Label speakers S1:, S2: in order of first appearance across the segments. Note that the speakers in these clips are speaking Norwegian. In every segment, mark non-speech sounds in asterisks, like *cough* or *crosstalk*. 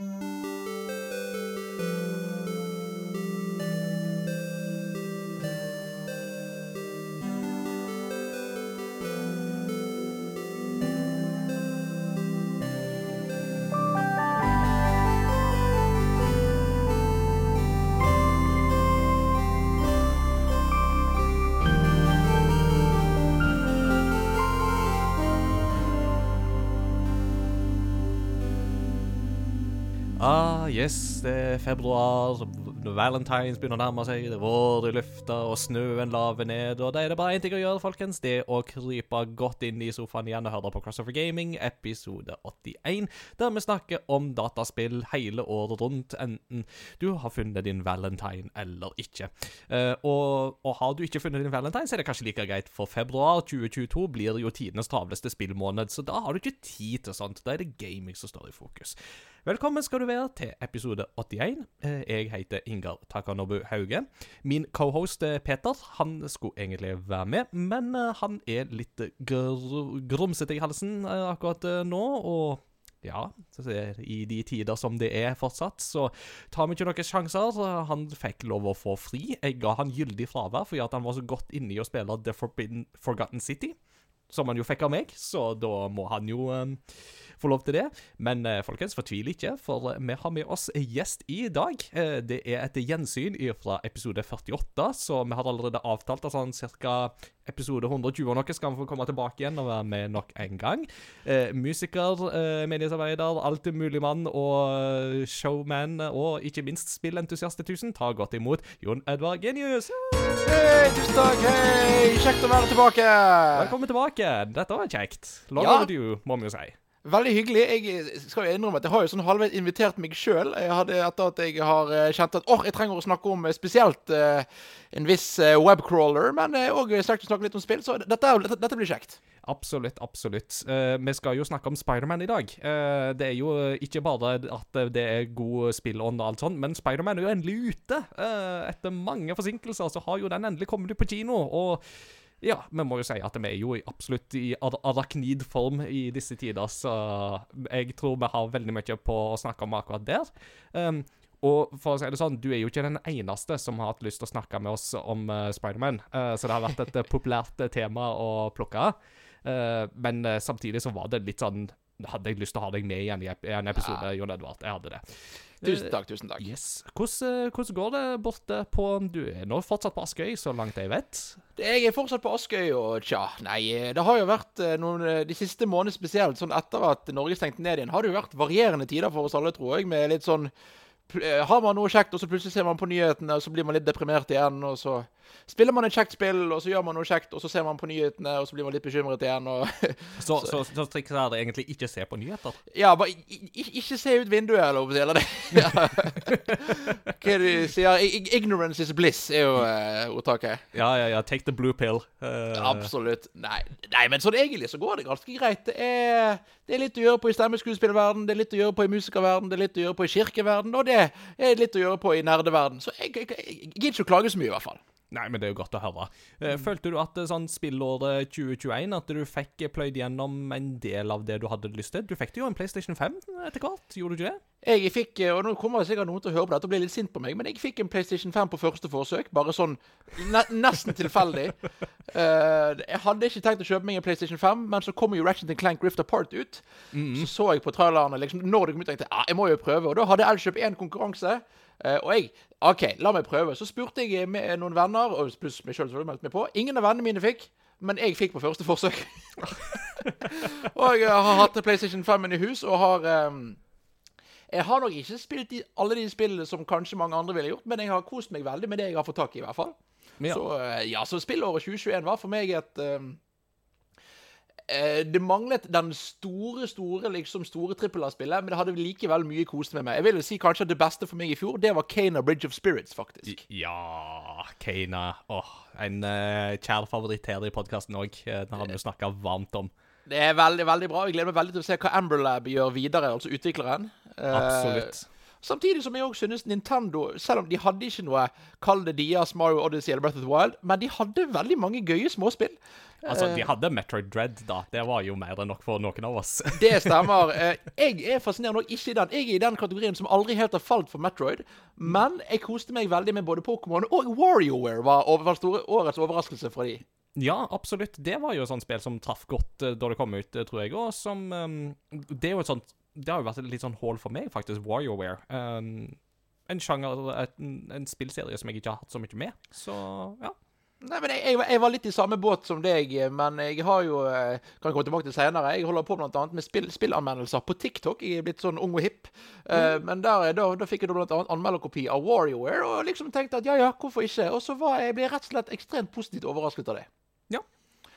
S1: Ah, yes, det er februar. Valentines begynner å nærme seg. Det er vår i lufta, og snøen laver ned. Og da er det bare én ting å gjøre, folkens. Det er å krype godt inn i sofaen igjen og høre på Crossover Gaming, episode 81, der vi snakker om dataspill hele året rundt, enten du har funnet din valentine eller ikke. Eh, og, og har du ikke funnet din valentine, så er det kanskje like greit, for februar 2022 blir jo tidenes travleste spillmåned, så da har du ikke tid til sånt. Da er det gaming som står i fokus. Velkommen skal du være til episode 81. Eh, Jeg heter Ingar Takanobu Hauge. Min cohost eh, Peter han skulle egentlig være med, men eh, han er litt gr grumsete i halsen eh, akkurat eh, nå. og ja, i de tider som det er fortsatt, så tar vi ikke noen sjanser. Han fikk lov å få fri. Jeg ga han gyldig fravær fordi han var så godt inne i å spille The Forbidden Forgotten City, som han jo fikk av meg, så da må han jo eh, *laughs* få lov til det. Men eh, folkens, fortvil ikke, for vi har med oss gjest i dag. Eh, det er et gjensyn fra episode 48, så vi har allerede avtalt at sånn ca. episode 120 og noe skal vi få komme tilbake igjen og være med nok en gang. Eh, musiker, eh, mediesarbeider, alltid mann og eh, showman, og ikke minst spillentusiast tusen. Ta godt imot Jon Edvard Genius.
S2: Hei, tusen takk. Hei, Kjekt å være tilbake.
S1: Velkommen tilbake. Dette var kjekt. Long
S2: Ja.
S1: overdue, må vi jo si.
S2: Veldig hyggelig. Jeg skal jo innrømme at jeg har jo sånn halvveis invitert meg sjøl. Etter at jeg har eh, kjent at åh, jeg trenger å snakke om eh, spesielt uh, en viss webcrawler, men òg sterkt å snakke litt om spill. Så dette, dette, dette blir kjekt.
S1: Absolutt, absolutt. Uh, vi skal jo snakke om Spiderman i dag. Uh, det er jo ikke bare at det er god spillånd og alt sånt, men Spiderman er jo endelig ute. Uh, etter mange forsinkelser så har jo den endelig kommet ut på kino. Og ja, vi må jo si at vi er jo absolutt i ar arachnid-form i disse tider, så jeg tror vi har veldig mye på å snakke om akkurat der. Um, og for å si det sånn, du er jo ikke den eneste som har hatt lyst til å snakke med oss om uh, Spiderman, uh, så det har vært et uh, populært tema å plukke. Uh, men uh, samtidig så var det litt sånn Hadde jeg lyst til å ha deg med igjen i en episode, Jon Edvard? Jeg hadde det.
S2: Tusen takk. tusen takk.
S1: Yes. Hvordan, uh, hvordan går det borte på Du er nå fortsatt på Askøy, så langt jeg vet?
S2: Jeg er fortsatt på Askøy, og tja, nei eh, Det har jo vært eh, noen eh, De siste månedene spesielt, sånn etter at Norge stengte ned igjen, har det jo vært varierende tider for oss alle, tror jeg, med litt sånn eh, Har man noe kjekt, og så plutselig ser man på nyhetene, og så blir man litt deprimert igjen, og så spiller man et kjekt spill, og så gjør man noe kjekt, og så ser man på nyhetene, og så blir man litt bekymret igjen, og *laughs*
S1: Så, så, så trikset er det egentlig ikke se på nyheter?
S2: Ja, bare ikke se ut vinduet, eller eller det. *laughs* Ja. Hva er det de sier? Ignorance is bliss, er jo uh, ordtaket.
S1: Ja, ja, ja. Take the blue pill. Uh,
S2: Absolutt. Nei, nei, men sånn egentlig så går det ganske greit. Det er, det er litt å gjøre på i stemmeskuespillverden, det er litt å gjøre på i musikerverden, det er litt å gjøre på i kirkeverden, og det er litt å gjøre på i nerdeverden. Så jeg, jeg, jeg, jeg gidder ikke å klage så mye, i hvert fall.
S1: Nei, men det er jo godt å høre. Eh, Følte du at eh, sånn spillåret 2021 At du fikk pløyd gjennom en del av det du hadde lyst til? Du fikk jo en PlayStation 5 etter hvert, gjorde du ikke det?
S2: Jeg fikk, eh, og nå kommer sikkert noen til å høre på dette og bli litt sint på meg, men jeg fikk en PlayStation 5 på første forsøk. Bare sånn ne nesten tilfeldig. *laughs* Jeg hadde ikke tenkt å kjøpe meg en PlayStation 5, men så kom jo Ratchet Clank Rift Apart ut. Så så jeg på trailerne liksom, når det kom ut, tenkte jeg ah, jeg må jo prøve. Og da hadde Elkjøp én konkurranse. Eh, og jeg OK, la meg prøve. Så spurte jeg med noen venner, og pluss meg sjøl, meldte meg på. Ingen av vennene mine fikk. Men jeg fikk på første forsøk. *laughs* og jeg har hatt PlayStation 5 i hus, og har ehm, jeg har nok ikke spilt de, alle de spillene som kanskje mange andre ville gjort, men jeg har kost meg veldig med det jeg har fått tak i, i hvert fall.
S1: Ja.
S2: Så, eh, ja, så spillåret 2021 var for meg et eh, Det manglet den store, store liksom store trippel A-spillet, men det hadde likevel mye kost med meg. Jeg vil jo si kanskje at det beste for meg i fjor, det var Kana Bridge of Spirits, faktisk.
S1: Ja, Kana. Åh, en uh, kjær favoritt her i podkasten òg. Den har vi jo snakka varmt om.
S2: Det er veldig veldig bra. Jeg gleder meg veldig til å se hva Amberlab gjør videre, altså utvikleren. Absolutt.
S1: Absolutt.
S2: Samtidig som jeg òg synes Nintendo, selv om de hadde ikke noe Kall det Dias, Mario Odyssey eller Breath of the Wild, men de hadde veldig mange gøye småspill.
S1: Altså, de hadde Metroid Dread, da. Det var jo mer enn nok for noen av oss. *laughs*
S2: Det stemmer. *laughs* Eh, Jeg er fascinerende nok ikke i den. Jeg er i den kategorien som aldri helt har falt for Metroid. Men jeg koste meg veldig med både Pokémon og WarioWare var, var store, årets overraskelse fra de.
S1: Ja, absolutt. Det var jo et sånt spill som traff godt eh, da det kom ut, eh, tror jeg. Og som ehm, Det er jo et sånt Det har jo vært et litt sånn hull for meg, faktisk, WarioWare. Um, en sjanger, en, en spillserie som jeg ikke har hatt så mye med. Så ja.
S2: Nei, men jeg, jeg, var- jeg var litt i samme båt som deg, men jeg har jo kan Kan komme tilbake til senere. Jeg holder på blant annet med spill, spillanmeldelser på TikTok. Jeg er blitt sånn ung og hipp. Eh, Men der, da, da fikk jeg bl.a. anmelderkopi av WarioWare, og liksom tenkte at ja ja, hvorfor ikke? Og så var jeg ble jeg rett og slett ekstremt positivt overrasket av det. Ja.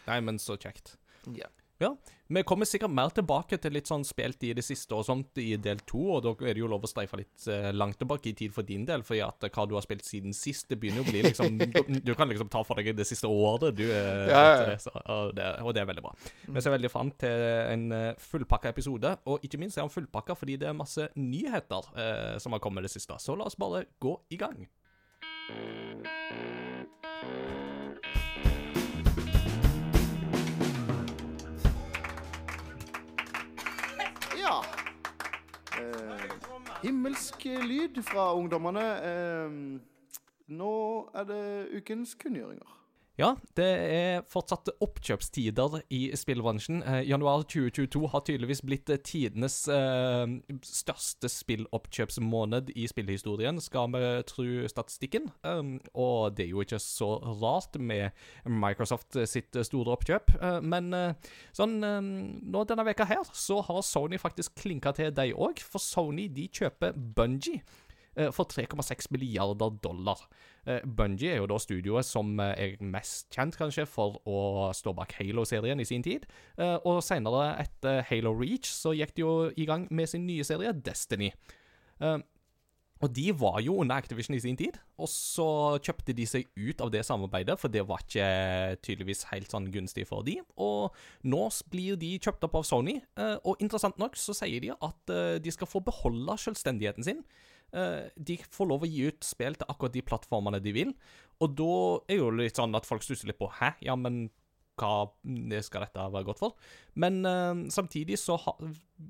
S1: Nei, men så kjekt.
S2: Ja.
S1: Ja. Vi kommer sikkert mer tilbake til litt sånn spilt i det siste og sånt i del to, og da er det jo lov å streife litt eh, langt tilbake i tid for din del, fordi at eh, hva du har spilt siden sist, det begynner jo å bli liksom *laughs* Du, kan liksom ta for deg det siste året, du. eh,
S2: Ja, ja,
S1: og, det, og det er veldig bra. Vi ser veldig fram til en fullpakka episode, og ikke minst er han fullpakka fordi det er masse nyheter eh, som har kommet det siste. Så la oss bare gå i gang.
S3: Ja. Eh, himmelsk lyd fra ungdommene. Eh, nå er det ukens kunngjøringer.
S1: Ja, det er fortsatt oppkjøpstider i spillbransjen. Eh, januar 2022 har tydeligvis blitt eh, tidenes eh, største spilloppkjøpsmåned i spillhistorien, skal vi tro statistikken. Um, og det er jo ikke så rart med Microsoft sitt store oppkjøp. Uh, men uh, sånn um, nå denne veka her, så har Sony faktisk klinka til deg òg. For Sony de kjøper Bungie eh, for 3,6 milliarder dollar. Uh, Bungie er jo da studioet som eh, er mest kjent, kanskje, for å stå bak Halo-serien i sin tid. Eh, og senere, etter Halo Reach, så gikk de jo i gang med sin nye serie, Destiny. Eh, og de var jo under Activision i sin tid, og så kjøpte de seg ut av det samarbeidet, for det var ikke tydeligvis helt sånn gunstig for de. Og nå blir de kjøpt opp av Sony, eh, og interessant nok så sier de at eh, de skal få beholde selvstendigheten sin. Eh, de får lov å gi ut spill til akkurat de plattformene de vil, og da er jo litt sånn at folk stusser litt på Hæ, ja, men hva skal dette være godt for? Men uh, samtidig så ha,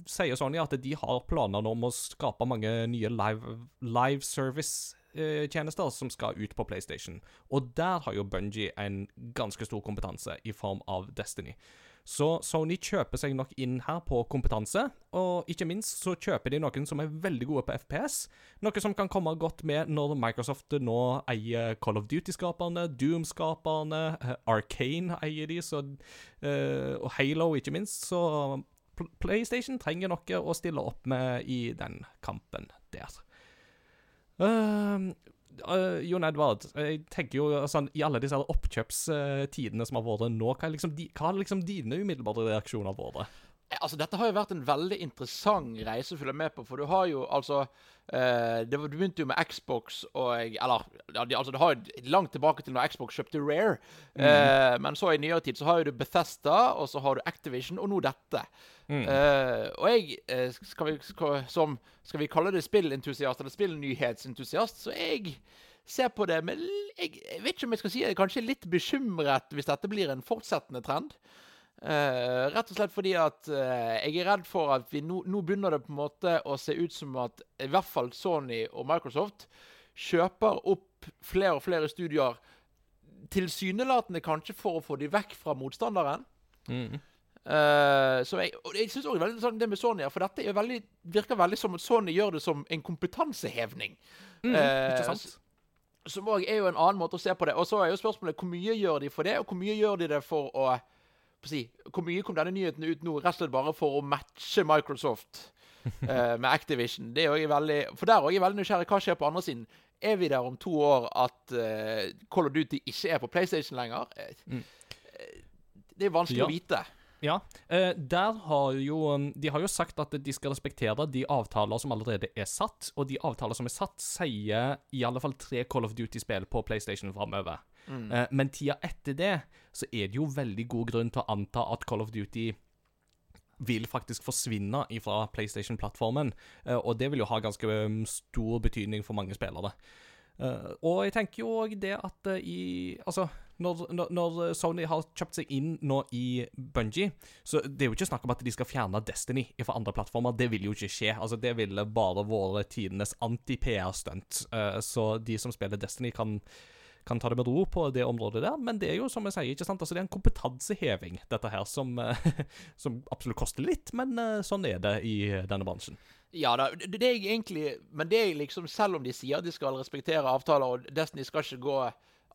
S1: sier Sony at de har planer om å skape mange nye live, live service-tjenester som skal ut på PlayStation. Og der har jo Bungie en ganske stor kompetanse i form av Destiny. Så Sony kjøper seg nok inn her på kompetanse, og ikke minst så kjøper de noen som er veldig gode på FPS. Noe som kan komme godt med når Microsoft nå eier Call of Duty-skaperne, Doom-skaperne, Arkane Arcane eier de, så, eh, og Halo, ikke minst. Så PlayStation trenger noe å stille opp med i den kampen der. Uh, Jon Edvard, jeg tenker jo sånn, i alle disse oppkjøpstidene som har vært nå, hva liksom, di, hva har liksom dine umiddelbare reaksjoner vært?
S2: Altså, Dette har jo vært en veldig interessant reise å følge med på. For du har jo altså eh, det, var- Du begynte jo med Xbox og Eller ja, de- altså, det har jo langt tilbake til når Xbox kjøpte Rare. Eh, men så i nyere tid så har jo du Bethesda, og så har du Activision, og nå dette. Eh, og jeg eh, skal vi, skal, som, skal vi kalle det spillentusiast eller spillnyhetsentusiast, så jeg ser på det med jeg, jeg vet ikke om jeg skal si jeg er kanskje litt bekymret hvis dette blir en fortsettende trend. Eh, rett og slett fordi at uh, jeg er redd for at vi nå, nå begynner det på en måte å se ut som at i hvert fall Sony og Microsoft kjøper opp flere og flere studier tilsynelatende kanskje for å få de vekk fra motstanderen. Eh, så jeg, og jeg synes også veldig sånn det med Sony, for dette er veldig, virker veldig som at Sony gjør det som en kompetansehevning.
S1: Mm, ikke sant?
S2: Som òg er jo en annen måte å se på det. Og så er jo spørsmålet hvor mye gjør de for det, og hvor mye gjør de det for å si, Hvor mye kom denne nyheten ut nå, rett og slett bare for å matche Microsoft *laughs* eh, med Activision? Det er veldig, For der òg er jeg veldig nysgjerrig. Hva skjer på andre siden? Er vi der om to år at eh, Call of Duty ikke er på PlayStation lenger? Eh, eh, Det er vanskelig
S1: Ja.
S2: å vite.
S1: Ja, eh, der har jo um, De har jo sagt at de skal respektere de avtaler som allerede er satt, og de avtaler som er satt, sier i alle fall tre Call of Duty-spill på PlayStation framover. Eh, men tida etter det så er det jo veldig god grunn til å anta at Call of Duty vil faktisk forsvinne fra PlayStation-plattformen. eh, og det vil jo ha ganske um, stor betydning for mange spillere. Og jeg tenker jo òg det at i Altså, når, når, Sony har kjøpt seg inn nå i Bungie, så det er jo ikke snakk om at de skal fjerne Destiny fra andre plattformer. Det vil jo ikke skje. Altså, det ville bare vært tidenes anti-PR-stunt. Eh, så de som spiller Destiny, kan kan ta det med ro på det området der, men det er jo som jeg sier, ikke sant, altså det er en kompetanseheving, dette her, som, eh, *laughs* som absolutt koster litt, men eh, sånn er det i denne bransjen.
S2: Ja da, det er egentlig Men det er liksom, selv om de sier de skal respektere avtaler, og Destiny skal ikke gå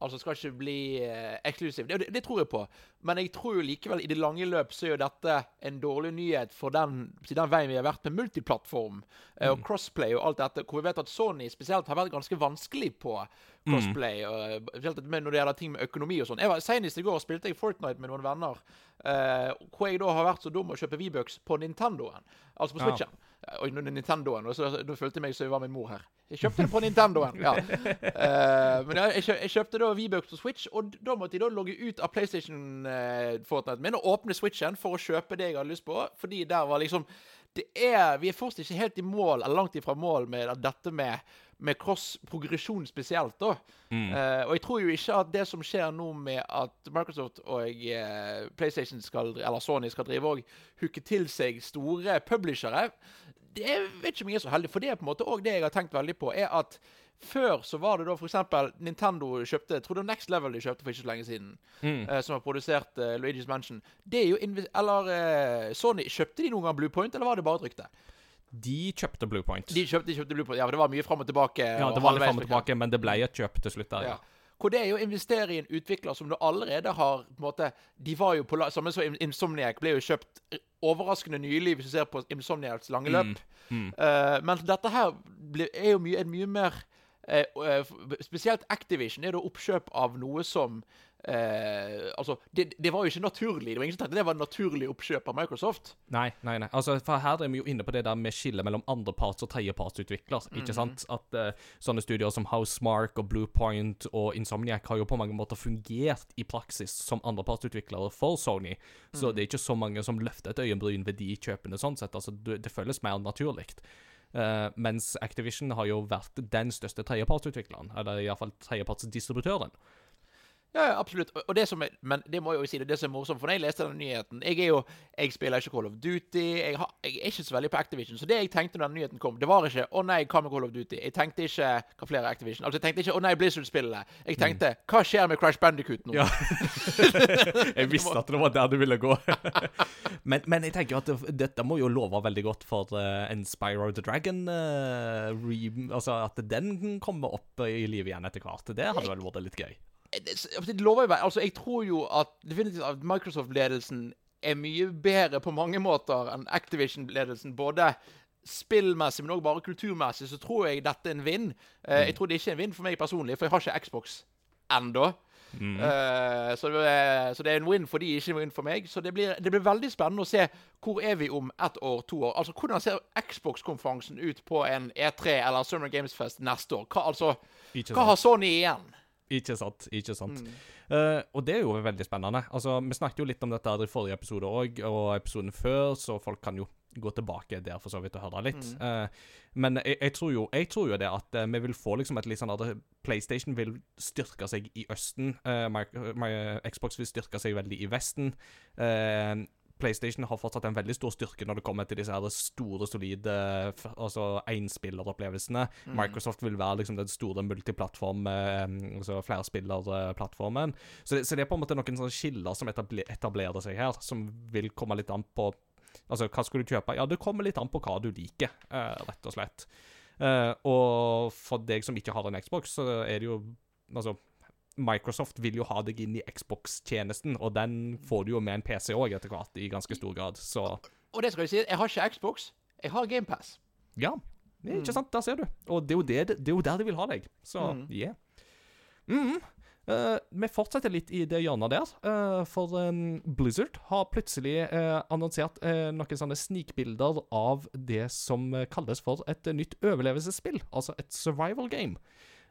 S2: Altså skal ikke bli eh, eksklusiv. Det, det, det tror jeg på. Men jeg tror jo likevel i det lange løp så er jo dette en dårlig nyhet for den, den veien vi har vært med multiplattform eh, og crossplay og alt dette. Hvor vi vet at Sony spesielt har vært ganske vanskelig på crossplay. Og, spesielt når det gjelder ting med økonomi og sånn. Senest i går spilte jeg Fortnite med noen venner. eh, hvor jeg da har vært så dum å kjøpe V-Bucks på Nintendoen. Altså på
S1: Ja.
S2: Switchen. Oi, nå er det Nintendoen. Og så, nå følte jeg meg som jeg var min mor her. Jeg kjøpte det på Nintendoen. ja. Uh, *laughs* men jeg, jeg, kjø- jeg kjøpte da V-Bucks på Switch, og da måtte jeg da logge ut av PlayStation uh, min og åpne Switchen for å kjøpe det jeg hadde lyst på. Fordi der var liksom det er, Vi er fortsatt ikke helt i mål, eller langt ifra mål, med dette med, med cross-progresjon spesielt. da. Eh, og jeg tror jo ikke at det som skjer nå med at Microsoft og uh, PlayStation skal, eller Sony skal drive og hooke til seg store publishere, det er- vet ikke om jeg er så heldig. For det er på en måte også det jeg har tenkt veldig på, er at før så var det da f.eks. Nintendo kjøpte Jeg tror det var Next Level de kjøpte for ikke så lenge siden. eh, som har produsert eh, Luigi's Mansion. Det er jo Eller eh, Sony, kjøpte de noen gang Bluepoint, eller var det bare et rykte?
S1: De kjøpte Bluepoint.
S2: De kjøpte, de kjøpte Bluepoint. Ja, for det var mye fram og tilbake.
S1: ja, det var litt fram og tilbake, men det ble et kjøp til slutt der,
S2: Ja.
S1: ja.
S2: Hvor det er jo å investere i en utvikler som du allerede har på en måte, De var jo på Samme som Insomniac ble jo kjøpt overraskende nylig, hvis du ser på Insomniacs lange løp. Eh, men dette her er jo mye, mye mer eh, eh, Spesielt Activision er da oppkjøp av noe som eh, Altså, det, det var jo ikke naturlig. Det var ingen som tenkte det var en naturlig oppkjøp av Microsoft.
S1: Nei, nei, nei. Altså, for her er vi jo inne på det der med skillet mellom andreparts- og tredjepartsutvikler. Ikke sant? At eh, sånne studier som Housemark og Bluepoint og Insomniac har jo på mange måter fungert i praksis som andrepartsutviklere for Sony. Så det er ikke så mange som løfter et øyenbryn ved de kjøpene sånn sett. Altså, det, det føles mer naturlig. Uh, mens Activision har jo vært den største tredjepartsutvikleren, eller iallfall tredjepartsdistributøren.
S2: Ja, ja, absolutt. Og- det som er, men det må jeg jo si, det det som er morsomt. For når jeg leste den nyheten Jeg er jo, jeg spiller ikke Call of Duty. Jeg, har, jeg er ikke så veldig på Activision. Så det jeg tenkte når den nyheten kom, det var ikke 'Å nei, hva med Call of Duty?' Jeg tenkte ikke Hva flere er Activision? Altså, jeg tenkte ikke 'Å nei, Blizzard-spillene'. Jeg tenkte 'Hva skjer med Crash Bandicoot nå?'
S1: Ja. *laughs* jeg visste at det var der du ville gå. *laughs* men, men jeg tenker at det, dette må jo love veldig godt for uh, en Spyro the Dragon uh, re, Altså at den kommer opp i livet igjen etter hvert. Det hadde vel vært litt gøy.
S2: Det, det lover jo meg Altså, jeg tror jo at definitivt at Microsoft-ledelsen er mye bedre på mange måter enn Activision-ledelsen. Både spillmessig, men òg bare kulturmessig, så tror jeg dette er en vinn. Eh, Jeg tror det ikke er en vinn for meg personlig, for jeg har ikke Xbox ennå. Eh, så, så det er en win for de, ikke en win for meg. Så det blir, det blir veldig spennende å se hvor er vi om ett år, to år. Altså, Hvordan ser Xbox-konferansen ut på en E3 eller Summer Games Fest neste år? Hva, altså, hva har Sony igjen?
S1: Ikke sant. Ikke sant. Eh, og det er jo veldig spennende. Altså, Vi snakket jo litt om dette i forrige episode òg, og episoden før, så folk kan jo gå tilbake der for så vidt og høre litt. Eh, men jeg, jeg, tror jo, jeg tror jo det at uh, vi vil få liksom et litt sånn at PlayStation vil styrke seg i Østen. Uh, my, my, Xbox vil styrke seg veldig i Vesten. PlayStation har fortsatt en veldig stor styrke når det kommer til disse her store, solide altså altså Mm. Microsoft vil være liksom den store multiplattform, eh, altså flerspillerplattformen. Så, det- så det er på en måte noen sånne skiller som etabler, etablerer seg her, som vil komme litt an på Altså, hva skal du kjøpe? Ja, det kommer litt an på hva du liker, eh, rett og slett. Eh, og for deg som ikke har en Xbox, så er det jo Altså, Microsoft vil jo ha deg inn i Xbox-tjenesten, og den får du jo med en PC òg etter hvert, i ganske stor grad. Så
S2: Og det skal jeg si, jeg har ikke Xbox, jeg har GamePass.
S1: ja. Ikke sant? Der ser du. Og det er jo, det, det er jo der de vil ha deg. Så yeah. Mm. Uh, vi fortsetter litt i det hjørnet der, uh, for um, Blizzard har plutselig uh, annonsert noen sånne snikbilder av det som kalles for et nytt overlevelsesspill, altså et survival game.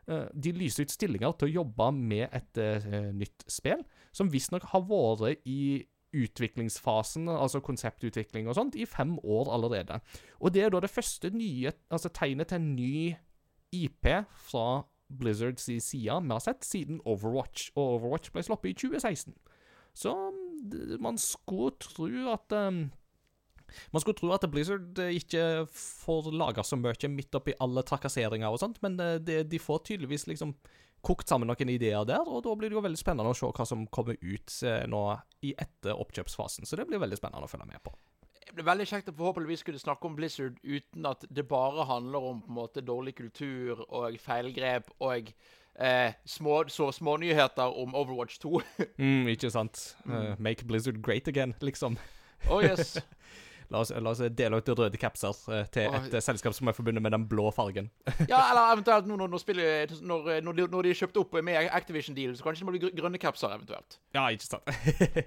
S1: Eh, de lyser ut stillinger til å jobbe med et eh, nytt spill, som visstnok har vært i utviklingsfasen, altså konseptutvikling og sånt, i fem år allerede. Og det er da det første nye, altså tegnet til en ny IP fra Blizzards side vi har sett siden Overwatch, og Overwatch ble sluppet i 2016. Så man skulle tro at um, man skulle tro at Blizzard eh, ikke får laga så mye midt oppi alle trakasseringer og sånt, men eh, det, de får tydeligvis liksom kokt sammen noen ideer der, og da blir det jo veldig spennende å se hva som kommer ut eh, nå i etter oppkjøpsfasen. Så det blir veldig spennende å følge med på.
S2: Det blir veldig kjekt å forhåpentligvis kunne snakke om Blizzard uten at det bare handler om på en måte dårlig kultur og feilgrep og eh, små, så smånyheter om Overwatch 2. *laughs*
S1: Mm, ikke sant? Uh, make Blizzard great again, liksom.
S2: oh yes. *laughs*
S1: La oss, la oss dele ut røde capser eh, til et eh, selskap som er forbundet med den blå fargen. *laughs*
S2: Ja, eller eventuelt nå når, når, når, når, de, når de er kjøpt opp med Activision-deal, så kanskje det må bli grønne capser eventuelt.
S1: Ja, ikke sant.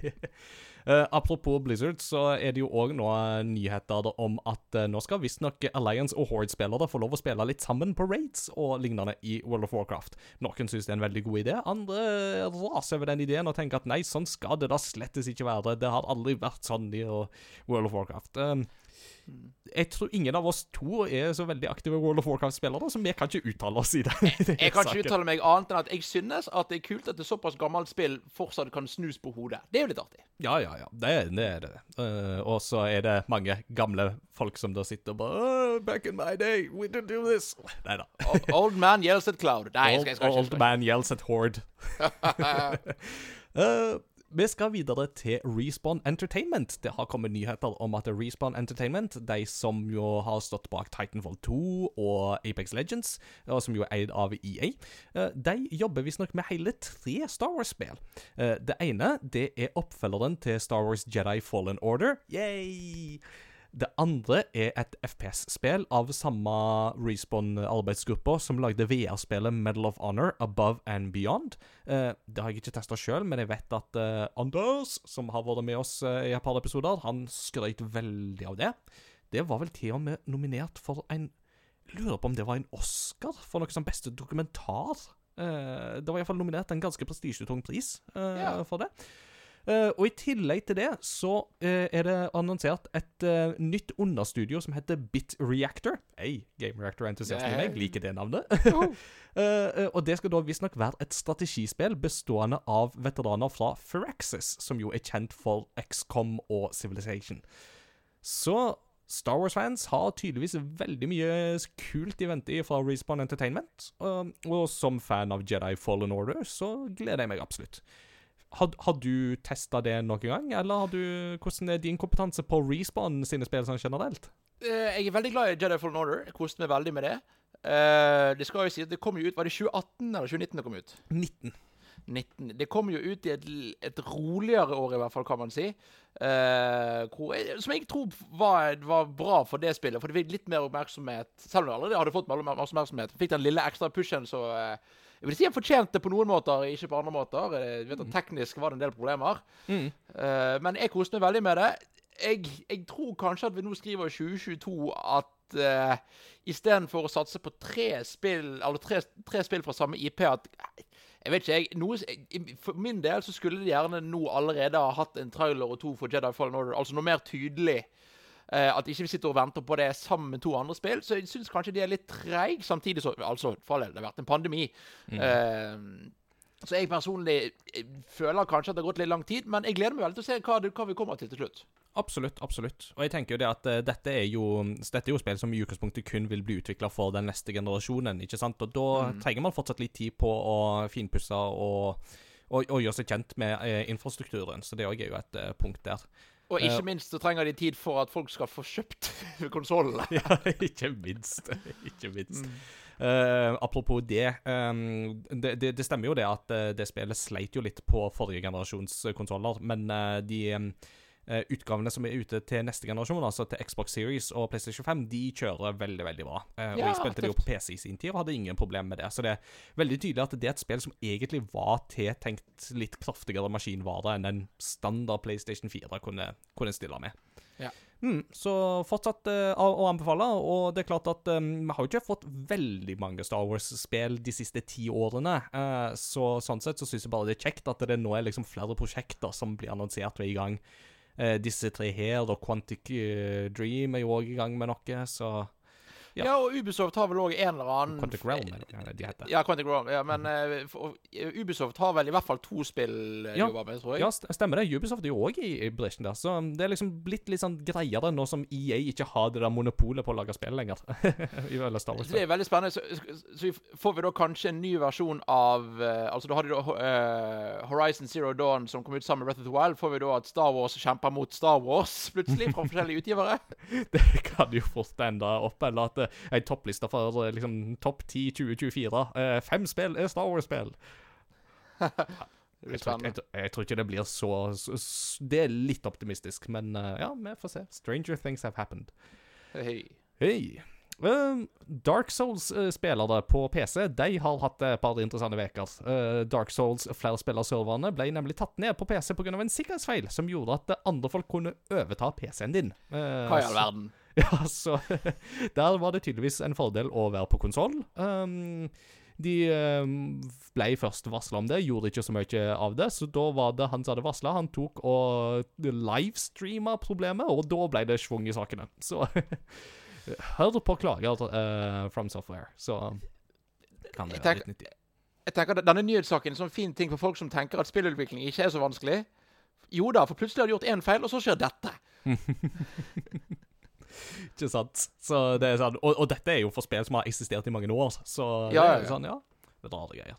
S1: *laughs* Eh, apropos Blizzard, så er det jo òg nå eh, nyheter om at uh, nå skal visstnok Alliance og Horde-spillere få lov å spille litt sammen på raids og lignende i World of Warcraft. Noen syns det er en veldig god idé, andre raser over den ideen og tenker at nei, sånn skal det da slettes ikke være. Det har aldri vært sånn i uh, World of Warcraft. Um, jeg tror ingen av oss to er så veldig aktive World of Warcraft-spillere, så vi kan ikke uttale oss i det. *laughs*
S2: Jeg kan ikke uttale meg annet enn at jeg synes at det er kult at et såpass gammelt spill fortsatt kan snus på hodet. Det er jo litt artig.
S1: Ja, ja, ja. Det, det er det. Uh, og så er det mange gamle folk som da sitter og bare oh, Back in my day, we didn't do this. Nei da.
S2: Old man yells at cloud. Nei, jeg skal, jeg skal
S1: Old,
S2: ikke
S1: old man yells at horde. *laughs* *laughs* Eh, vi skal videre til Respawn Entertainment. Det har kommet nyheter om at Respawn Entertainment, de som jo har stått bak Titanfall 2 og Apex Legends, og som jo er eid av EA, eh, de jobber visstnok med hele tre Star Wars-spill. Eh, Det ene det er oppfølgeren til Star Wars Jedi Fallen Order. Yay! Det andre er et FPS-spill av samme Respawn-arbeidsgruppa som lagde VR-spillet Medal of Honor Above and Beyond. Eh, det har jeg ikke testa sjøl, men jeg vet at eh, Anders, som har vært med oss eh, i et par episoder, han skrøt veldig av det. Det var vel til og med nominert for en Lurer på om det var en Oscar for noe som beste dokumentar. Eh, det var iallfall nominert en ganske prestisjetung pris eh, for det. Eh, og i tillegg til det så eh, er det annonsert et eh, nytt understudio som heter Bit Reactor. Hei, Game Reactor-entusiasten i meg liker det navnet. *laughs* *laughs* Eh, og det skal da visstnok være et strategispill bestående av veteraner fra Firaxis, som jo er kjent for XCOM og Civilization. Så Star Wars-fans har tydeligvis veldig mye kult i vente fra Respawn Entertainment. Og, og som fan av Jedi Fallen Order så gleder jeg meg absolutt. Har, har du testa det noen gang, eller har du, hvordan er din kompetanse på Respawn sine spill sånn generelt?
S2: Uh, jeg er veldig glad i Jedi Fallen Order. Jeg koste meg veldig med det. Uh, det skal jo si at det kom jo ut Var det 2018 eller 2019 det kom ut?
S1: 19.
S2: 19. Det kom jo ut i et, et roligere år, i hvert fall, kan man si. Uh, hvor som jeg tror var, var bra for det spillet. For det fikk litt mer oppmerksomhet. Selv om det allerede hadde fått mer oppmerksomhet. Fikk den lille ekstra pushen så eh, Jeg vil si han fortjente på noen måter, ikke på andre måter. Eh, Jeg vet at Teknisk var det en del problemer.
S1: Mm.
S2: Eh, men jeg koste meg veldig med det. Jeg, jeg tror kanskje at vi nå skriver 2022 at uh, istedenfor å satse på tre spill Eller tre, tre spill fra samme IP at Jeg vet ikke, jeg, noe, For min del så skulle de gjerne nå allerede ha hatt en trailer og to for Jedi Fallen Order. Altså noe mer tydelig. Eh, at ikke vi sitter og venter på det sammen med to andre spill. Så jeg syns kanskje de er litt treige. Samtidig så Altså, for all del, det har vært en pandemi. Eh, så jeg personlig jeg føler kanskje at det har gått litt lang tid, men jeg gleder meg veldig til å se hva, det, hva vi kommer til til slutt.
S1: Absolutt, absolutt. Og jeg tenker jo det at uh, dette er jo Dette er jo spill som i utgangspunktet kun vil bli utvikla for den neste generasjonen, ikke sant? Og da trenger man fortsatt litt tid på å finpusse og, og, og gjøre seg kjent med uh, infrastrukturen, så det òg er jo et eh, punkt der.
S2: Og ikke minst så trenger de tid for at folk skal få kjøpt *laughs* konsollene. *laughs*
S1: Ja, ikke minst. ikke minst. Eh, apropos det, um, det, det Det stemmer jo det at eh, det spillet sleit jo litt på forrige generasjons eh, konsoller, men de utgavene som er ute til neste generasjon, altså til Xbox Series og PlayStation 5, de kjører veldig, veldig bra. Ja, og
S2: Ja,
S1: jeg spilte det jo på PC i sin tid og hadde ingen problem med det. Så det er veldig tydelig at det er et spill som egentlig var tiltenkt litt kraftigere maskinvare enn en standard PlayStation 4 kunne, kunne stille med.
S2: Ja.
S1: Mm, så fortsatt uh, å, å anbefale. Og det er klart at um, vi har jo ikke fått veldig mange Star Wars-spill de siste ti årene. Uh, så sånn sett så syns jeg bare det er kjekt at det nå er liksom flere prosjekter som blir annonsert og er i gang. Eh, disse tre her, da Quantic eh, Dream er jo òg i gang med noe, så Ja.
S2: Ja, og Ubisoft har vel òg en eller annen
S1: Quantic Realm eller det de heter.
S2: Ja, Quantic Realm. Ja, men for, Ubisoft har vel i hvert fall to spill eh, de
S1: Ja.
S2: jobber med, tror jeg.
S1: Ja, stemmer det. Ubisoft er jo òg i, i bedriften der. Så um, det er liksom blitt litt sånn greiere nå som EA ikke har det der monopolet på å lage spill lenger. *laughs* Eller Star Wars.
S2: Det er veldig spennende. Så, så, får vi da kanskje en ny versjon av uh, Altså, da hadde du da uh, Horizon Zero Dawn som kom ut sammen med Breath of the Wild. Får vi da at Star Wars kjemper mot Star Wars plutselig, fra *laughs* forskjellige utgivere?
S1: Det kan jo fort ende opp, eller at uh, ei toppliste for uh, liksom topp 10 2024 uh, Fem spill er Star Wars-spill. *laughs* Jeg, jeg, jeg tror ikke det blir så, så, Det er litt optimistisk, men uh, ja, vi får se. Stranger things have happened.
S2: Hei.
S1: Hei. Um, Dark Souls-spillere på PC De har hatt et par interessante uker. Uh, Dark Souls flerspillerserverne ble nemlig tatt ned på PC pga. en sikkerhetsfeil som gjorde at andre folk kunne overta PC-en din.
S2: Hva i all verden? *laughs*
S1: Ja, så *laughs* Der var det tydeligvis en fordel å være på konsoll. Um, de um, ble først varsla om det, gjorde ikke så mye av det. Så da var det han som hadde varsla, han tok og livestreama problemet, og da ble det schwung i sakene. Så *laughs* hør på klager uh, from software, så kan det være litt nyttig.
S2: Jeg tenker at Denne nyhetssaken er en sånn fin ting for folk som tenker at spillutvikling ikke er så vanskelig. Jo da, for plutselig har de gjort én feil, og så skjer dette.
S1: Ikke sant? Så det er sånn, og, og dette er jo for spill som har eksistert i mange år, så
S2: Ja,
S1: det
S2: ja,
S1: er sånn, ja. Det er rare greier.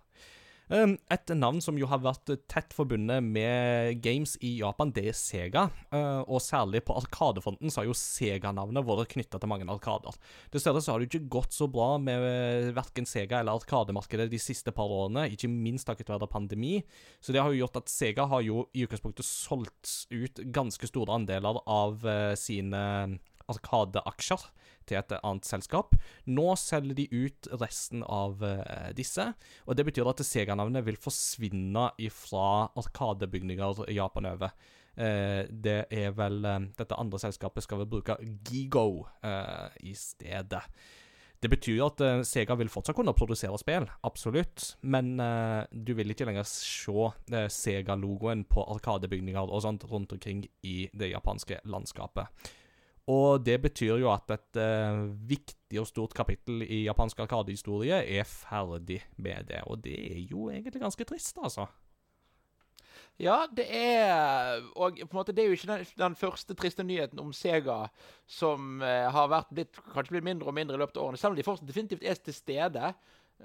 S1: Um, et navn som jo har vært tett forbundet med games i Japan, det er Sega. Uh, og særlig på Arkadefronten så har jo Sega-navnet vært knytta til mange arkader. Dessverre så har det ikke gått så bra med verken Sega eller Arkademarkedet de siste par årene, ikke minst takket være pandemi. Så det har jo gjort at Sega har jo i utgangspunktet solgt ut ganske store andeler av uh, sine Arkadeaksjer til et annet selskap. Nå selger de ut resten av eh, disse, og det betyr at Sega-navnet vil forsvinne fra arkadebygninger Japan over. Eh, det er vel eh, Dette andre selskapet skal vel bruke Gigo i stedet. Det betyr jo at Sega vil fortsatt kunne produsere spill, absolutt, men uh, du vil ikke lenger se uh, Sega-logoen på arkadebygninger og sånt rundt omkring i det japanske landskapet. Og det betyr jo at et uh, viktig og stort kapittel i japansk arkadehistorie er ferdig med det, og det er jo egentlig ganske trist, altså.
S2: Ja, det er Og på en måte, det er jo ikke den, den første triste nyheten om Sega som uh, har vært blitt, kanskje blitt mindre og mindre i løpet av årene, selv om de fortsatt definitivt er til stede.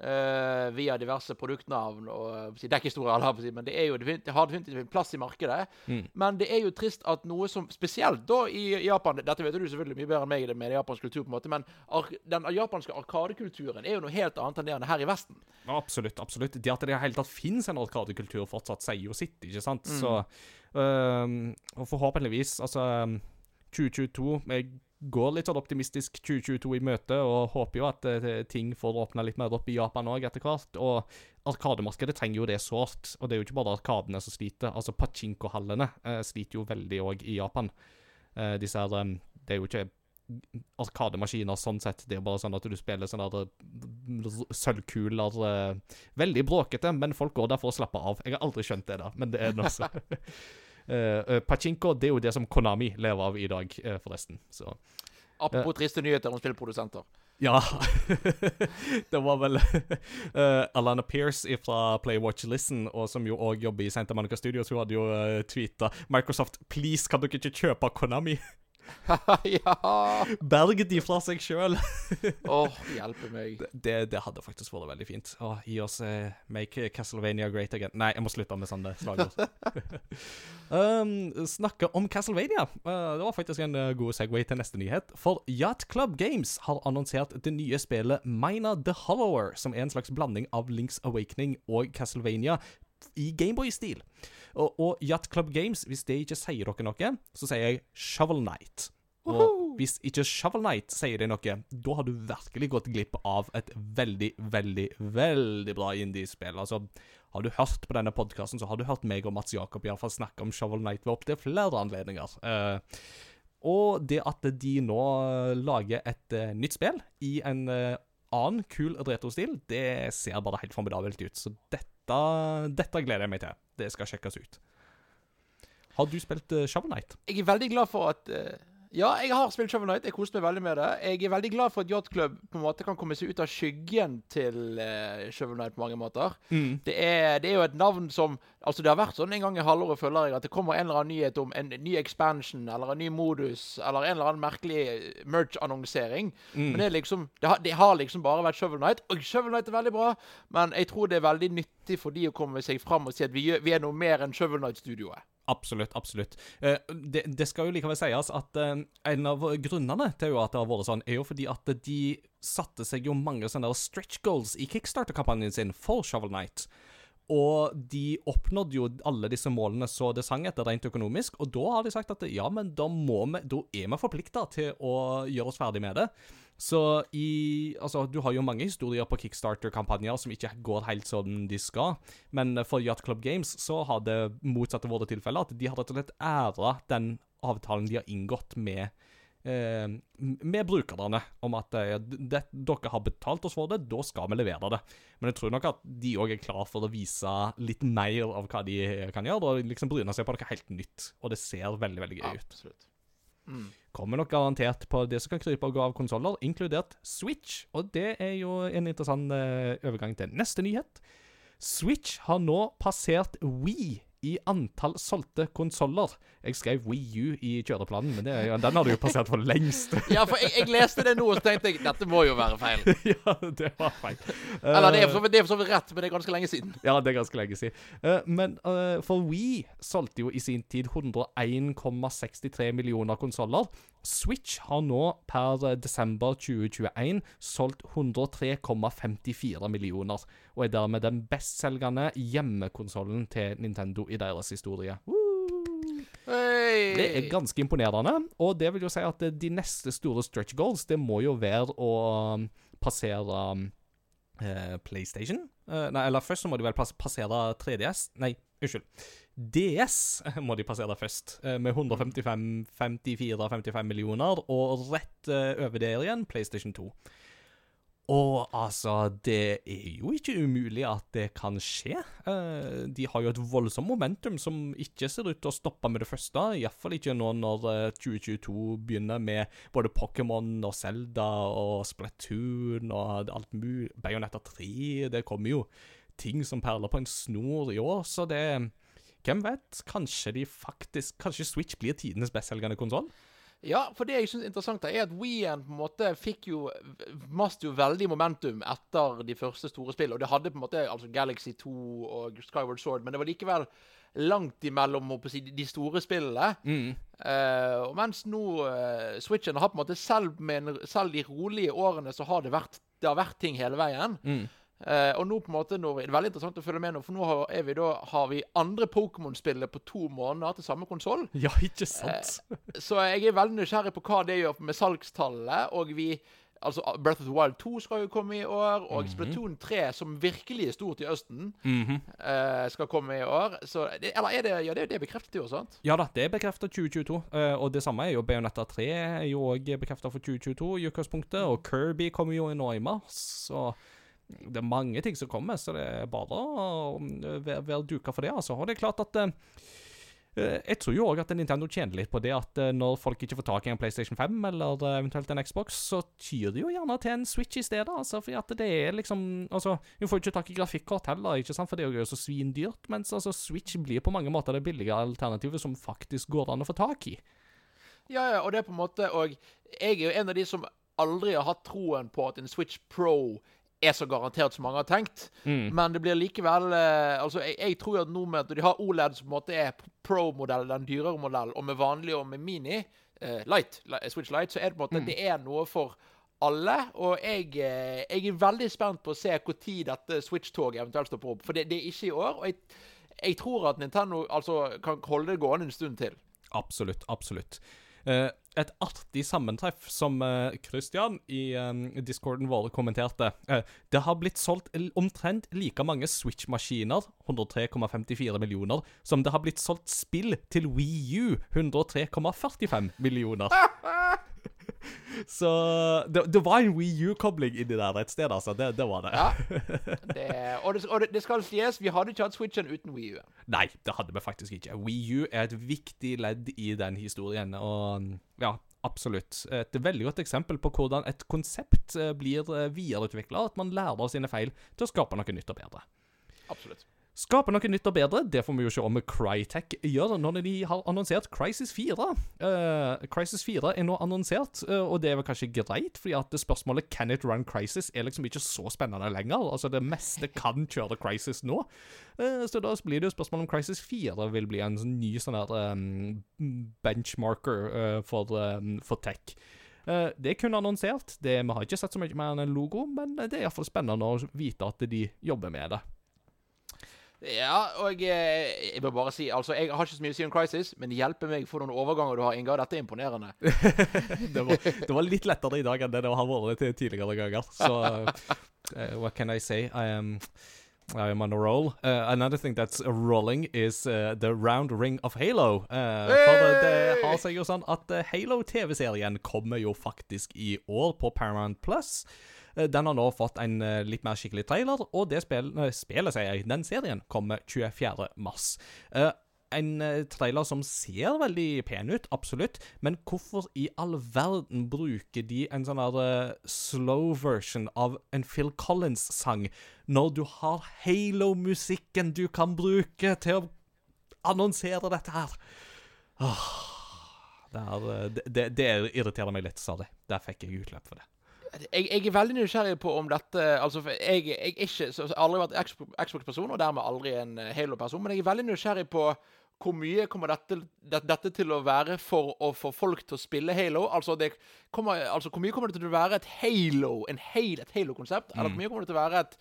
S2: Eh, via diverse produktnavn og er ikke dekkhistorier, alle men det, er jo det har definitivt en plass i markedet.
S1: Mm.
S2: Men det er jo trist at noe som Spesielt da i Japan Dette vet du selvfølgelig mye bedre enn meg det med japansk kultur, på en måte, men ar den japanske arkadekulturen er jo noe helt annet enn det den er her i Vesten.
S1: Ja, Absolutt. absolutt. Det at det i hele tatt finnes en arkadekultur fortsatt, sier jo sitt, ikke sant? Så øhm, Og forhåpentligvis, altså øhm, 2022 Jeg går litt sånn optimistisk 2022 i møte og håper jo at eh, ting får åpna litt mer opp i Japan òg etter hvert. Og arkademarkedet trenger jo det sårt. Og det er jo ikke bare arkadene som sliter. Altså Pachinko-hallene eh, sliter jo veldig òg i Japan. Eh, disse her øhm, Det er jo ikke arkademaskiner sånn sett. Det er bare sånn at du spiller sånne der sølvkuler eh, Veldig bråkete, men folk går der for å slappe av. Jeg har aldri skjønt det, da, men det er det også. *laughs* Eh, eh, Pachinko det er jo det som Konami lever av i dag, uh, forresten. Så
S2: Apropos triste nyheter om spillprodusenter.
S1: ja. *laughs* det var vel uh, *laughs* Alana Pierce fra Playwatch Listen, og som jo òg jobber i Santa Monica Studios, hun hadde jo uh, tweeta Microsoft, please, kan dere ikke kjøpe Konami? *laughs* *laughs*
S2: ja!
S1: Berg de fra seg sjøl. *laughs*
S2: Åh, hjelpe meg.
S1: Det, det hadde faktisk vært veldig fint. Åh, gi oss eh, Make Castlevania great again. Nei, jeg må slutte med sånne slagord. *laughs* um, snakke om Castlevania. Uh, det var faktisk en uh, god Segway til neste nyhet. For Yacht Club Games har annonsert det nye spillet Mina the Hollower, som er en slags blanding av Links Awakening og Castlevania i Gameboy-stil. Og, og Yacht Club Games, hvis det ikke sier dere noe, så sier jeg Shovel Knight. Og hvis ikke Shovel Knight sier deg noe, da har du virkelig gått glipp av et veldig, veldig, veldig bra indie-spill. Altså, har du hørt på denne podkasten, så har du hørt meg og Mats Jakob i hvert fall snakke om Shovel Knight ved opptil flere anledninger. Uh, Og det at de nå lager et uh, nytt spill i en uh, annen kul retrostil, det ser bare helt formidabelt ut. Så dette, dette gleder jeg meg til. Det skal sjekkes ut. Har du spilt uh, Shovel Knight?
S2: Jeg er veldig glad for at eh, Ja, jeg har spilt Shovel Knight. Jeg koste meg veldig med det. Jeg er veldig glad for at Yacht Club på en måte kan komme seg ut av skyggen til uh, Shovel Knight på mange måter.
S1: Mm.
S2: Det er, det er jo et navn som Altså, det har vært sånn en gang i halvåret, føler jeg, at det kommer en eller annen nyhet om en ny expansion eller en ny modus eller en eller annen merkelig merch-annonsering.
S1: Mm.
S2: Men det er liksom det har, det har liksom bare vært Shovel Knight. Og Shovel Knight er veldig bra, men jeg tror det er veldig nyttig for de å komme seg fram og si at vi, gjør, vi er noe mer enn Shovel Knight-studioet.
S1: Absolutt. absolutt. Eh, det, det skal jo likevel sies at eh, en av grunnene til at det har vært sånn, er jo fordi at de satte seg jo mange sånne stretch goals i Kickstarter-kampanjen sin for Shovel Knight. Og de oppnådde jo alle disse målene så det sang etter rent økonomisk, og da har de sagt at ja, men da, må vi, da er vi forplikta til å gjøre oss ferdig med det. Så i Altså, du har jo mange historier på Kickstarter-kampanjer som ikke går helt som de skal, men for Yacht Club Games så har det motsatte vært tilfellet, at de har rett og slett æra den avtalen de har inngått med eh, med brukerne om at eh, det, dere har betalt oss for det, da skal vi levere det. Men jeg tror nok at de òg er klar for å vise litt mer av hva de kan gjøre, og liksom bryne seg på noe helt nytt. Og det ser veldig, veldig gøy ut.
S2: Absolutt. Mm.
S1: Kommer nok garantert på det som kan krype og gå av konsoller, inkludert Switch. Og det er jo en interessant eh, overgang til neste nyhet. Switch har nå passert Wii i antall solgte konsoller. Jeg skrev Wii U i kjøreplanen, men det, er den har du jo passert for lengst. *laughs*
S2: Ja, for jeg, jeg leste det nå, og tenkte jeg dette må jo være feil. *laughs*
S1: ja, det var feil.
S2: Eller det er
S1: Eh,
S2: for så vidt- det er for så vidt rett, men det er ganske lenge siden. *laughs*
S1: Ja, det er ganske lenge siden. Eh, men eh, for Wii solgte jo i sin tid 101,63 millioner konsoller. Switch har nå per desember 2021 solgt 103,54 millioner, og er dermed den bestselgende hjemmekonsollen til Nintendo i deres historie.
S2: Hey.
S1: Det er ganske imponerende, og det vil jo si at de neste store stretch goals, det må jo være å um, passere um, eh, PlayStation. Eh, nei, eller først så må de vel passere 3DS. Nei, unnskyld. DS *laughs* må de passere først, med 155, 54, 55 millioner, og rett eh, over der igjen PlayStation 2. Og altså, det er jo ikke umulig at det kan skje. Eh, de har jo et voldsomt momentum som ikke ser ut til å stoppe med det første. Iallfall ikke nå når eh, 2022 begynner med både Pokémon og Zelda og Splatoon og alt mulig. Bayonetta 3. Det kommer jo ting som perler på en snor i år, så det Hvem vet? Kanskje de faktisk Kanskje Switch blir tidenes bestselgende konsoll?
S2: Ja, for det jeg synes er interessant, er at Wii-en på en måte fikk jo Mast jo veldig momentum etter de første store spillene. Og det hadde på en måte altså Galaxy 2 og Skyward Sword, men det var likevel langt imellom si, de store spillene. Eh, og mens nå uh, Switchen har på en måte selv, med selv de rolige årene så har det vært, det har vært ting hele veien. Eh, og nå på en måte vi, Det er veldig interessant å følge med nå, for nå har, vi da, har vi andre Pokémon-spillet på to måneder til samme konsoll. *laughs*
S1: Ja, ikke sant?
S2: Så jeg er veldig nysgjerrig på hva det gjør med salgstallet. Og vi Altså, Breath of the Wild 2 skal jo komme i år, og Splatoon 3, som virkelig er stort i Østen, eh, skal komme i år. Så Eller er det Ja, det, det er bekreftet år, sant?
S1: Ja da, det er bekreftet 2022. eh, og det samme er jo Bayonetta 3 er jo òg bekreftet for 2022 i utgangspunktet. Og Kirby kommer jo nå i mars. Så det er mange ting som kommer, så det er bare å eh, være, være duka for det, altså. Og det er klart at eh, eh, jeg tror jo òg at Nintendo tjener litt på det at eh, når folk ikke får tak i en PlayStation 5 eller eh, eventuelt en Xbox, så tyr de jo gjerne til en Switch i stedet. altså, fordi at det er liksom altså, Hun får jo ikke tak i grafikkort heller, ikke sant, for det er jo så svindyrt. Mens altså, Switch blir på mange måter det billige alternativet som faktisk går an å få tak i.
S2: Ja, ja, og det er på en måte Og jeg er jo en av de som aldri har hatt troen på at en Switch Pro er så garantert som mange har tenkt. Men det blir likevel eh, Altså, jeg, jeg tror at nå med at de har OLED som på en måte er Pro-modell, den dyrere modell, og med vanlig og med mini, eh, light, li- Switch Light, så er det på en måte Det er noe for alle. Og jeg, eh, jeg er veldig spent på å se når dette Switch-toget eventuelt stopper opp. For det, det er ikke i år. Og jeg, jeg tror at Nintendo altså kan holde det gående en stund til.
S1: Absolutt, absolutt. Eh, et artig sammentreff som eh, Christian i um, discorden vår kommenterte. Eh, det har blitt solgt omtrent like mange Switch-maskiner, 103,54 millioner, som det har blitt solgt spill til Wii U, 103,45 millioner. *laughs* Så det, det var en Wii U-kobling inni der et sted, altså. Det, det var det.
S2: Ja. *laughs* Det, og det, og det, skal sies, vi hadde ikke hatt Switchen uten Wii U.
S1: Nei, det hadde vi faktisk ikke. Wii U er et viktig ledd i den historien, og ja, absolutt. Et veldig godt eksempel på hvordan et konsept eh, blir videreutvikla, at man lærer av sine feil til å skape noe nytt og bedre.
S2: Absolutt.
S1: Skape noe nytt og bedre, det får vi jo se om Crytek gjør når de har annonsert Crisis 4. Uh, Crisis 4 er nå annonsert, uh, og det er vel kanskje greit, fordi at spørsmålet 'Can it run Crisis?' er liksom ikke så spennende lenger. Altså, det meste kan kjøre Crisis nå. Uh, så da blir det jo spørsmål om Crisis 4 vil bli en ny sånn her um, benchmarker eh, for, um, for tech. Eh, det er kun annonsert. Det, vi har ikke sett så mye mer enn en logo, men det er iallfall spennende å vite at de jobber med det.
S2: Ja, og jeg, jeg vil bare si Altså, jeg har ikke så mye å si om Crisis, men hjelpe meg for noen overganger du har, Inga. Dette er imponerende. *laughs*
S1: det, var, det var litt lettere i dag enn det det har vært til tidligere ganger. Så uh, *laughs* what can I say? I am I am on a roll. Uh, another thing that's rolling is uh, the round ring of Halo. Uh, for det, har seg jo sånn at Halo-TV-serien kommer jo faktisk i år på Paramount Plus. Uh, Den har nå fått en uh, litt mer skikkelig trailer, og det spill, uh, spillet, sier jeg, den serien kommer 24. mars. Uh, en eh, trailer som ser veldig pen ut, absolutt, men hvorfor i all verden bruker de en sånn her eh, slow version av en Phil Collins-sang når du har Halo-musikken du kan bruke til å annonsere dette her? Åh, det, er, eh, det, det, det irriterer meg litt, sa det. Der fikk jeg utløp for det.
S2: Jeg, jeg er veldig nysgjerrig på om dette Altså, jeg, jeg er ikke så, så, aldri vært Xbox- Xbox-person, og dermed aldri en eh, Halo-person, men jeg er veldig nysgjerrig på hvor mye kommer dette, det, dette til å være for å få folk til å spille Halo? Altså, det kommer, altså hvor mye kommer det til å være et Halo, en hel, et Halo-konsept? Eller hvor mye kommer det til å være et,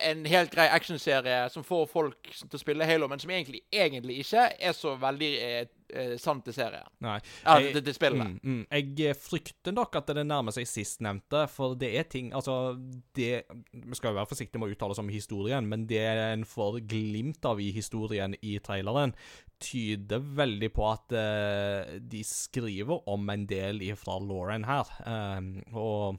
S2: en helt grei actionserie som får folk til å spille Halo, men som egentlig, egentlig ikke er så veldig eh, eh, sant til serien?
S1: Nei.
S2: Ja,
S1: jeg-
S2: det, det spillet.
S1: Mm, mm. Jeg frykter nok at det nærmer seg sistnevnte, for det er ting Altså, det Vi skal jo være forsiktige med å uttale oss om historien, men det en får glimt av i historien i traileren, tyder veldig på at uh, de skriver om en del ifra Lauren her. Um, og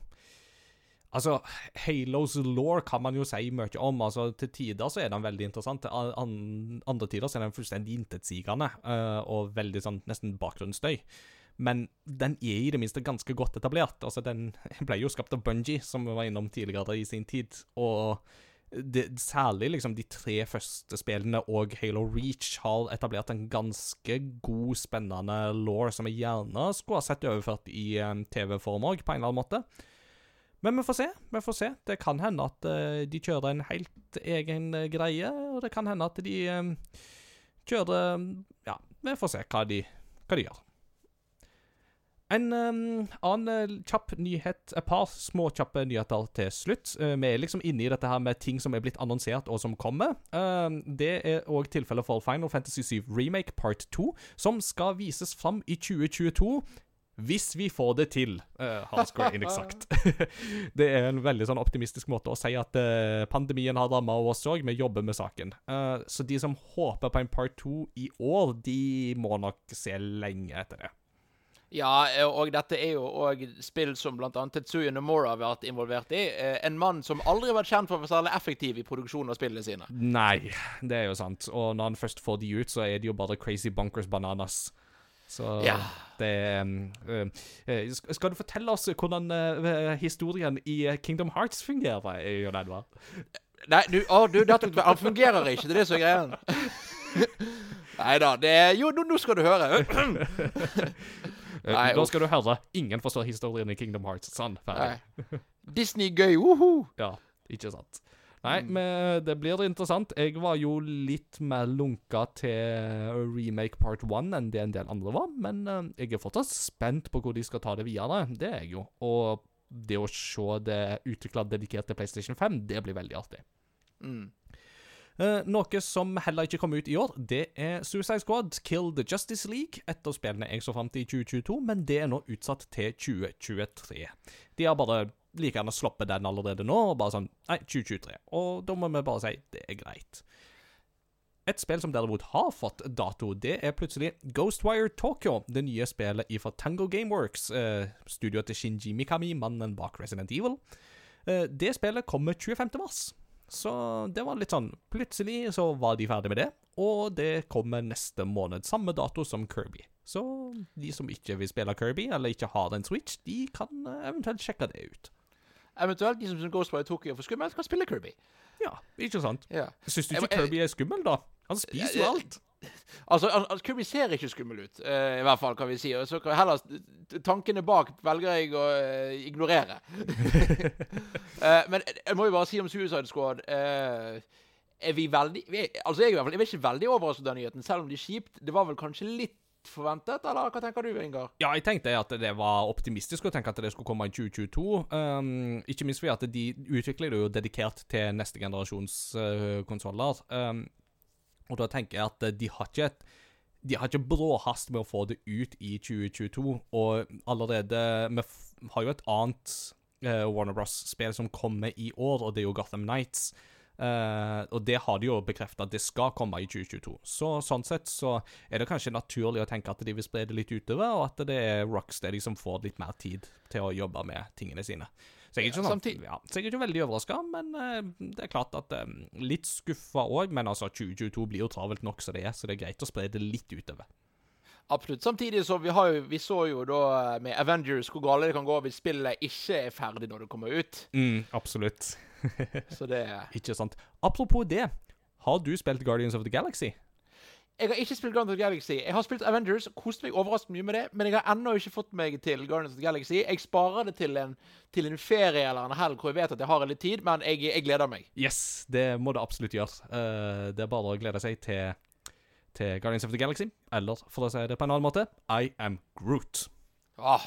S1: Altså, Halos law kan man jo si mye om. altså Til tider så er den veldig interessant, til an an- andre tider så er den fullstendig intetsigende eh, og veldig sånn nesten bakgrunnsstøy. Men den er i det minste ganske godt etablert. Altså, Den *laughs* ble jo skapt av Bungie, som vi var innom tidligere i sin tid. Og det, særlig liksom de tre første spillene og Halo Reach har etablert en ganske god, spennende law som jeg gjerne skulle ha sett overført i um, TV-form òg, på en eller annen måte. Men vi får se. vi får se. Det kan hende at eh, de kjører en helt egen eh, greie, og det kan hende at de eh, kjører Ja, vi får se hva de, hva de gjør. En um, annen kjapp nyhet, et par små kjappe nyheter til slutt. Uh, vi er liksom inne i dette her med ting som er blitt annonsert og som kommer. Uh, det er òg tilfellet for Final Fantasy 7 Remake Part 2, som skal vises fram i 2022. Hvis vi får det til, uh, har Square Enix sagt. *laughs* det er en veldig sånn optimistisk måte å si at uh, pandemien har ramma oss òg. Vi jobber med saken. Uh, så de som håper på en part two i år, de må nok se lenge etter det.
S2: Ja, eh, og dette er jo òg spill som bl.a. Tetsuya Nomura har vært involvert i. Eh, En mann som aldri har vært kjent for å være særlig effektiv i produksjonen av spillene sine.
S1: Nei, det er jo sant. Og når han først får de ut, så er de jo bare crazy bunkers bananas. Så
S2: Ja.
S1: det uh, Skal du fortelle oss hvordan uh, historien i Kingdom Hearts fungerer, Jon Edvard?
S2: Nei, du, å, du dette, han fungerer ikke. Det er det som er greia. *laughs* Nei da. Det er Jo, nå, nå skal du høre. *coughs* *coughs* Nei,
S1: da skal du høre. Ingen forstår historien i Kingdom Hearts. Sånn, ferdig.
S2: Disney gøy, woho!
S1: Ja, ikke sant. Nei, men det blir interessant. Jeg var jo litt mer lunka til remake part one enn det en del andre var, men eh, jeg er fortsatt spent på hvor de skal ta det videre. Det er jeg jo. Og det å se det utvikla dedikert til PlayStation 5, det blir veldig artig.
S2: Mm.
S1: Eh, noe som heller ikke kom ut i år, det er Suicide Squad Kill the Justice League. Et av spillene jeg så fram til i 2022, men det er nå utsatt til 2023. De har bare like gjerne sluppet den allerede nå, og bare sånn Nei, 2023. Og da må vi bare si det er greit. Et spill som derimot har fått dato, det er plutselig Ghostwire Tokyo, det nye spillet fra Tango Gameworks, eh, studioet til Shinji Mikami, mannen bak Resident Evil. Eh, det spillet kommer 25. mars. Så det var litt sånn Plutselig så var de ferdig med det, og det kommer neste måned. Samme dato som Kirby. Så de som ikke vil spille Kirby, eller ikke har en Switch, de kan eh, eventuelt sjekke det ut.
S2: Eventuelt de som syns Ghostwire Tokyo er for skummelt, kan spille Kirby.
S1: Ja, ikke sant?
S2: Ja.
S1: Syns du
S2: Jeg jeg,
S1: ikke Kirby er skummel, da? Han spiser jo alt. *laughs*
S2: Altså, al- al- Kirby ser ikke skummel ut, uh, i hvert fall, kan vi si. Og så kan heller Tankene bak velger jeg å uh, ignorere. uh, *laughs* men jeg må jo bare si om Suicide Squad Er vi veldig vi er, Altså, jeg, er i hvert fall, jeg er ikke veldig overrasket av nyheten, selv om det er kjipt. Det var vel kanskje litt forventet, eller hva tenker du, Ingar?
S1: Ja, jeg tenkte at det var optimistisk å tenke at det skulle komme i 2022. Um, ikke minst fordi at de utvikler det jo dedikert til neste generasjons uh, konsoller. Um, og da tenker jeg at de har ikke et de har ikke bråhast med å få det ut i 2022, og allerede Vi har jo et annet uh, Warner Bros.-spill som kommer i år, og det er jo Gotham Nights. Eh, og det har de jo bekrefta at det skal komme i 2022. Så sånn sett så er det kanskje naturlig å tenke at de vil spre det litt utover, og at det er Rocksteady som får litt mer tid til å jobbe med tingene sine. Så jeg er ikke, sånn, ja, så jeg er ikke veldig overraska, men uh, det er klart at um, Litt skuffa òg, men altså 2022 blir jo travelt nok som det er, så det er greit å spre det litt utover.
S2: Absolutt. Samtidig så vi har jo Vi så jo da med Avengers hvor gale det kan gå hvis spillet ikke er ferdig når det kommer ut.
S1: Mm, absolutt. *laughs*
S2: Så det
S1: Ikke sant. Apropos det, har du spilt Guardians of the Galaxy?
S2: Jeg har ikke spilt Guardians of the Galaxy. Jeg har spilt Avengers, kost meg overraskende mye med det, men jeg har ennå ikke fått meg til Guardians of the Galaxy. Jeg sparer det til en, til en ferie eller en helg hvor jeg vet at jeg har litt tid, men jeg, jeg gleder meg.
S1: Yes, det må det absolutt gjøre. Uh, det er bare å glede seg til, til Guardians of the Galaxy, eller for å si det på en annen måte, I am Groot.
S2: Ah.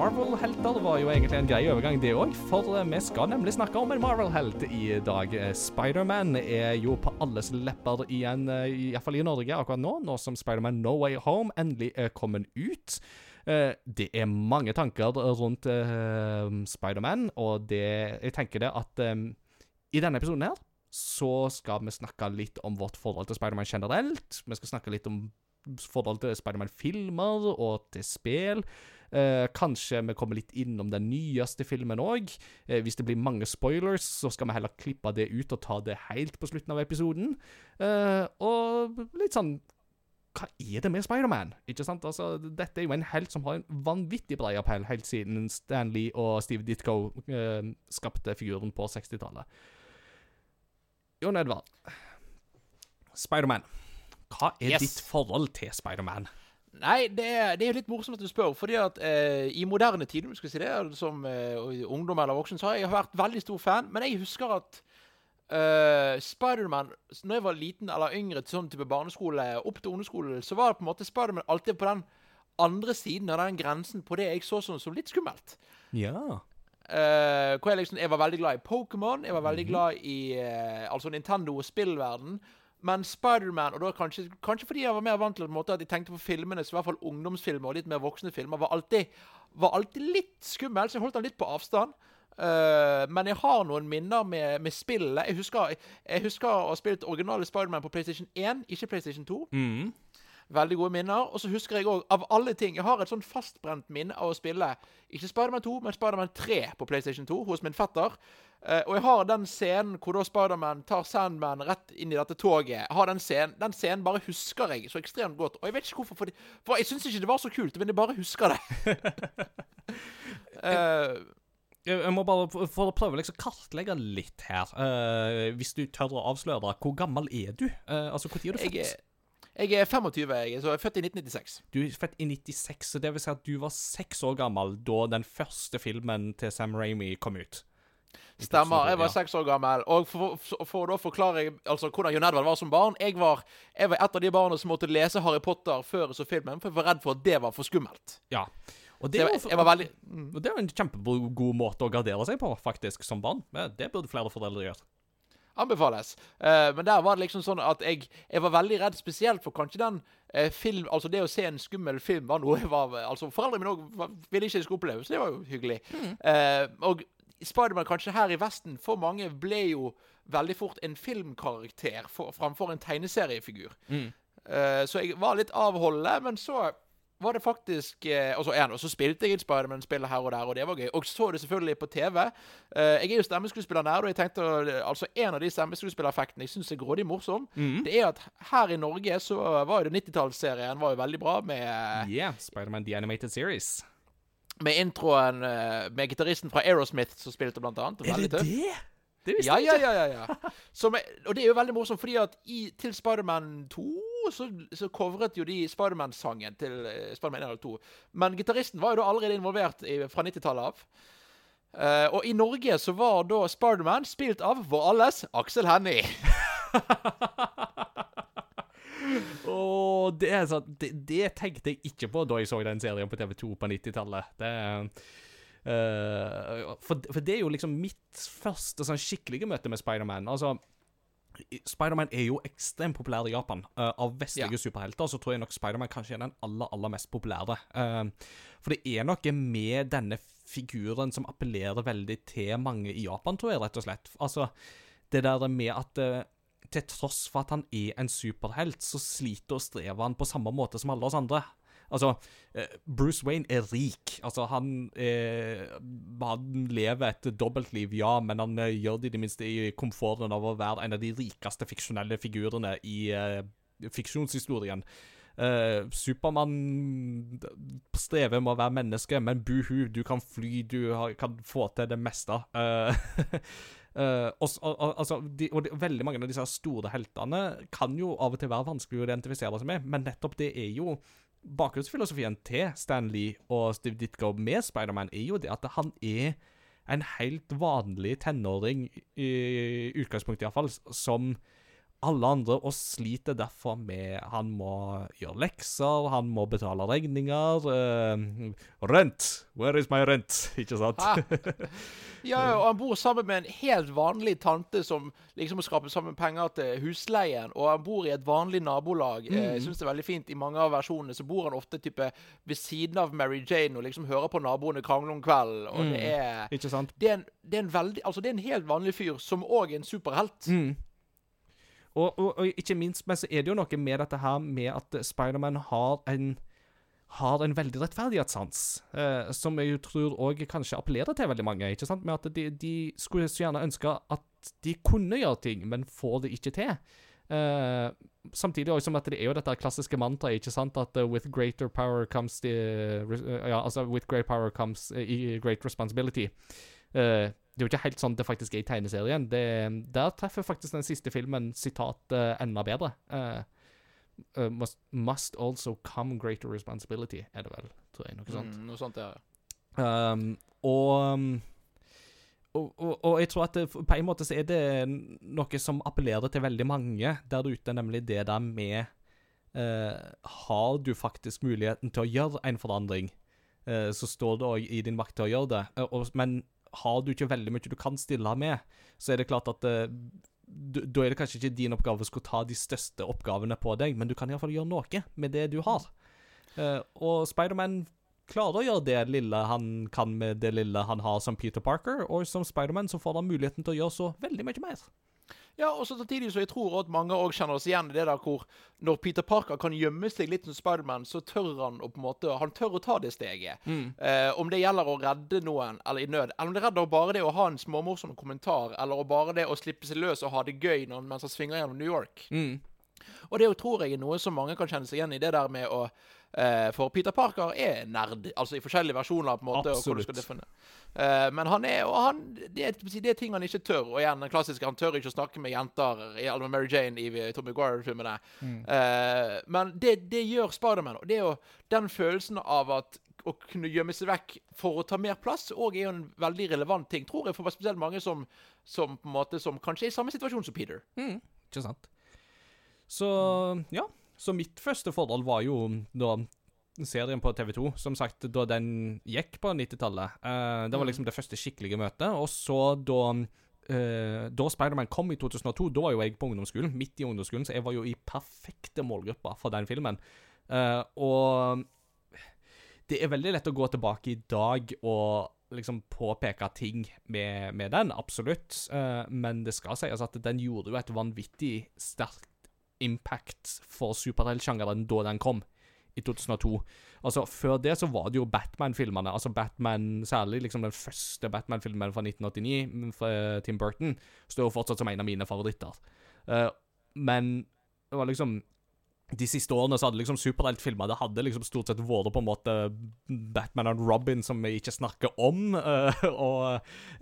S1: Marvel-helter var jo egentlig en grei overgang, det òg. For eh, vi skal nemlig snakke om en Marvel-helt i dag. Eh, Spiderman er jo på alles lepper igjen, iallfall i Norge akkurat nå, nå som Spiderman No Way Home endelig er kommet ut. Eh, det er mange tanker rundt Spiderman, og det, jeg tenker det at eh, i denne episoden her så skal vi snakke litt om vårt forhold til Spiderman generelt. Vi skal snakke litt om forhold til Spiderman-filmer og til spill. Eh, kanskje vi kommer litt innom den nyeste filmen òg. Eh, hvis det blir mange spoilers, så skal vi heller klippe det ut og ta det helt på slutten av episoden. Eh, og litt sånn Hva er det med Spiderman? Ikke sant? Altså, dette er jo en helt som har en vanvittig bred appell helt siden Stanley og Steve Ditko eh, skapte figuren på 60-tallet. Jon Edvard. Spiderman. Hva er
S2: Yes.
S1: ditt forhold til Spiderman?
S2: Nei, det er, det er litt morsomt at du spør, fordi at eh, i moderne tid, om du skal si det, som eh, ungdom eller voksen, så har jeg vært veldig stor fan, men jeg husker at eh, Spiderman Når jeg var liten eller yngre, til sånn type barneskole, opp til ungdomsskole, så var det på en måte Spiderman alltid på den andre siden av den grensen på det jeg så som, som litt skummelt.
S1: Ja.
S2: Eh, hvor jeg liksom Jeg var veldig glad i Pokémon. Jeg var veldig glad i eh, altså Nintendo og spillverden. Men Spiderman, og da kanskje, kanskje fordi jeg var mer vant til måte at jeg tenkte på filmene så i hvert fall ungdomsfilmer og litt mer voksne filmer, var alltid, var alltid litt skummel, så jeg holdt den litt på avstand. Uh, men jeg har noen minner med, med spillet. Jeg husker, jeg husker å ha spilt originale Spiderman på PlayStation 1, ikke PlayStation 2.
S1: Mm.
S2: Veldig gode minner. Og så husker jeg òg, av alle ting Jeg har et sånn fastbrent minne av å spille ikke Spiderman 2, men Spiderman 3 på PlayStation 2 hos min fetter. Eh, og jeg har den scenen hvor da Spiderman tar Sandman rett inn i dette toget. Jeg har Den scenen Den scenen bare husker jeg så ekstremt godt. Og jeg vet ikke hvorfor, fordi, for jeg syns ikke det var så kult, men jeg bare husker det. *laughs* uh,
S1: Jeg må bare for å prøve liksom kartlegge litt her. Uh, hvis du tør å avsløre, hvor gammel er du? Uh, altså, Når er du født?
S2: Jeg er 25, jeg, så jeg er født i 1996.
S1: Du er født i 96, så det vil si at du var seks år gammel da den første filmen til Sam Ramy kom ut.
S2: Stemmer. Jeg var seks år gammel. Og for, for, for da forklare altså, hvordan Jon Edvard var som barn Jeg var, jeg var et av de barna som måtte lese Harry Potter før jeg så filmen, for jeg var redd for at det var for skummelt.
S1: Ja. Og det,
S2: jeg, var- jeg var veldig mm.
S1: og det er jo en kjempegod måte å gardere seg på, faktisk, som barn. Det burde flere foreldre gjøre.
S2: Anbefales. Uh, men der var det liksom sånn at jeg, jeg var veldig redd, spesielt for kanskje den uh, film Altså det å se en skummel film var noe jeg var Altså Foreldrene mine òg ville ikke jeg skulle oppleve, så det var jo hyggelig. Eh, og Spiderman kanskje her i Vesten for mange ble jo veldig fort en filmkarakter for, framfor en tegneseriefigur. Eh, så jeg var litt avholdende, men så var det faktisk uh, Og så, ja, og så spilte jeg et Spiderman-spill her og der, og det var gøy. Og så det selvfølgelig på TV. Uh, jeg er jo stemmeskuespiller nær, og jeg tenkte eh, altså en av de stemmeskuespillereffektene jeg syns er grådig morsom, det er at her i Norge så var jo det 90-tallsserien var jo veldig bra med,
S1: Yeah, Spiderman The Animated Series.
S2: Med introen eh, med gitaristen fra Aerosmith som spilte, blant annet. Er det
S1: det? Det visste
S2: Ja,
S1: jeg
S2: ja,
S1: ikke.
S2: ja. ja, ja. Som og det er jo veldig morsomt, fordi at i, til Spiderman 2 så, så covret jo de Spiderman-sangen til uh, Spiderman 1 eller 2. Men gitaristen var jo da allerede involvert i, fra 90-tallet av. Uh, og i Norge så var da Spiderman spilt av vår alles Aksel Hennie. *laughs*
S1: Og det, er sånn, det, det tenkte jeg ikke på da jeg så den serien på TV2 på 90-tallet. Det eh, for, for det er jo liksom mitt første sånn skikkelige møte med Spiderman. Altså Spiderman er jo ekstremt populær i Japan. Uh, av vestlige
S2: Ja.
S1: superhelter så tror jeg nok Spiderman kanskje er den aller aller mest populære. Uh, for det er noe med denne figuren som appellerer veldig til mange i Japan, tror jeg, rett og slett. Altså, det der med at til tross for at han er en superhelt, så sliter og strever han på samme måte som alle oss andre. Altså, eh, Bruce Wayne er rik. Altså, han, eh, han lever et dobbeltliv, ja, men han eh, gjør det i det minste i komforten av å være en av de rikeste fiksjonelle figurene i eh, fiksjonshistorien. Uh, Supermann strever med å være menneske, men buhu, du kan fly, du har, kan få til det meste. *laughs* Uh, og, og, altså, de, og de, veldig mange av disse store heltene kan jo av og til være vanskelig å identifisere seg med, men nettopp det er jo Bakgrunnsfilosofien til Stan Lee og Steve Ditko med Spiderman er jo det at han er en helt vanlig tenåring, i utgangspunktet iallfall, som alle andre, og sliter derfor med Han må gjøre lekser, han må betale regninger. Uh, rent! Where is my rent? *laughs* Ikke sant? *laughs*
S2: Ja, og han bor sammen med en helt vanlig tante som liksom må skrape sammen penger til husleien. Og han bor i et vanlig nabolag. Mm. Jeg syns det er veldig fint. I mange av versjonene så bor han ofte type ved siden av Mary Jane og liksom hører på naboene krangle om kvelden. Og det er
S1: Ikke sant?
S2: det er, en, det er en veldig Altså, det er en helt vanlig fyr som òg er en superhelt.
S1: Mm. Og, og, og ikke minst, men så er det jo noe med dette her med at Spiderman har en har en veldig rettferdighetssans, eh, som jeg tror òg kanskje appellerer til veldig mange. ikke sant? Med at de, de skulle så gjerne ønske at de kunne gjøre ting, men får det ikke til. Eh, samtidig også at det er jo dette klassiske mantraet, ikke sant, at uh, with greater power comes the uh, Ja, altså with great power comes uh, great responsibility. Eh, det er jo ikke helt sånn det faktisk er i tegneserien. Det, der treffer faktisk den siste filmen sitat uh, enda bedre. Uh, uh, must, must also come greater responsibility, er det vel, tror jeg. Noe sånt.
S2: Mm, noe sånt, ja.
S1: Um, og, um, og, og, og jeg tror at det, på en måte så er det noe som appellerer til veldig mange der ute, nemlig det der med Har du faktisk muligheten til å gjøre en forandring, så står det òg i din makt til å gjøre det. Men har du ikke veldig mye du kan stille med, så er det klart at uh, da er det kanskje ikke din oppgave å skulle ta de største oppgavene på deg, men du kan iallfall gjøre noe med det du har. Uh, og Spiderman klarer å gjøre det lille han kan med det lille han har som Peter Parker, og som Spiderman så får han muligheten til å gjøre så veldig mye mer.
S2: Ja, og så samtidig så jeg tror at mange også kjenner oss igjen i det der hvor når Peter Parker kan gjemme seg litt som Spiderman, så tør han å på en måte Han tør å ta det steget. Eh, om det gjelder å redde noen eller i nød, eller om det redder bare det å ha en småmorsom kommentar, eller bare det å slippe seg løs og ha det gøy når, mens han svinger gjennom New York. Og det jo tror jeg er noe som mange kan kjenne seg igjen i, det der med å For Peter Parker er nerd, altså i forskjellige versjoner, på en måte.
S1: Absolutt.
S2: Eh, men han er og han, det, det er ting han ikke tør. Og igjen, den klassiske Han tør ikke å snakke med jenter i Alma Mary Jane i Tom Maguire-filmene. Eh, men det, det gjør Spiderman. Og det er jo den følelsen av at å kunne gjemme seg vekk for å ta mer plass, og er jo en veldig relevant ting, tror jeg, for spesielt mange som, som på en måte som kanskje er i samme situasjon som Peter.
S1: Ikke sant? Så ja. Så mitt første forhold var jo da serien på TV2, som sagt, da den gikk på 90-tallet. Uh, det var liksom det første skikkelige møtet. Og så da uh, Da Spiderman kom i 2002, da var jo jeg på ungdomsskolen, midt i ungdomsskolen, så jeg var jo i perfekte målgruppa for den filmen. Uh, og det er veldig lett å gå tilbake i dag og liksom påpeke ting med, med den, absolutt. Uh, men det skal sies at den gjorde jo et vanvittig sterkt impact for superheltsjangeren da den kom, i 2002. Altså, Før det så var det jo Batman-filmene. Altså Batman, Særlig liksom den første Batman-filmen fra 1989, fra Tim Burton, står jo fortsatt som en av mine favoritter. Uh, men det var liksom de siste årene så hadde liksom superheltfilmer Det hadde liksom stort sett vært på en måte Batman og Robin som vi ikke snakker om. Uh, *laughs* og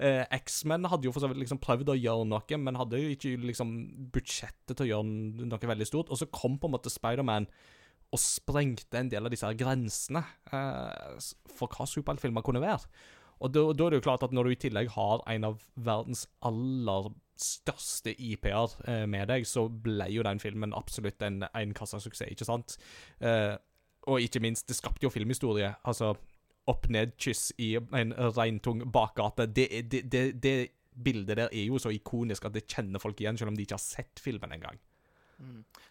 S1: uh, X-Men hadde jo for så vidt liksom prøvd å gjøre noe, men hadde jo ikke liksom budsjettet til å gjøre noe veldig stort. Og så kom på en måte Spiderman og sprengte en del av disse her grensene uh, for hva superheltfilmer kunne være. Og da, da er det jo klart at når du i tillegg har en av verdens aller største IP-er eh, med deg, så ble jo den filmen absolutt en, en kassasuksess, ikke sant? Eh, og ikke minst, det skapte jo filmhistorie. Altså, opp-ned-kyss i en regntung bakgate. Det, det, det, det bildet der er jo så ikonisk at det kjenner folk igjen, selv om de ikke har sett filmen engang.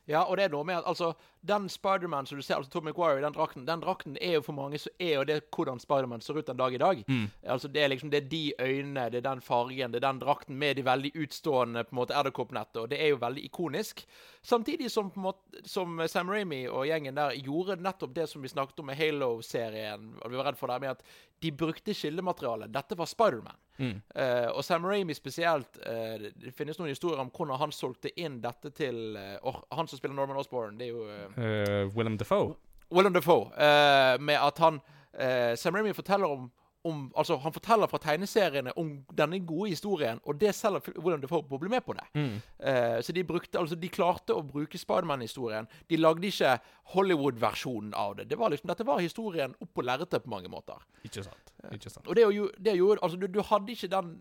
S2: Ja, og det er noe med at altså, den Spiderman som du ser, altså Tom McGuire i den drakten, den drakten er jo for mange så er jo det hvordan Spiderman ser ut den dag i dag. Altså Det er liksom det er de øynene, det er den fargen, det er den drakten med de veldig utstående på en måte edderkoppnettet, og det er jo veldig ikonisk. Samtidig som på en måte som Sam Ramy og gjengen der gjorde nettopp det som vi snakket om med Halo-serien, og vi var redd for det, med at de brukte kildemateriale. Dette var Spiderman. Eh, og Sam Ramy spesielt uh, Det finnes noen historier om hvordan han solgte inn dette til uh, Han som spiller Norman Osborn, det er jo
S1: Uh, Willem Defoe.
S2: Willem Dafoe. eh, med at han Sam Ramy forteller om, om Altså, han forteller fra tegneseriene om denne gode historien, og det selger hvordan du får på å bli med på det. Eh, så de brukte Altså, de klarte å bruke Spiderman-historien. De lagde ikke Hollywood-versjonen av det. det var liksom, dette var historien opp på lerretet på mange måter.
S1: Ikke sant. Ikke sant.
S2: Og det, det gjorde Altså, du, du hadde ikke den,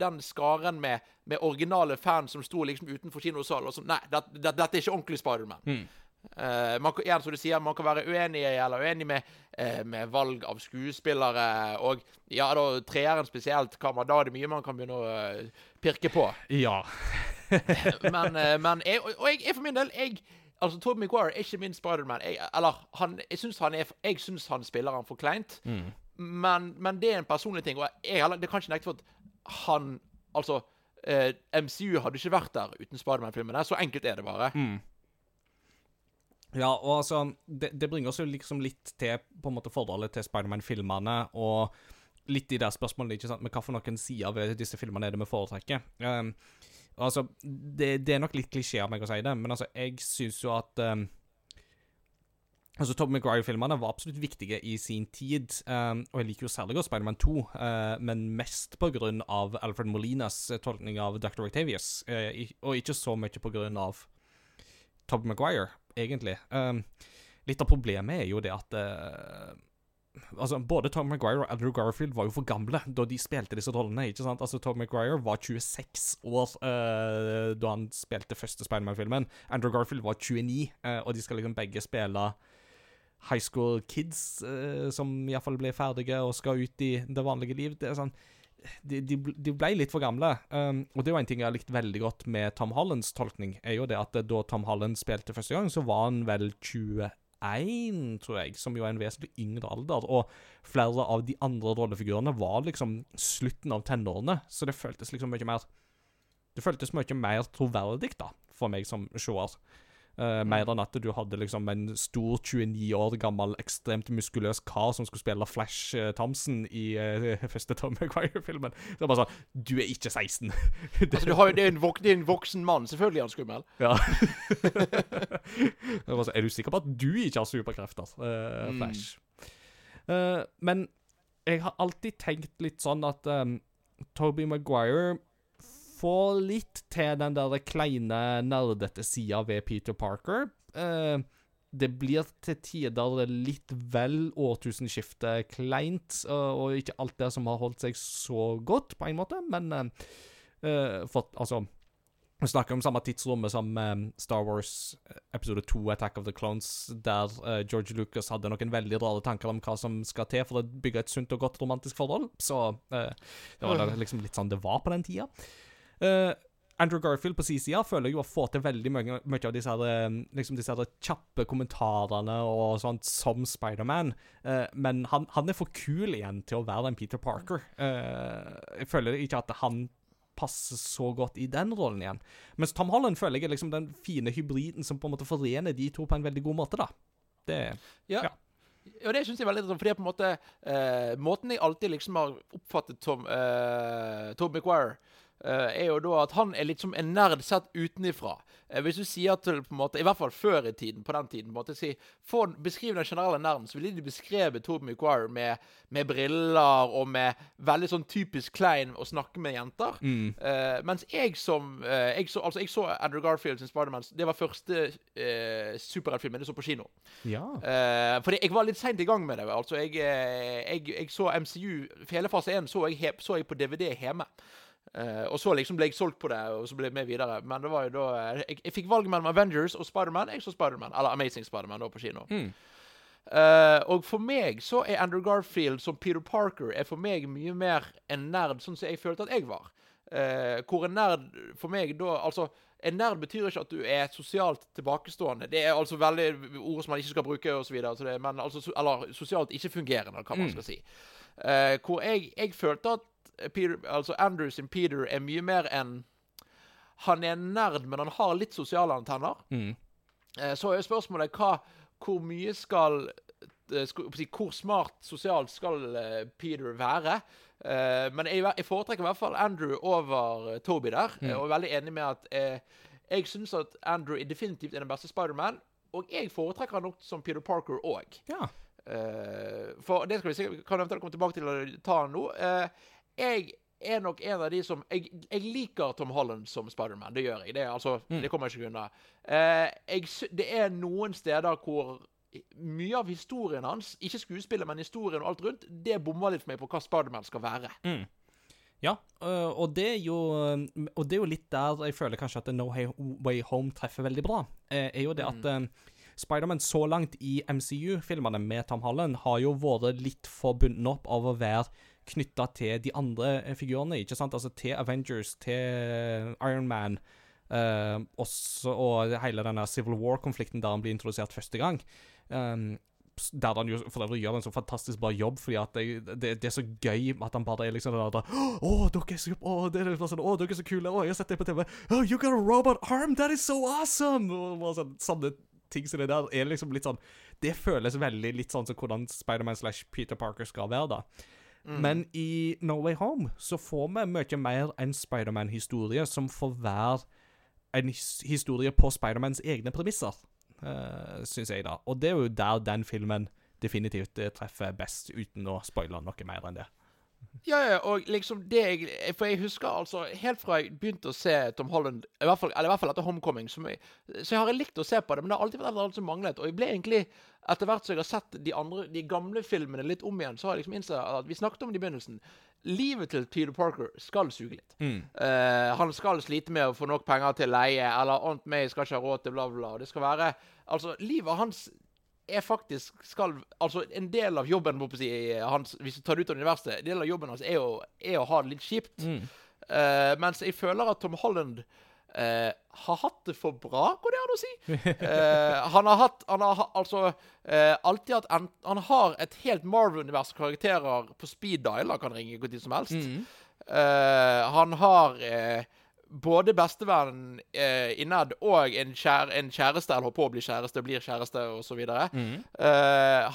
S2: den skaren med, med originale fans som sto liksom utenfor kinosalen og sånn Nei, det, det, dette er ikke ordentlig Spiderman. Eh, man, igjen, som du sier, man kan være uenig eller uenig med, uh, med valg av skuespillere. Og ja, da treeren spesielt, Hva, da er det mye man kan begynne å uh, pirke på.
S1: Ja.
S2: Men, men jeg, og jeg, jeg for min del jeg, Altså, Tobey Maguire er ikke min Spiderman. Eller, han, jeg syns han, er- jeg synes han spiller han for kleint. Men, men det er en personlig ting. Og jeg, det kan ikke nekte for at han Altså, MCU hadde ikke vært der uten Spiderman-filmene. Så enkelt er det bare.
S1: Ja, og altså Det, det bringer oss jo liksom litt til på en måte forholdet til Spiderman-filmene, og litt i det spørsmålet ikke sant, med hva for noen sider ved disse filmene er det vi foretrekker. Um, altså, det, det er nok litt klisjé av meg å si det, men altså, jeg syns jo at um, Altså, Tom Maguire-filmene var absolutt viktige i sin tid, um, og jeg liker jo særlig godt Spiderman 2, uh, men mest på grunn av Alfred Molinas eh, tolkning av Dr. Octavius, uh, og ikke så mye på grunn av Tobey Maguire, egentlig. Um, litt av problemet er jo det at uh, Altså, Både Tom Maguire og Andrew Garfield var jo for gamle da de spilte disse rollene. ikke sant? Altså, Tom Maguire var 26 år uh, da han spilte første Spiderman-filmen. Andrew Garfield var 29, uh, og de skal liksom begge spille high school kids uh, som iallfall blir ferdige og skal ut i det vanlige liv. Det er sånn de, de, ble litt for gamle. Um, og det er jo en ting jeg har likt veldig godt med Tom Hollands tolkning, er jo det at eh, da Tom Holland spilte første gang, så var han vel 21, tror jeg, som jo er en vesentlig yngre alder. Og flere av de andre rollefigurene var liksom slutten av tenårene, så det føltes liksom mye mer Det føltes mye mer troverdig, da, for meg som seer. Eh, Mer enn at du hadde liksom en stor 29 år gammel, ekstremt muskuløs kar som skulle spille Flash uh, Thompson i uh, *laughs* første Tom McGuire-filmen. Det var bare sånn Du er ikke 16. *laughs* det,
S2: Altså, du har jo, det, er en vok, det er en voksen mann. Selvfølgelig er han skummel.
S1: ja. *laughs* det var sånn, er du sikker på at du ikke har superkrefter, eh,
S2: Mm.
S1: Flash? Eh, men jeg har alltid tenkt litt sånn at um, Toby Maguire får litt til den der kleine, nerdete sida ved Peter Parker. Eh, det blir til tider litt vel årtusenskiftet kleint, og, og ikke alt det som har holdt seg så godt, på en måte, men eh, eh, for, altså vi snakker om samme tidsrommet som eh, Star Wars eh, episode 2, Attack of the Clones, der uh, George Lucas hadde noen veldig rare tanker om hva som skal til for å bygge et sunt og godt romantisk forhold. Så uh, det var liksom litt sånn det var på den tida. Eh, Andrew Garfield på sin side føler jo å få til veldig mye, mye av disse, her, eh, liksom disse her kjappe kommentarene og sånt som Spiderman, uh, men han, han er for kul igjen til å være en Peter Parker. Uh, jeg føler ikke at han passer så godt i den rollen igjen. Mens Tom Holland føler jeg er liksom den fine hybriden som på en måte forener de to på en veldig god måte, da. Det
S2: Ja.
S1: Ja.
S2: Og det syns jeg er veldig interessant, fordi på en måte eh, Måten jeg alltid liksom har oppfattet Tom, eh, Tom McGuire eh, er jo da at han er litt som en nerd sett utenifra. Eh, hvis du sier til på en måte, I hvert fall før i tiden, på den tiden, på en måte, si, få Beskriv den generelle nerden, så ville de beskrevet Tom McGuire med, med briller og med veldig sånn typisk klein å snakke med jenter. Eh, mens jeg som uh, jeg, så, altså, jeg så Andrew Garfield sin Spiderman. Det var første uh, superheltfilmen jeg så på kino.
S1: Ja.
S2: Uh, fordi jeg var litt seint i gang med det. Altså, jeg, eh, jeg, jeg så MCU Hele fase 1 så jeg, så jeg på DVD hjemme. Eh, og så liksom ble jeg solgt på det, og så ble jeg med videre. Men det var jo da eh, Jeg, jeg fikk valget mellom Avengers og Spiderman. Jeg så Spiderman, eller Amazing Spiderman, da på kino.
S1: Mm.
S2: Uh, og for meg så er Andrew Garfield som Peter Parker er for meg mye mer en nerd, sånn som jeg følte at jeg var. Uh, hvor en nerd for meg da Altså, en nerd betyr ikke at du er sosialt tilbakestående. Det er altså veldig ord som man ikke skal bruke, og så videre, så det, men altså, so- eller sosialt ikke fungerende, hva man
S1: Mm.
S2: skal si. Hvor jeg, jeg følte at Peter, altså Andrew sin Peter er mye mer enn Han er en nerd, men han har litt sosiale antenner.
S1: Mm.
S2: Eh, Så er jo spørsmålet hva, hvor mye skal eh, Hvor smart sosialt skal eh, Peter være? Men jeg, foretrekker i hvert fall Andrew over Toby der.
S1: Mm.
S2: Og er veldig enig med at jeg syns at Andrew er definitivt er den beste Spiderman. Og jeg foretrekker han nok som Peter Parker òg.
S1: ja.
S2: For det skal vi sikkert kan eventuelt komme tilbake til å ta nå. Jeg er nok en av de som Jeg, jeg liker Tom Holland som Spiderman. Det gjør jeg. Det, altså,
S1: Mm.
S2: det kommer jeg ikke unna. Eh, jeg, det er noen steder hvor mye av historien hans, ikke skuespillet, men historien og alt rundt, det bommer litt for meg på hva Spiderman skal være.
S1: Ja, øh, og det jo øh, Og det er jo litt der jeg føler kanskje at No Way Home treffer veldig bra. eh, Er jo det at mm. Spiderman så langt i MCU-filmene med Tom Holland har jo vært litt for bundet opp av å være knytta til de andre eh, figurene, ikke sant? Altså til Avengers, til Iron Man, Uh, også, og hele denne Civil War-konflikten der han blir introdusert første gang. Um, der han jo for øvrig gjør en så fantastisk bra jobb, fordi at det, det, det er så gøy at han bare er liksom den der Å, dere er så Å, sånn, dere er så kule. Å, jeg har sett det på TV. Oh, you got a robot arm! That is so awesome! Og bare sånn, sånne ting som det der er liksom litt sånn Det føles veldig litt sånn som hvordan Spiderman slash Peter Parker skal være, da. Men i No Way Home så får vi mye mer enn Spiderman-historie som får være en historie på Spidermans egne premisser, uh, syns jeg, da. Og det er jo der den filmen definitivt eh, treffer best, uten å spoile noe mer enn det.
S2: Ja, ja, og liksom det jeg For jeg husker altså Helt fra jeg begynte å se Tom Holland, i hvert fall, eller i hvert fall etter Homecoming, jeg, så jeg har likt å se på det, men det har alltid vært alt som manglet. Og jeg ble egentlig, etter hvert som jeg har sett de andre, de gamle filmene litt om igjen, så har jeg liksom innsett at vi snakket om det i begynnelsen. Livet til Peter Parker skal suge litt. Eh, han skal slite med å få nok penger til leie, eller Aunt May skal ikke ha råd til bla, bla. Det skal være Altså, livet hans er faktisk skal, Altså, en del av jobben må si, hans, Hvis du tar det ut av universet, en del av jobben hans er å, er å ha det litt kjipt. Eh, mens jeg føler at Tom Holland eh, har hatt det for bra, går det an å si. *laughs* Eh, han har hatt Han har altså eh, alltid hatt en, Han har et helt Marvel-univers karakterer på speed dial. Han kan ringe hvor tid som helst. Eh, han har eh, både bestevennen eh, i Ned og en, kjær, en kjæreste, eller holder på å bli kjæreste, blir kjæreste osv.
S1: Mm.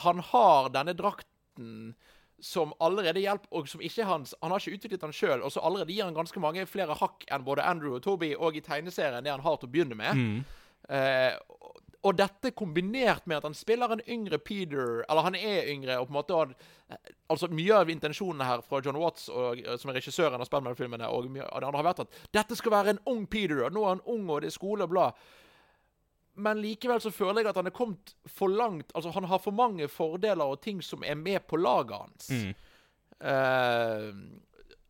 S2: Han har denne drakten som allerede hjelper, og som ikke er hans Han har ikke utviklet den sjøl, og så allerede gir han ganske mange flere hakk enn både Andrew og Toby, og i tegneserien det han har til å begynne med.
S1: Mm.
S2: Eh, og dette kombinert med at han spiller en yngre Peter Eller han er yngre, og på en måte han, Altså Mye av intensjonene her fra John Watts, og, eh, som er regissøren av Spellemann-filmene, og og det andre har vært at dette skal være en ung Peter, og nå er han ung, og det er skole og bla. Men likevel så føler jeg at han er kommet for langt Altså Han har for mange fordeler og ting som er med på laget hans.
S1: Mm.
S2: Uh,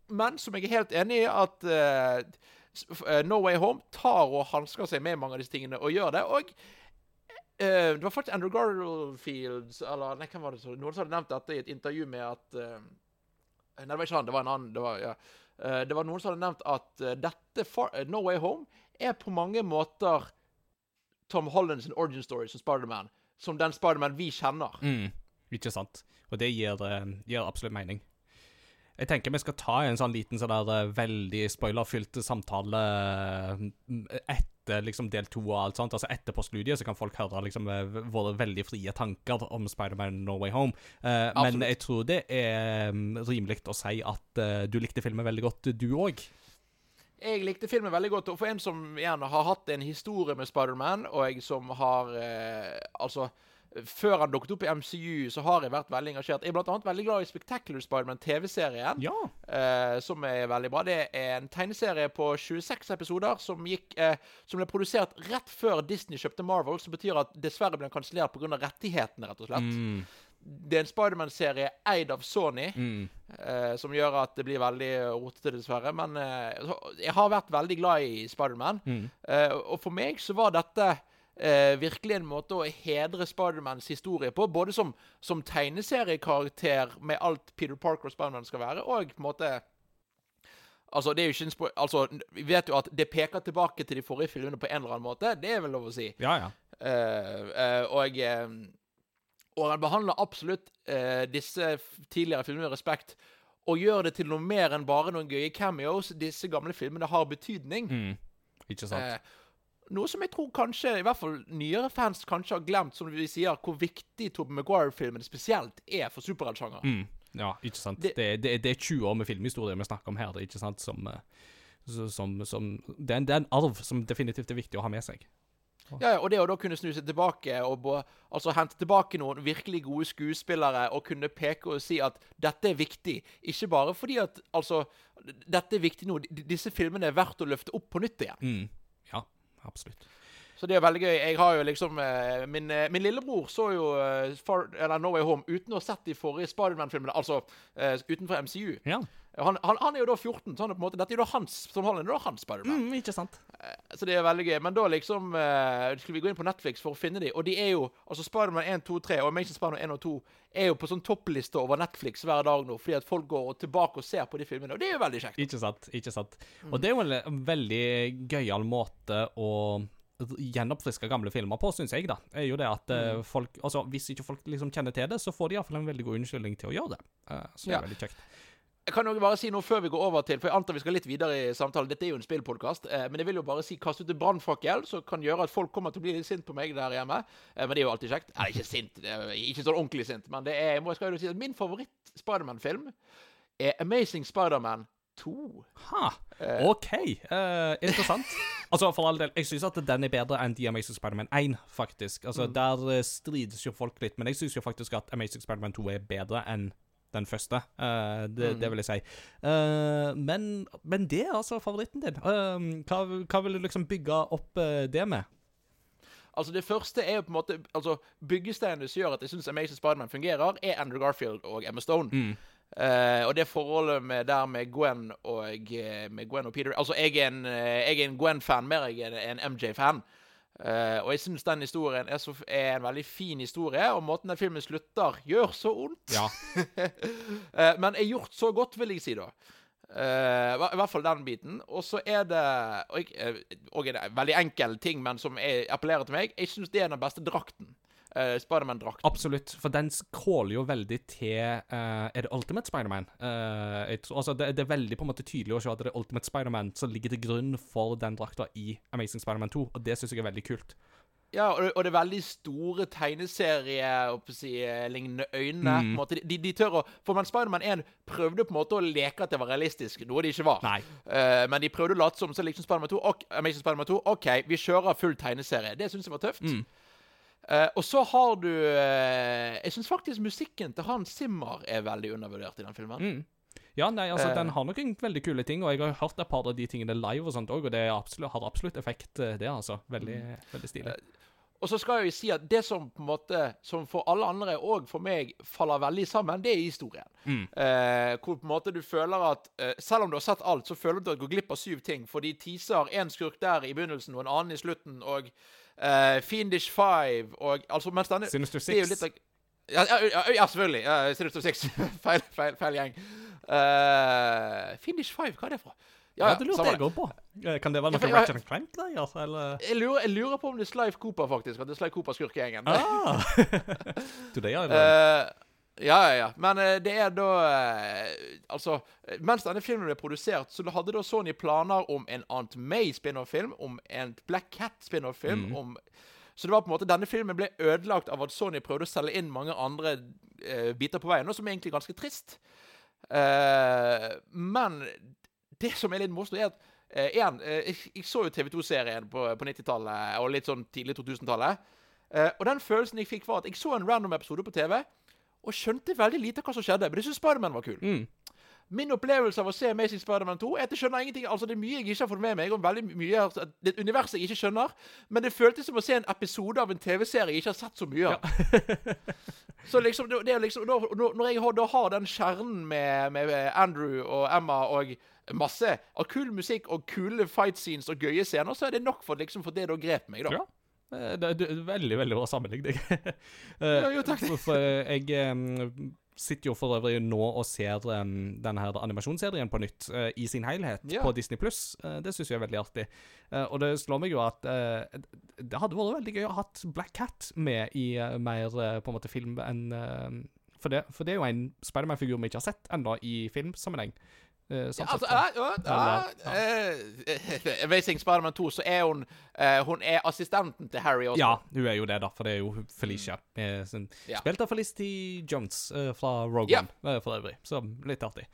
S2: men som jeg er helt enig i at uh, No Way Home tar og hansker seg med mange av disse tingene og gjør det. Og uh, det var faktisk Andrew Garfield Eller nei, hvem var det så? Noen som hadde nevnt dette i et intervju med at Nei, det var ikke han. Det var en annen. Det var, ja. Det var noen som hadde nevnt at dette No Way Home er på mange måter Tom Hollands origin story som Spiderman. Som den Spiderman vi kjenner.
S1: Mm. Ikke sant. Og det gir, eh, gir absolutt mening. Jeg tenker vi skal ta en sånn liten sånn der eh, veldig spoilerfylt samtale eh, etter liksom del to og alt sånt. Altså etter studiet så kan folk høre liksom våre veldig frie tanker om Spider-Man No Way Home. Uh, men jeg tror det er mm, rimelig å si at uh, du likte filmen veldig godt, du òg.
S2: Jeg likte filmen veldig godt, og for en som igjen har hatt en historie med Spider-Man, og jeg som har eh, Altså, før han dukket opp i MCU, så har jeg vært veldig engasjert. Jeg er blant annet veldig glad i Spectacular Spider-Man, TV-serien,
S1: Ja.
S2: eh, som er veldig bra. Det er en tegneserie på 26 episoder som, gikk, eh, som ble produsert rett før Disney kjøpte Marvel, som betyr at dessverre ble den kansellert pga. rettighetene, rett og slett.
S1: Mm,
S2: Det er en Spider-Man-serie eid av Sony.
S1: mm,
S2: Eh, som gjør at det blir veldig rotete, dessverre. Men eh, jeg har vært veldig glad i Spiderman.
S1: mm.
S2: Eh, og for meg så var dette eh, virkelig en måte å hedre Spidermans historie på. Både som, som tegneseriekarakter med alt Peter Parker og Spiderman skal være, og på en måte Altså, det er jo ikke en altså, Vi vet jo at det peker tilbake til de forrige filmene på en eller annen måte. Det er vel lov å si.
S1: Ja, ja.
S2: Eh, eh, og eh, Og han behandler absolutt eh, disse tidligere filmene med respekt. Og gjør det til noe mer enn bare noen gøye cameos. Disse gamle filmene har betydning.
S1: Mm. Ikke sant.
S2: Eh, noe som jeg tror kanskje, i hvert fall nyere fans kanskje har glemt, som vi sier, hvor viktig Tobey Maguire-filmen spesielt er for superheltsjanger.
S1: Mm. Ja, ikke sant. Det,
S2: Det-
S1: det, det, er 20 år med filmhistorie vi snakker om her, det, ikke sant, som, eh, som, som det, er en, det er en arv som definitivt er viktig å ha med seg.
S2: Ja, ja, og det å da kunne snu seg tilbake og altså hente tilbake noen virkelig gode skuespillere og kunne peke og si at dette er viktig, ikke bare fordi at altså Dette er viktig nå. Disse filmene er verdt å løfte opp på nytt igjen.
S1: Mm. Ja, absolutt.
S2: Så det er veldig gøy. Jeg har jo liksom eh, Min, eh, min lillebror så jo eh, Far, eller No Way Home uten å ha sett de forrige Spiderman-filmene, altså utenfor MCU.
S1: Ja.
S2: Han, han, han er jo da 14, så han er på en måte, dette er jo da hans som Holland, er da hans Spiderman.
S1: Mm, ikke sant.
S2: Så det er veldig gøy. Men da liksom uh, skulle vi gå inn på Netflix for å finne de, og de er jo Altså Spiderman 1, 2, 3 og Amazing Spiderman 1 og 2 er jo på sånn toppliste over Netflix hver dag nå, fordi at folk går tilbake og ser på de filmene, og det er jo veldig kjekt.
S1: Ikke sant. ikke sant. Og det er jo en, en veldig gøyal måte å gjenoppfriske gamle filmer på, syns jeg, da. er jo det at mm. folk Altså, hvis ikke folk liksom kjenner til det, så får de iallfall en veldig god unnskyldning til å gjøre det. Eh, så det
S2: Ja.
S1: er veldig kjekt.
S2: Jeg kan jo bare si noe før vi går over til For jeg antar vi skal litt videre i samtalen. Dette er jo en spillpodkast. Eh, men jeg vil jo bare si kast ut en brannfakkel, som kan gjøre at folk kommer til å bli litt sint på meg der hjemme. Eh, men det er jo alltid kjekt. Nei, ikke sint, ikke sånn ordentlig sint, men det er, jeg må, skal jo si at min favoritt-Spiderman-film er Amazing Spiderman 2.
S1: Ha, OK. Uh, interessant. *laughs* altså, for all del, jeg syns at den er bedre enn The Amazing Spider-Man 1, faktisk. Altså, Der eh, strides jo folk litt, men jeg syns jo faktisk at Amazing Spider-Man 2 er bedre enn den første. Uh, det, det vil jeg si. Uh, men, men det er altså favoritten din. Eh, hva, hva vil du liksom bygge opp eh, det med?
S2: Altså Det første er jo på en måte Altså Byggesteinen som gjør at jeg syns Amazing Spiderman fungerer, er Andrew Garfield og Emma Stone.
S1: Mm.
S2: Eh, og det forholdet med der med Gwen og, eh, med Gwen og Peter Altså, jeg er en, eh, en Gwen-fan mer enn er en MJ-fan. Uh, og jeg syns den historien er, så, er en veldig fin historie, og måten den filmen slutter, gjør så vondt.
S1: Ja.
S2: uh, *laughs* men er gjort så godt, vil jeg si, da. I hvert fall den biten. Og så er det Og, jeg, og en veldig enkel ting, men som er, appellerer til meg. Jeg syns det er den beste drakten. Uh, Spiderman-drakt.
S1: Absolutt, for den caller jo veldig til uh, Er det Ultimate Spiderman? Uh, altså det, det er veldig på en måte tydelig å se at det er Ultimate Spiderman som ligger til grunn for den drakta i Amazing Spiderman 2, og det syns jeg er veldig kult.
S2: Ja, og, og det er veldig store tegneserielignende si, øyne. på en måte. De, de tør å For mens Spiderman 1 prøvde på en måte å leke at det var realistisk, noe det ikke var. Uh, men de prøvde å late som så liksom Spiderman 2 og Amazing Spiderman 2. OK, vi kjører full tegneserie. Det syns jeg var tøft.
S1: Mm.
S2: Uh, og så har du uh, Jeg syns faktisk musikken til Hans Zimmer er veldig undervurdert i den filmen.
S1: Mm. Ja, nei, altså,
S2: uh,
S1: den har noen veldig kule ting, og jeg har hørt et par av de tingene live og sånt også, og det absolutt, har absolutt effekt, det, altså. Veldig, veldig stilig.
S2: Og så skal jeg jo si at det som på en måte Som for alle andre og for meg faller veldig sammen, det er historien.
S1: Mm.
S2: Eh, hvor på en måte du føler at eh, Selv om du har sett alt, så føler du at du går glipp av syv ting. For de teaser én skurk der i begynnelsen og en annen i slutten, og eh, Fiendish Five og Altså, mens denne
S1: Sinister
S2: Det er jo litt ja, ja, ja, ja selvfølgelig. Uh, Sinister Six. *laughs* feil, feil, feil gjeng. Uh, Fiendish Five, hva er det fra?
S1: Ja, det lurte jeg òg på. Eh, Kan det være
S2: Ja, for
S1: noe
S2: jeg-
S1: Ratchet Clank-greier, eller?
S2: Jeg lurer, jeg lurer på om det er Slife Cooper, faktisk. At det er Slife Cooper-skurkegjengen.
S1: Ah! *laughs* *laughs* Today I
S2: ja, ja, ja. Men eh, det er da eh, Altså, eh, mens denne filmen ble produsert, så hadde da Sony planer om en Aunt May-spin-off-film, om en Black Cat-spin-off-film,
S1: mm.
S2: om Så det var på en måte denne filmen ble ødelagt av at Sony prøvde å selge inn mange andre eh, biter på veien, noe som er egentlig ganske trist. Eh, men det som er litt morsomt, er at eh, en, jeg, jeg så jo TV2-serien på, på 90-tallet og litt sånn tidlig 2000-tallet. Eh, og den følelsen jeg fikk, var at jeg så en random episode på TV og skjønte veldig lite hva som skjedde. Men jeg syntes Spiderman var kul.
S1: Mm.
S2: Min opplevelse av å se Amazing Spiderman 2 er at jeg skjønner ingenting. Altså, det er mye jeg ikke har fått med meg, og veldig mye altså, Det er et univers jeg ikke skjønner. Men det føltes som å se en episode av en TV-serie jeg ikke har sett så mye av. *laughs* så liksom, det det liksom Når, når- når jeg har, da har den kjernen med, med Andrew og Emma og masse av kul musikk og kule fight scenes og gøye scener, så er det nok for, liksom, for det da grep meg, da.
S1: Ja. Eh, Det, er veldig, veldig bra sammenligning. *laughs*
S2: Ja, jo, takk.
S1: For, for jeg sitter jo for øvrig nå og ser um, denne her animasjonsserien på nytt uh, i sin helhet
S2: Ja.
S1: på Disney Pluss. det syns jeg er veldig artig. Uh, og det slår meg jo at eh, det hadde vært veldig gøy å ha hatt Black Cat med i eh, mer eh, på en måte film enn eh, for, det, for det er jo en Spiderman-figur vi ikke har sett ennå i filmsammenheng. Eh, sånn
S2: Ja, altså, ja, eh, eh, Amazing Spiderman 2, så er hun uh, Hun er assistenten til Harry også.
S1: Ja, hun er jo det, da, for det er jo Felicia. sin-
S2: Mm. Ja.
S1: Spilt av Felicity Jones uh, fra Rogue
S2: Ja.
S1: One, eh, for øvrig. Så litt artig.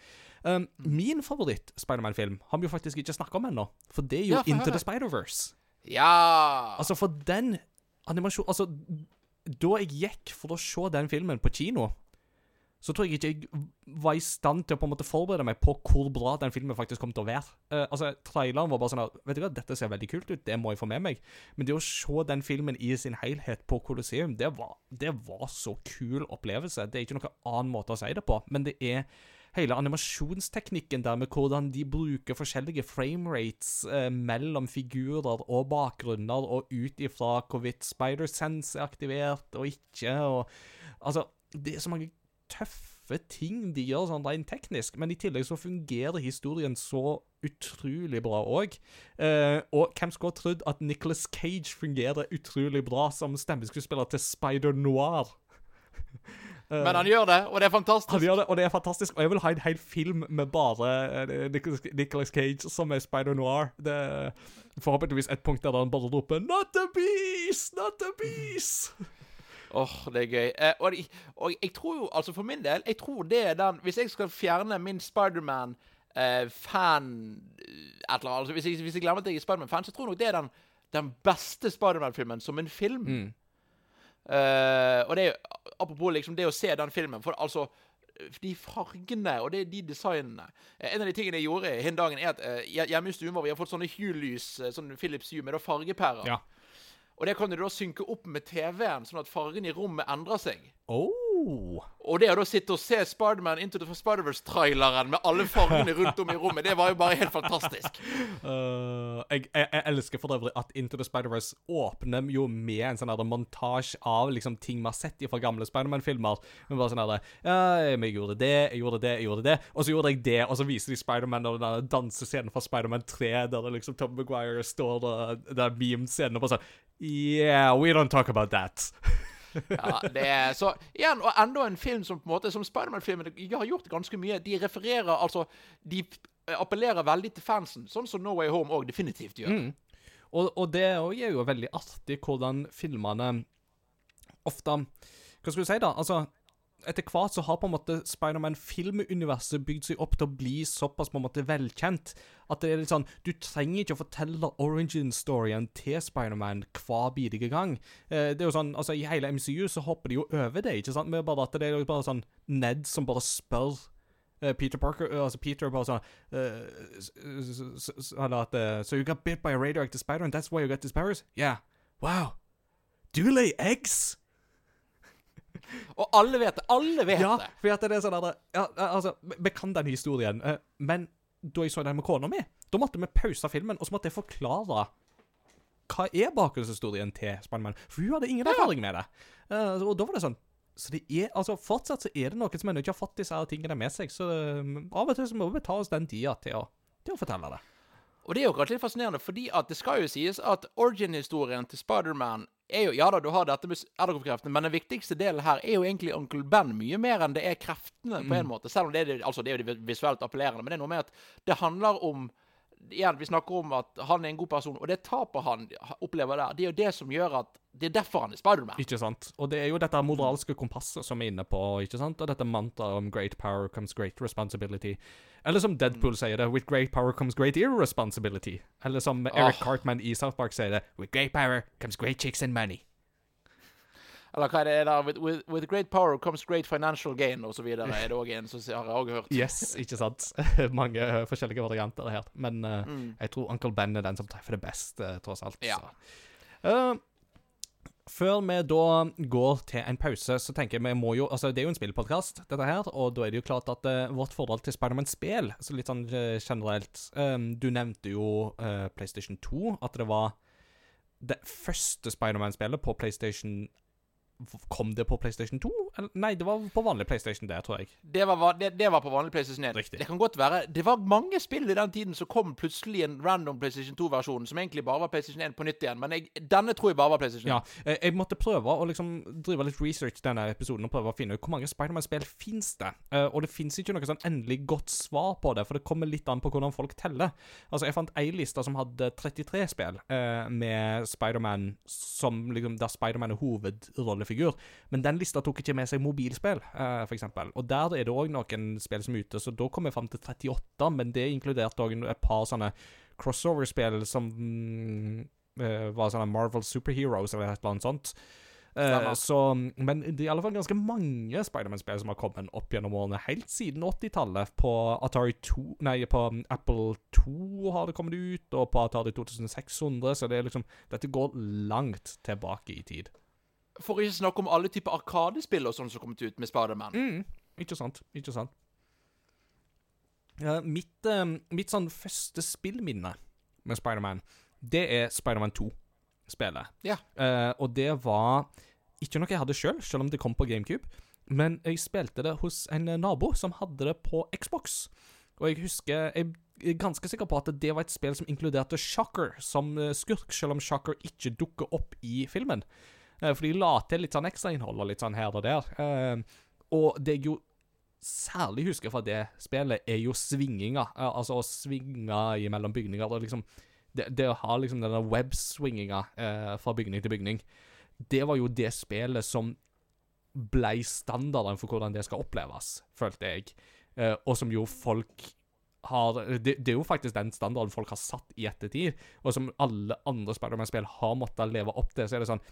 S1: Um, min favoritt-Spiderman-film har vi jo faktisk ikke snakka om ennå. For det er jo
S2: Ja,
S1: Into the Spider-Verse.
S2: Ja.
S1: Altså, for den animasjonen Altså, da jeg gikk for å se den filmen på kino, så tror jeg ikke jeg var i stand til å på en måte forberede meg på hvor bra den filmen faktisk kom til å være. Uh, altså, Traileren var bare sånn at Vet du hva, dette ser veldig kult ut, det må jeg få med meg. Men det å se den filmen i sin helhet på Colosseum, det var, det var så kul opplevelse. Det er ikke noen annen måte å si det på, men det er hele animasjonsteknikken der med hvordan de bruker forskjellige framerates eh, mellom figurer og bakgrunner, og ut ifra hvorvidt Spider-Sense er aktivert og ikke, og Altså, det er så mange tøffe ting de gjør sånn rent teknisk, men i tillegg så fungerer historien så utrolig bra òg. Eh, og hvem skulle ha trodd at Nicholas Cage fungerer utrolig bra som stemmeskuespiller til Spider-Noir? *laughs*
S2: Men han gjør det, og det er fantastisk.
S1: Han gjør det, og det er fantastisk. Og jeg vil ha en hel film med bare Nicholas Nicolas, Nicolas Cage som er Spider-Noir. Det er forhåpentligvis et punkt der han bare roper 'Not a beast! Not a beast!' *laughs*
S2: Åh, det er gøy. Eh, og, og jeg tror jo, altså for min del, jeg tror det er den Hvis jeg skal fjerne min Spiderman-fan et eller annet altså hvis, jeg, hvis jeg glemmer at jeg er Spiderman-fan, så tror jeg nok det er den, den beste Spiderman-filmen som en film.
S1: Mm.
S2: Eh, og det er jo Apropos liksom det å se den filmen For altså de fargene og det, de designene Eh, En av de tingene jeg gjorde den dagen, er at eh, hje- hjemme i stuen vår vi har fått sånne Hue-lys, eh, sånn Philips Hue med fargepærer.
S1: Ja.
S2: Og det kan du da synke opp med TV-en, sånn at fargen i rommet endrer seg.
S1: Oh.
S2: Og det å da sitte og se Spiderman Into the Spider-Verse-traileren med alle fargene rundt om i rommet, det var jo bare helt fantastisk.
S1: Uh, *laughs* jeg, jeg, jeg elsker for øvrig at Into the Spider-Verse åpner jo med en sånn montasje av liksom ting vi har sett fra gamle Spiderman-filmer. Men bare sånn her Ja, jeg gjorde det, jeg gjorde det, jeg gjorde det. Og så gjorde jeg det, og så viser de Spiderman og den dansescenen fra Spiderman 3, der det liksom Tom Maguire står der, der meme-scenen og bare sånn Yeah, we don't talk about that. *laughs*
S2: Ja, det er, så igjen, og enda en film som på en måte Som Spiderman-filmen har gjort ganske mye. De refererer altså De appellerer veldig til fansen, sånn som No Way Home òg definitivt gjør.
S1: Mm. Og, og det er jo- veldig artig hvordan filmene ofte Hva skal du si, da? Altså, etter hvert så har på en måte Spiderman-filmuniverset bygd seg opp til å bli såpass på en måte velkjent at det er litt sånn Du trenger ikke å fortelle origin-storyen til Spiderman hver bidige gang. Eh, det er jo sånn, altså I hele MCU så hopper de jo over det, ikke sant? Med bare at det er jo bare sånn Ned som bare spør eh, Peter Parker eh, Altså Peter bare sånn eh, Eller at So you got bit by a radioactive spider and that's why you got these powers? Yeah. Wow. Do you lay eggs? *laughs*
S2: Og alle vet det. Alle vet
S1: Ja,
S2: det.
S1: for at det er sånn at, ja, altså, vi- kan den historien, eh, men da jeg så den med kona mi, da måtte vi pause filmen, og så måtte jeg forklare hva er bakgrunnshistorien til Spiderman. For hun hadde ingen erfaring med det. Eh, og da var det sånn Så det er, altså Fortsatt så er det noen som ennå ikke har fått disse her tingene med seg, så eh, av og til så må vi ta oss den tida til å, til å fortelle det.
S2: Og det er jo kanskje litt fascinerende, fordi at det skal jo sies at origin-historien til Spiderman er jo Ja da, du har dette med edderkoppkreftene, men den viktigste delen her er jo egentlig Onkel Ben mye mer enn det er kreftene, på en måte. Selv om det er, altså, det er jo visuelt appellerende, men det er noe med at det handler om Igjen, vi snakker om at han er en god person, og det tapet han opplever der, det er jo det som gjør at Det er derfor han er Spiderman.
S1: Ikke sant? Og det er jo dette moralske kompasset som er inne på, ikke sant? Og dette mantraet om 'great power comes great responsibility'. Eller som Deadpool sier det, 'with great power comes great irresponsibility'. Eller som Eric
S2: oh.
S1: Cartman i South Park sier det, 'with great power comes great chicks and money'.
S2: Eller hva er det der with, with, great power comes great financial gain, og så videre. Er det òg en som har jeg også hørt.
S1: Yes, ikke sant? *laughs* Mange uh, forskjellige varianter her. Men eh, jeg tror Uncle Ben er den som treffer det best, uh, tross alt.
S2: Ja.
S1: Så. Før vi da går til en pause, så tenker jeg vi må jo Altså, det er jo en spillpodkast, dette her, og da er det jo klart at vårt forhold til Spiderman-spill, så litt sånn generelt um, Du nevnte jo PlayStation 2, at det var det første Spiderman-spillet på PlayStation Kom det på PlayStation 2? Nei, det var på vanlig PlayStation, det, tror jeg.
S2: Det var, det, det var på vanlig PlayStation 1.
S1: Riktig.
S2: Det kan godt være Det var mange spill i den tiden som kom plutselig en random PlayStation 2-versjon, som egentlig bare var PlayStation 1 på nytt igjen. Men jeg, denne tror jeg bare var PlayStation 1.
S1: Ja, eh, jeg måtte prøve å liksom drive litt research denne episoden og prøve å finne ut hvor mange Spiderman-spill fins det. Eh, og det fins ikke noe sånn endelig godt svar på det, for det kommer litt an på hvordan folk teller. Altså, Jeg fant ei liste som hadde 33 spill eh, med Spiderman som liksom der Spiderman er hovedrollefigur, men den lista tok ikke med seg mobilspill, uh, for eksempel. Og der er det òg noen spill som er ute, så da kom jeg fram til 38, men det inkluderte òg et par sånne crossover-spill som mm, eh, var sånne Marvel Superheroes eller et eller annet sånt.
S2: Uh,
S1: så, men det er i alle fall ganske mange Spiderman-spill som har kommet opp gjennom årene. Helt siden 80-tallet. På Atari 2 Nei, på Apple 2 har det kommet ut, og på Atari 2600, så det er liksom Dette går langt tilbake i tid.
S2: For ikke snakke om alle typer arkadespill og sånn som har kommet ut med Spiderman.
S1: Mm, ikke sant. Ikke sant. Ja, mitt, uh, mitt sånn første spillminne med Spiderman, det er Spiderman 2-spillet.
S2: Ja.
S1: Uh, og det var ikke noe jeg hadde sjøl, selv, selv om det kom på GameCube. Men jeg spilte det hos en nabo som hadde det på Xbox. Og jeg husker Jeg er ganske sikker på at det var et spill som inkluderte Shocker som eh, skurk, selv om Shocker ikke dukker opp i filmen. Eh, For de la til litt sånn ekstrainnhold og litt sånn her og der. Eh, og det jeg jo særlig husker fra det spillet, er jo svinginga. Eh, Altså å svinge imellom bygninger. Og liksom det, det å ha liksom denne web-swinginga fra bygning til bygning, det var jo det spillet som blei standarden for hvordan det skal oppleves, følte jeg. Og som jo folk har det, det er jo faktisk den standarden folk har satt i ettertid, og som alle andre Spiderman-spill har måttet leve opp til. Så er det sånn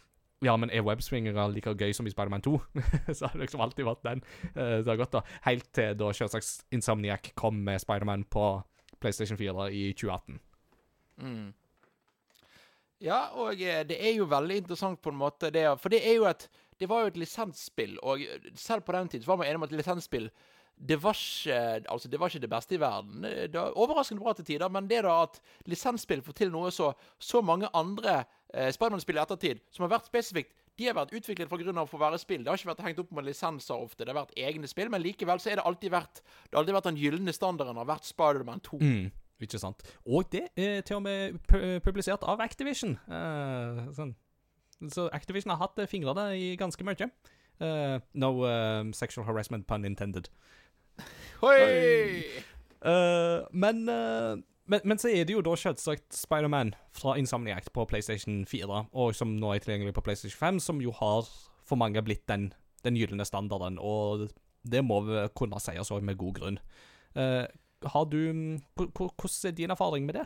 S1: Ja, men er webswingere like gøy som i Spiderman 2? *laughs* så har det liksom alltid vært den Uh, det har gått, da. Helt til da selvsagt Insomniac kom med Spiderman på PlayStation 4 i 2018.
S2: Mm. Ja, og eh, det er jo veldig interessant på en måte, det, for det er jo et Det var jo et lisensspill, og selv på den tid så var man enig om at lisensspill det var, ikke, altså det var ikke det beste i verden. Det var overraskende bra til tider, men det da at lisensspill får til noe så, så mange andre eh, Spiderman-spill i ettertid, som har vært spesifikt de har vært utviklet for grunn av å få være spill. Det har ikke vært hengt opp med lisenser ofte. Det har vært egne spill, men likevel så er det alltid vært Det har alltid vært den gylne standarden har vært Spiderman 2.
S1: Mm, ikke sant. Og det er til og med publisert av Activision. Uh, sånn Så Activision har hatt fingrene i ganske mye. Uh, no uh, sexual harassment pun intended.
S2: Hoi!
S1: Eh, men, men, men så er det jo da selvsagt Spiderman fra Insomniac på PlayStation 4, og som nå er tilgjengelig på PlayStation 5, som jo har for mange blitt den, den gylne standarden, og det må vi kunne sies òg med god grunn. Eh, har du hvor- Hvordan er din erfaring med det?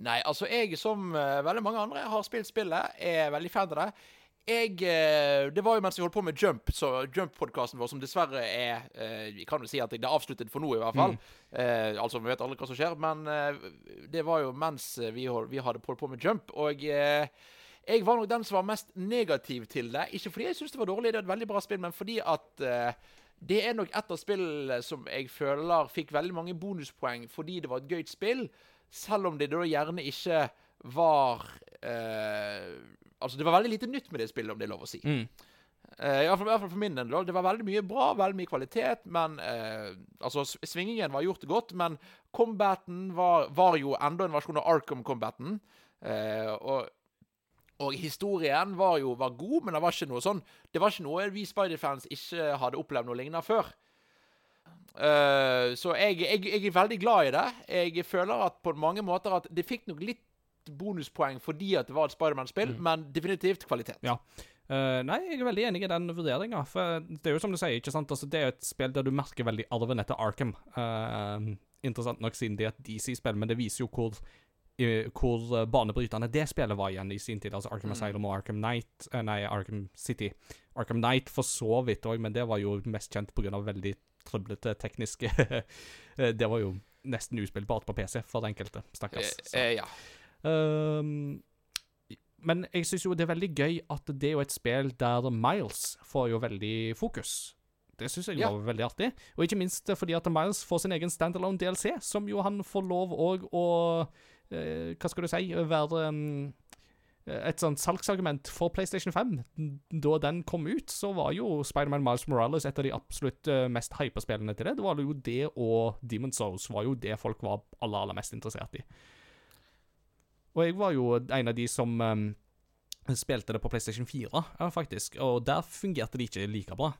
S2: Nei, altså jeg som eh, veldig mange andre har spilt spillet, er veldig fan av det. Jeg, eh, det var jo mens jeg holdt på med Jump, så Jump-podkasten vår, som dessverre er eh, Vi kan jo si at det er avsluttet for nå, i hvert fall. Eh, altså, vi vet aldri hva som skjer, men det var jo mens vi, hold- vi hadde holdt på med Jump. Og eh, jeg var nok den som var mest negativ til det. Ikke fordi jeg syntes det var dårlig, det er et veldig bra spill, men fordi at eh, det er nok et av spillene som jeg føler fikk veldig mange bonuspoeng fordi det var et gøyt spill, selv om det da gjerne ikke var eh, Altså, det var veldig lite nytt med det spillet, om det er lov å si.
S1: Mm.
S2: Uh, i, hvert fall, hvert fall for min del. Det var veldig mye bra, veldig mye kvalitet, men uh, Altså, svingingen var gjort godt, men combaten var, var jo enda en versjon av Arkham-combaten. Uh, og og historien var jo var god, men det var ikke noe sånn Det var ikke noe vi Spider-fans ikke hadde opplevd noe lignende før. Uh, så jeg, jeg, jeg er veldig glad i det. Jeg føler at på mange måter at det fikk nok litt bonuspoeng fordi at det var et Spiderman-spill, men definitivt kvalitet.
S1: Ja. Uh, nei, jeg er veldig enig i den vurderinga. For det er jo som du sier, ikke sant? Altså, det er jo et spill der du merker veldig arven etter Arkham. Uh, interessant nok siden det er et DC-spill, men det viser jo hvor i- hvor eh, banebrytende det spillet var igjen i sin tid. Altså Arkham Asylum og Arkham Knight eh, Nei, Arkham City. Arkham Knight for så vidt òg, men det var jo mest kjent pga. veldig trøblete tekniske *laughs* Det var jo nesten uspillbart på PC for enkelte, stakkars.
S2: Ja.
S1: Ehm, men jeg syns jo det er veldig gøy at det er jo et spill der Miles får jo veldig fokus. Det syns jeg
S2: Ja.
S1: var veldig artig. Og ikke minst fordi at Miles får sin egen standalone DLC, som jo han får lov òg å eh, Hva skal du si Være um, et sånt salgsargument for PlayStation 5. Da den kom ut, så var jo Spiderman Miles Morales et av de absolutt eh, mest hypa spillene til det. Det var jo det og Demon's Souls var jo det folk var aller, aller mest interessert i. Og jeg var jo en av de som um, spilte det på PlayStation 4, ja, faktisk, og der fungerte det ikke like bra.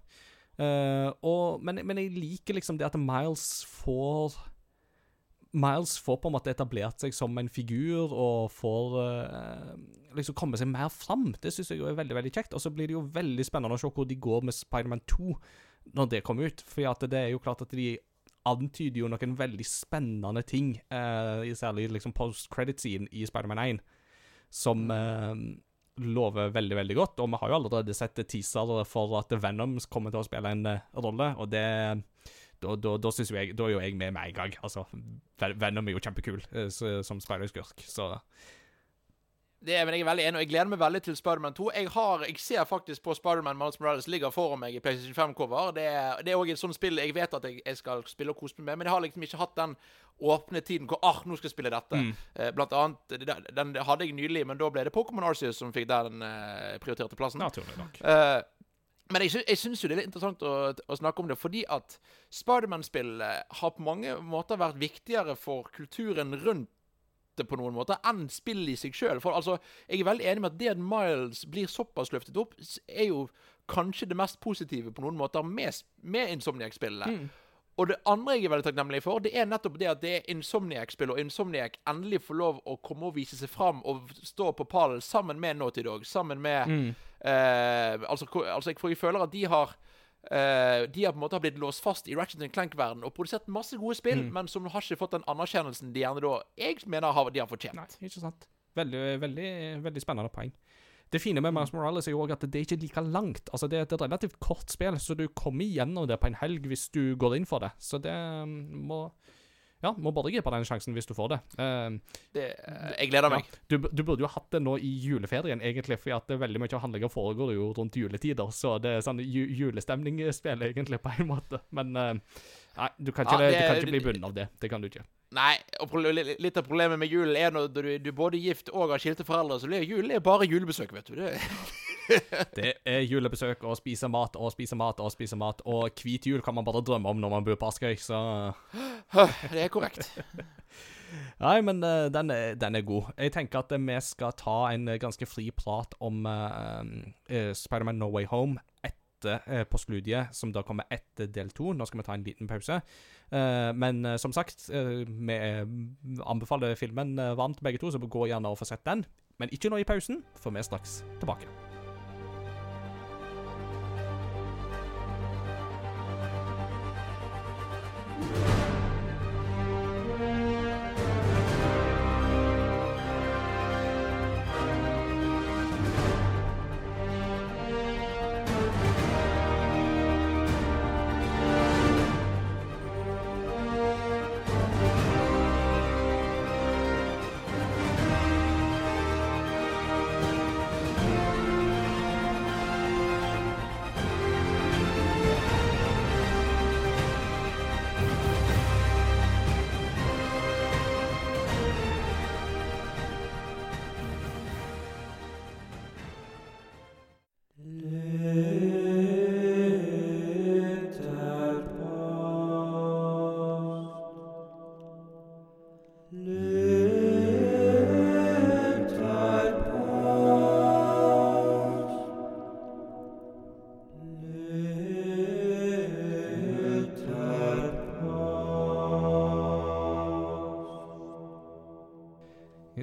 S1: Uh, og, men, men jeg liker liksom det at Miles får Miles får på en måte etablert seg som en figur og får uh, liksom komme seg mer fram. Det syns jeg jo er veldig veldig kjekt. Og så blir det jo veldig spennende å se hvor de går med Spiderman 2 når det kommer ut. For det er jo klart at de antyder jo noen veldig spennende ting, uh, særlig liksom post-credit-scene i Spiderman 1, som uh, lover veldig, veldig godt. Og vi har jo allerede sett teaser for at Venom kommer til å spille en uh, rolle, og det da, da, da, jeg, da er jo jeg med med en gang. Altså, Venom er jo kjempekul som Spider-skurk, så
S2: Det er, men jeg er veldig enig, og jeg gleder meg veldig til Spiderman 2. Jeg, har, jeg ser faktisk på Spiderman Miles Morales ligger foran meg i PlayStation 5-cover. Det, det er òg et sånt spill jeg vet at jeg, jeg skal spille og kose meg med, men jeg har liksom ikke hatt den åpne tiden hvor ah, nå skal jeg spille dette. Eh, blant annet, den, den hadde jeg nylig, men da ble det Pokémon Arceus som fikk den eh, prioriterte plassen.
S1: naturlig nok.
S2: Eh, men jeg, sy jeg syns jo det er litt interessant å, å snakke om det, fordi at Spiderman-spillet har på mange måter vært viktigere for kulturen rundt det på noen måter enn spillet i seg sjøl. For altså, jeg er veldig enig med at det at Miles blir såpass løftet opp, er jo kanskje det mest positive på noen måter med, med Insomniac-spillene. Og det andre jeg er veldig takknemlig for, det er nettopp det at det er Insomniac-spill, og Insomniac endelig får lov å komme og vise seg fram og stå på pallen sammen med Naughty Dog, sammen med eh, altså, altså, jeg, jeg føler at de har eh, De har på en måte blitt låst fast i Ratchet Clank-verden og produsert masse gode spill, men som har ikke fått den anerkjennelsen de gjerne da jeg mener har, de har fortjent.
S1: Nei, ikke sant. Veldig, veldig, veldig spennende poeng. Det fine med Miles Morales er jo også at det er ikke like langt. Altså, det er et relativt kort spill, så du kommer igjennom det på en helg hvis du går inn for det. Så det um, må Ja, må bare gripe den sjansen hvis du får det. Uh,
S2: Det, jeg gleder meg.
S1: du, du burde jo hatt det nå i juleferien, egentlig, for at er veldig mye av handlinga foregår jo rundt juletider, så det er sånn ju julestemningsspill, egentlig, på en måte. Men uh, nei, du kan ikke,
S2: Ja,
S1: du kan ikke bli bundet av det. Det kan du ikke.
S2: Nei, og litt av problemet med julen er når du, du er både gift og har skilte foreldre, så blir julen er bare julebesøk, vet du. Det, *laughs*
S1: Det er julebesøk og spise mat og spise mat og spise mat, og hvit jul kan man bare drømme om når man bor på Askøy, så *gasps*
S2: det er korrekt. *laughs*
S1: Nei, men uh, den, er, den er god. Jeg tenker at uh, vi skal ta en uh, ganske fri prat om uh, Spiderman No Way Home etter uh, studiet, som da kommer etter del to. Nå skal vi ta en liten pause. Men som sagt, vi anbefaler filmen varmt begge to, så gå gjerne og få sett den. Men ikke nå i pausen, for vi er straks tilbake.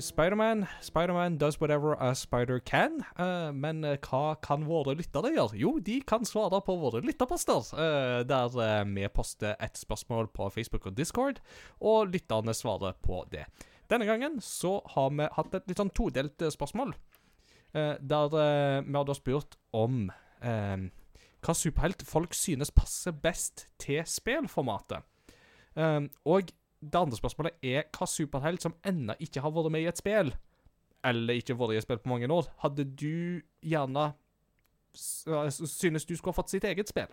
S1: Spiderman Spiderman does whatever a spider can. Uh, men uh, hva kan våre lyttere gjøre? Jo, de kan svare på våre lytterposter. Uh, der vi poster et spørsmål på Facebook og Discord, og lytterne svarer på det. Denne gangen så har vi hatt et litt sånn todelt spørsmål. der vi har da spurt om hva superhelt folk synes passer best til spillformatet. og det andre spørsmålet er hva superhelt som ennå ikke har vært med i et spill, eller ikke vært i et spill på mange år, hadde du gjerne synes du skulle ha fått sitt eget spill?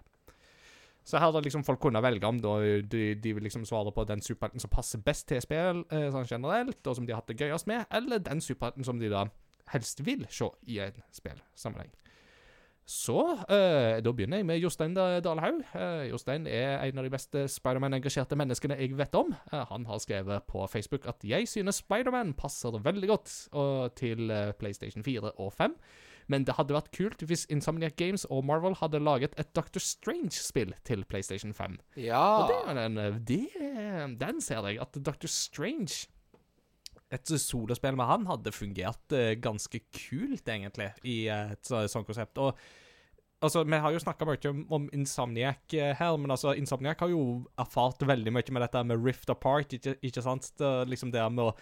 S1: Så her hadde liksom folk kunne velge om da, de, de, vil liksom svare på den superhelten som passer best til spill eh, sånn generelt, og som de har hatt det gøyest med, eller den superhelten som de da helst vil se i en spillsammenheng. Så eh, da begynner jeg med Jostein Dalhaug. Eh, Jostein er en av de beste Spiderman-engasjerte menneskene jeg vet om. Eh, han har skrevet på Facebook at 'jeg synes Spiderman passer veldig godt til PlayStation 4 og 5'. Men det hadde vært kult hvis Insomniac Games og Marvel hadde laget et Doctor Strange-spill til PlayStation 5.
S2: Ja.
S1: Og det, den, det, den ser jeg, at Doctor Strange et solospill med han hadde fungert uh, ganske kult, egentlig, i uh, et sånt konsept. Og Altså, Vi har jo snakka mye om, om, Insomniac uh, her, men altså, Insomniac har jo erfart veldig mye med dette med Rift Apart. Ikke, ikke sant? Det, liksom det med å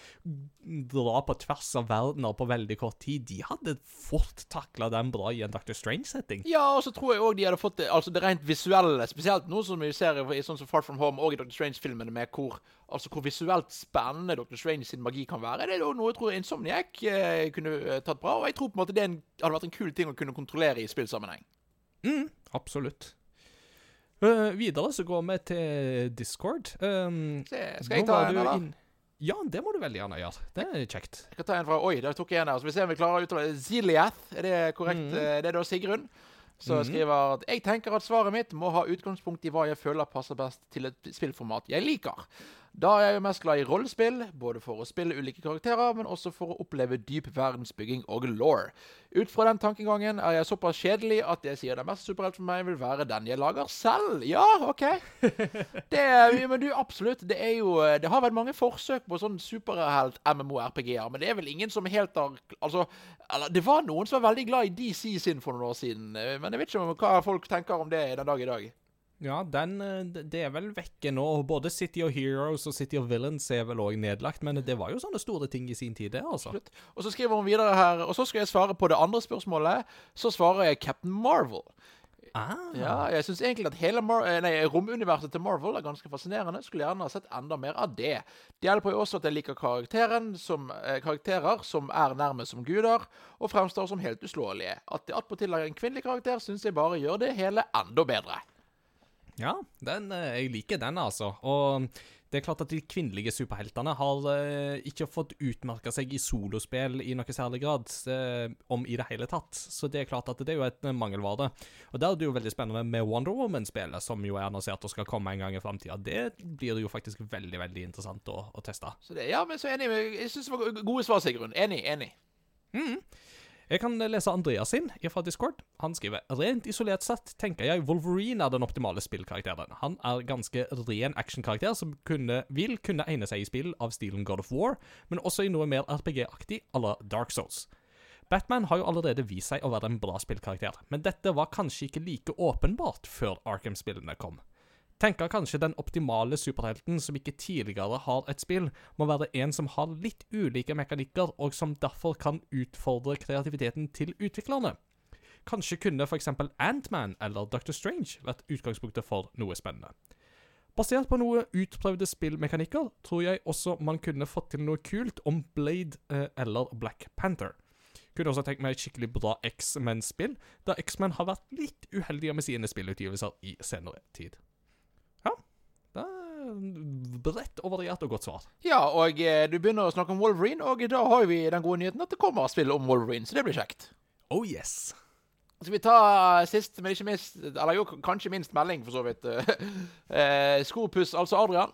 S1: dra på tvers av verdener på veldig kort tid. De hadde fort takla den bra i en Dr. Strange-setting.
S2: Ja, og så tror jeg òg de hadde fått det, altså det rent visuelle, spesielt nå som vi ser i sånn som Far From Home og i Dr. Strange-filmene, med hvor altså hvor visuelt spennende Dr. Strange sin magi kan være. Det er noe jeg tror Insomniac eh, kunne eh, tatt bra, og jeg tror på en måte det en, hadde vært en kul ting å kunne kontrollere i spillsammenheng.
S1: Mm, absolutt. Uh, videre så går vi til Discord. Um,
S2: Se, skal jeg ta en, da?
S1: Ja, det må du veldig gjerne gjøre. Det er kjekt.
S2: Jeg kan ta en fra Oi, der tok jeg en her. Så vi ser om vi klarer å uttale Ziliath. Er det korrekt? Mm. Det er da Sigrun. Så mm. skriver at jeg tenker at svaret mitt må ha utgangspunkt i hva jeg føler passer best til et spillformat jeg liker. Da er jeg jo mest glad i rollespill, både for å spille ulike karakterer, men også for å oppleve dyp verdensbygging og law. Ut fra den tankegangen er jeg såpass kjedelig at jeg sier det mest superhelt for meg vil være den jeg lager selv. Ja, OK. *laughs* Det, men du, absolutt. Det er jo Det har vært mange forsøk på sånn superhelt-MMO-RPG-er, men det er vel ingen som helt har Altså, eller, det var noen som var veldig glad i DC sin for noen år siden, men jeg vet ikke hva folk tenker om det den dag i dag.
S1: Ja, den, eh, det er vel vekke nå. Både City of Heroes og City of Villains er vel òg nedlagt, men det var jo sånne store ting i sin tid, det, altså. Absolutt.
S2: Og så skriver hun videre her, og så skal jeg svare på det andre spørsmålet. Så svarer jeg Captain Marvel.
S1: Ah.
S2: Ja, jeg syns egentlig at hele Mar eh, nei, romuniverset til Marvel er ganske fascinerende. Skulle gjerne ha sett enda mer av det. Det hjelper jo også at jeg liker som, eh, karakterer som er nærmest som guder, og fremstår som helt uslåelige. At det attpåtil er en kvinnelig karakter, syns jeg bare gjør det hele enda bedre.
S1: Ja, den, eh, jeg liker den, altså. Og det er klart at de kvinnelige superheltene har eh, ikke fått utmerka seg i solospill i noe særlig grad, eh, om i det hele tatt. Så det er klart at det er jo et mangelvare. Og der er det jo veldig spennende med Wonder Woman-spillet, som jo er annonsert og skal komme en gang i framtida. Det blir jo faktisk veldig, veldig interessant å, å teste.
S2: Så det, ja, men så enig. Jeg syns det var gode svar, Sigrun. Enig. Enig.
S1: Jeg kan lese Andreas sin fra Discord. Han skriver Rent isolert sett tenker jeg Wolverine er den optimale spillkarakteren. Han er ganske ren actionkarakter som kunne, vil kunne egne seg i spill av stilen God of War, men også i noe mer RPG-aktig à la Dark Souls. Batman har jo allerede vist seg å være en bra spillkarakter, men dette var kanskje ikke like åpenbart før Arkham-spillene kom. Tenker kanskje den optimale superhelten som ikke tidligere har et spill, må være en som har litt ulike mekanikker, og som derfor kan utfordre kreativiteten til utviklerne. Kanskje kunne f.eks. Antman eller Doctor Strange vært utgangspunktet for noe spennende. Basert på noe utprøvde spillmekanikker, tror jeg også man kunne fått til noe kult om Blade eh, eller Black Panther. Kunne også tenkt meg et skikkelig bra X-Men-spill, da X-Men har vært litt uheldige med sine spillutgivelser i senere tid. Bredt og variert og godt svar.
S2: Ja, og eh, du begynner å snakke om Wolverine, og da har vi den gode nyheten at det kommer spill om Wolverine, så det blir kjekt.
S1: Oh yes.
S2: Skal vi ta sist, men ikke minst, eller jo, kanskje minst melding, for så vidt. *laughs* eh, Skopuss, altså Adrian.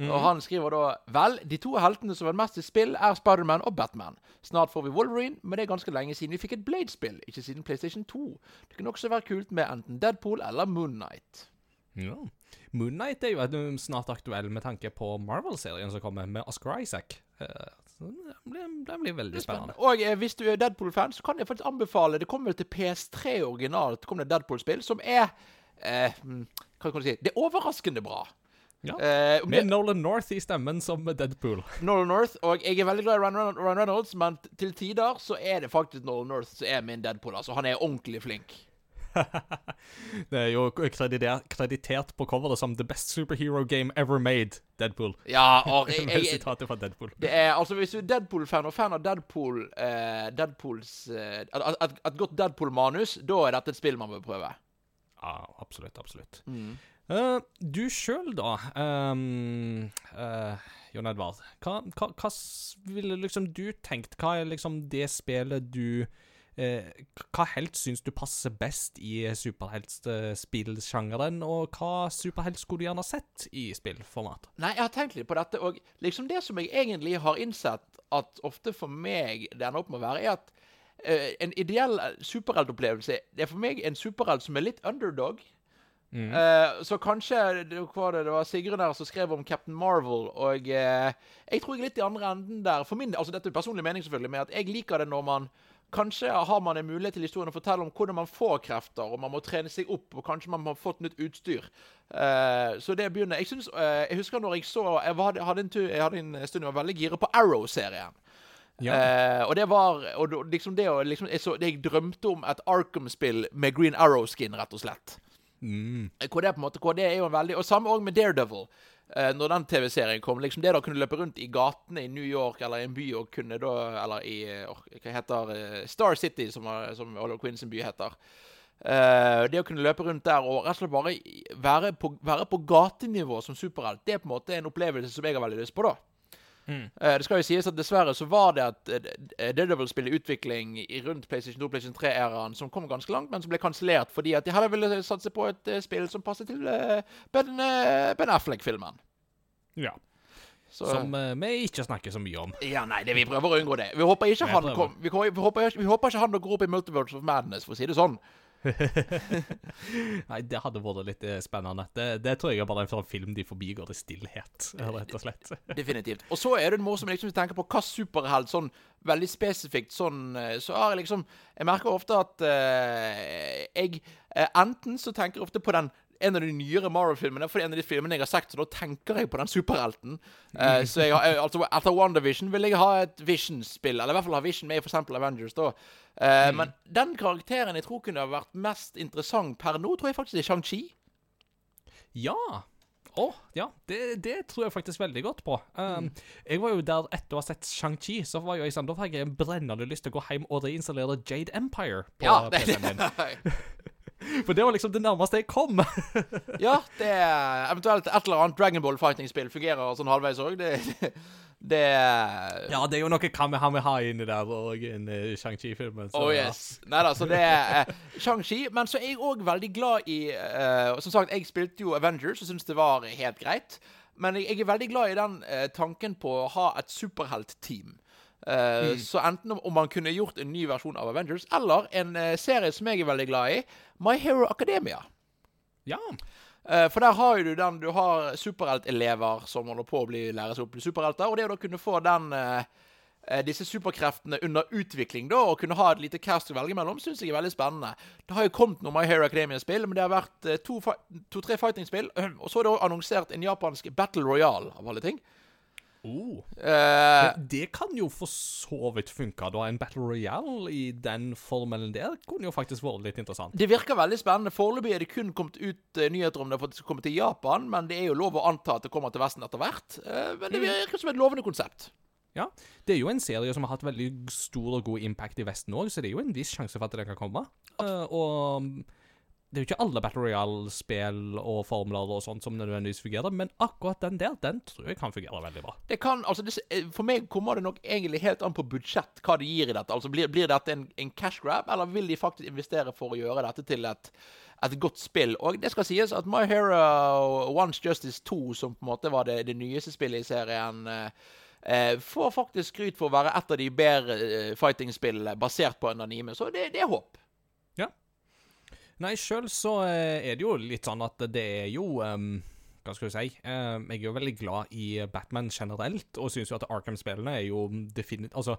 S2: Og han skriver da Vel, de to heltene som er mest i spill, er Spiderman og Batman. Snart får vi Wolverine, men det er ganske lenge siden vi fikk et Blade-spill. Ikke siden PlayStation 2. Det kunne også være kult med enten Deadpool eller Moonnight.
S1: Ja. Moon Knight er jo snart aktuell med tanke på Marvel-serien som kommer, med Oscar Isaac. Eh, det blir, det blir veldig spennende.
S2: Og eh, hvis du er Deadpool-fan, så kan jeg faktisk anbefale Det kommer til PS3 originalt. Det kommer et Deadpool-spill som er eh, mm, Hva kan du si? Det er overraskende bra.
S1: Ja.
S2: Eh,
S1: Med Nolan North i stemmen som Deadpool. *laughs*
S2: Nolan North, og jeg er veldig glad i Ryan Reynolds- men til tider så er det faktisk Nolan North som er min Deadpool. Altså, han er ordentlig flink. *laughs*
S1: Det er jo krediter, kreditert på coveret som The best superhero game ever made. Deadpool.
S2: Ja, og *laughs* jeg, jeg,
S1: sitatet fra Deadpool.
S2: det er, altså Hvis du er Deadpool-fan og fan av Deadpool eh, Deadpools eh, et, et, et godt Deadpool-manus, da er dette et spill man bør prøve.
S1: Ja, absolutt, absolutt. Eh, du sjøl, da, um, uh, Jon Edvard. Hva, hva, hva ville liksom du tenkt? Hva er liksom det spillet du eh, Hva helt syns du passer best i superheltspillsjangeren, og hva superhelt skulle du gjerne sett i spillformat?
S2: Nei, jeg har tenkt litt på dette, og liksom det som jeg egentlig har innsett at ofte for meg det ender opp med å være, er at eh, en ideell superheltopplevelse Det er for meg en superhelt som er litt underdog. Eh, så kanskje det var, det, det var Sigrun her som skrev om Captain Marvel, og eh, jeg tror jeg er litt i andre enden der. For min, altså Dette er personlig mening, selvfølgelig, men at jeg liker det når man Kanskje har man en mulighet til historien å fortelle om hvordan man får krefter, og man må trene seg opp, og kanskje man har fått nytt utstyr. Eh, så det begynner Jeg synes, eh, jeg husker når jeg så Jeg, var, hadde, en tur, jeg hadde en stund jeg var veldig gira på Arrow-serien. Eh, og det var og liksom det liksom, jeg, så, jeg drømte om et Arkham-spill med Green Arrow-skin, rett og slett. Hvor det på en måte hvor det er jo en veldig Og samme òg med Daredevil. Eh, når den TV-serien kom. liksom Det da kunne løpe rundt i gatene i New York eller i en by og kunne da Eller i Hva heter eh, Star City, som, som Oliver Quinn sin by heter. Eh, det å kunne løpe rundt der og rett og slett bare være på, være på gatenivå som superhelt, det er på en måte en opplevelse som jeg har veldig lyst på, da. Eh, det skal jo sies at dessverre så var det at uh, Daredevil-spill i utvikling i rundt PlayStation 2 PlayStation 3-æraen som kom ganske langt, men som ble kansellert fordi at de heller ville satse på et eh, spill som passet til Ben, ben Affleck-filmen.
S1: Ja.
S2: Så-
S1: Som vi ikke snakker så mye om.
S2: Ja, nei, det, vi prøver å unngå det. Vi håper ikke
S1: Vi
S2: han kom, vi, vi, håper, vi håper ikke han går opp i Multiverse of Madness, for å si det sånn. *laughs*
S1: Nei, det hadde vært litt eh, spennende. Det, det tror jeg er bare en sånn film de forbigår i stillhet, *laughs* rett og slett.
S2: Definitivt. Og så er det morsomt liksom, hvis du tenker på hva superhelt sånn veldig spesifikt sånn eh, Så har jeg liksom Jeg merker ofte at uh, jeg Enten så tenker jeg ofte på den en av de nyere Marvel-filmene, for en av de filmene jeg har sett, så da tenker jeg på den superhelten. Uh, *laughs* så jeg har, eh, altså, etter WandaVision vil jeg ha et Vision-spill, eller i hvert fall ha Vision med i f.eks. Avengers. da. Eh, Men den karakteren jeg tror kunne ha vært mest interessant per nå, tror jeg faktisk er Shang-Chi.
S1: Ja. Å, ja. Det, det tror jeg faktisk veldig godt på. Um, Jeg var jo der etter å ha sett Shang-Chi, så var jeg sånn, da fikk jeg en brennende lyst til å gå hjem og reinstallere Jade Empire på
S2: Ja, det,
S1: PC-en min. *laughs* For det var liksom det nærmeste jeg kom. *laughs*
S2: Ja, det er eventuelt et eller annet Dragon Ball Fighting-spill fungerer sånn halvveis òg. Det, det
S1: ja, det er jo noe Kamehameha inni der, og en uh, Shang-Chi-filmen.
S2: Oh yes. Nei da, så det er uh, Shang-Chi. Men så er jeg òg veldig glad i uh, Som sagt, jeg spilte jo Avengers og syntes det var helt greit. Men jeg, jeg er veldig glad i den tanken på å ha et superheltteam. Uh, mm. Så enten om, om, man kunne gjort en ny versjon av Avengers, eller en uh, serie som jeg er veldig glad i, My Hero Academia.
S1: Ja.
S2: Uh, for der har du den Du har superheltelever som holder på å bli læres opp til superhelter. Og det å da kunne få den disse superkreftene under utvikling da, og kunne ha et lite cast å velge mellom, syns jeg er veldig spennende. Det har jo kommet noen My Hero Academia-spill, men det har vært to-tre to, fighting-spill. *clears throat* Og så er det også annonsert en japansk Battle Royale, av alle ting.
S1: Oh. Uh, det kan jo for så vidt funke, da. En Battle Royale i den formelen der kunne jo faktisk vært litt interessant.
S2: Det virker veldig spennende. Foreløpig er det kun kommet ut uh, nyheter om det for at det skal komme til Japan, men det er jo lov å anta at det kommer til Vesten etter hvert. Uh, men det mm. virker som et lovende konsept.
S1: Ja. Det er jo en serie som har hatt veldig stor og god impact i Vesten òg, så det er jo en viss sjanse for at det kan komme. og det er jo ikke alle Battle Royale-spill og formler og sånt som nødvendigvis fungerer, men akkurat den der, den tror jeg kan fungere veldig bra.
S2: Det kan, altså det, eh, For meg kommer det nok egentlig helt an på budsjett, hva det gir i dette. Altså Blir, blir dette en, en, cash grab, eller vil de faktisk investere for å gjøre dette til et, et godt spill? Og det skal sies at My Hero Once Justice 2, som på en måte var det, det nyeste spillet i serien eh, får faktisk skryt for å være et av de bedre eh, fighting-spillene basert på en anime. Så det, det er håp.
S1: Nei, sjøl så eh, er det jo litt sånn at det er jo um, Hva skal du si? Um, jeg er jo veldig glad i Batman generelt, og syns jo at Arkham-spillene er jo definitivt Altså,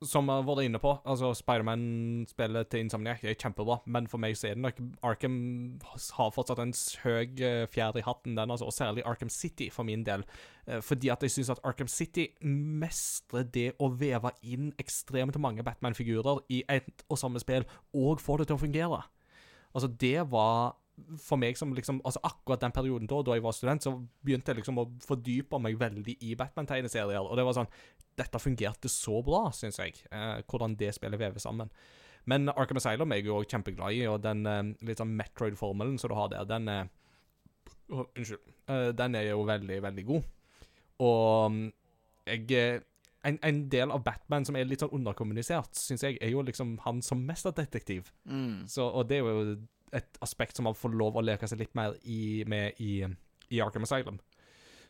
S1: som jeg har vært inne på, altså Spiderman-spillet til Insomniac er kjempebra, men for meg så er det nok Arkham har fortsatt en høy eh, fjær i hatten, den, altså, og særlig Arkham City, for min del. Eh, fordi at jeg syns at Arkham City mestrer det å veve inn ekstremt mange Batman-figurer i ett og samme spill, og får det til å fungere. Altså, det var for meg som liksom Altså, akkurat den perioden da, da jeg var student, så begynte jeg liksom å fordype meg veldig i Batman-tegneserier. Og det var sånn Dette fungerte så bra, syns jeg, eh, hvordan det spillet vever sammen. Men Arkham Asylum er jeg jo kjempeglad i, og den eh, litt sånn Metroid-formelen som du har der, den er oh, Unnskyld. Uh, den er jo veldig, veldig god. Og mm, jeg eh, en, en, del av Batman som er litt sånn underkommunisert, syns jeg, er jo liksom han som mesterdetektiv. Mm. Så, og det er jo et aspekt som man får lov å leke seg litt mer i, med i, i Arkham Asylum.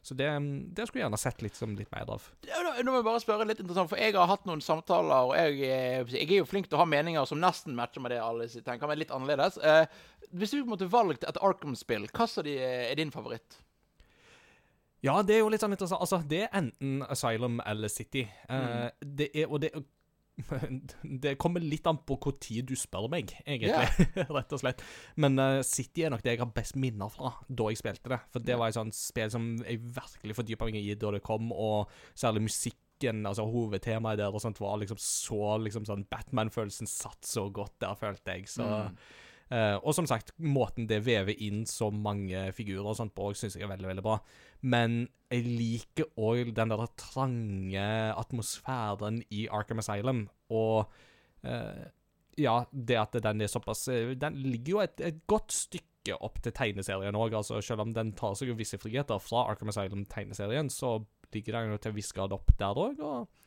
S1: Så det, det skulle jeg gjerne sett litt, som litt mer av.
S2: Ja, nå må jeg bare spørre litt interessant, for jeg har hatt noen samtaler, og jeg, jeg er jo flink til å ha meninger som nesten matcher med det alle tenker, men litt annerledes. Eh, hvis du måtte valgt et Arkham-spill, hva er din favoritt?
S1: Ja, det er jo litt sånn interessant. Altså, det er enten Asylum eller City. Uh, det er, og det *laughs* det kommer litt an på hvor tid du spør meg, egentlig. Yeah. *laughs* rett og slett. Men uh, City er nok det jeg har best minner fra da jeg spilte det. For det var et sånt spill som jeg virkelig fordypa meg i da det kom, og særlig musikken, altså hovedtemaet der og sånt, var liksom så liksom sånn Batman-følelsen satt så godt der, følte jeg. Så mm. Uh, og som sagt, måten det vever inn så mange figurer og sånt på, syns jeg er veldig veldig bra. Men jeg liker òg den der trange atmosfæren i Arkham Asylum. Og uh, ja, det at den er såpass eh, Den ligger jo et, et godt stykke opp til tegneserien òg. Altså, selv om den tar seg jo visse friheter fra Arkham Asylum-tegneserien, så ligger den jo til en viss grad opp der òg. Og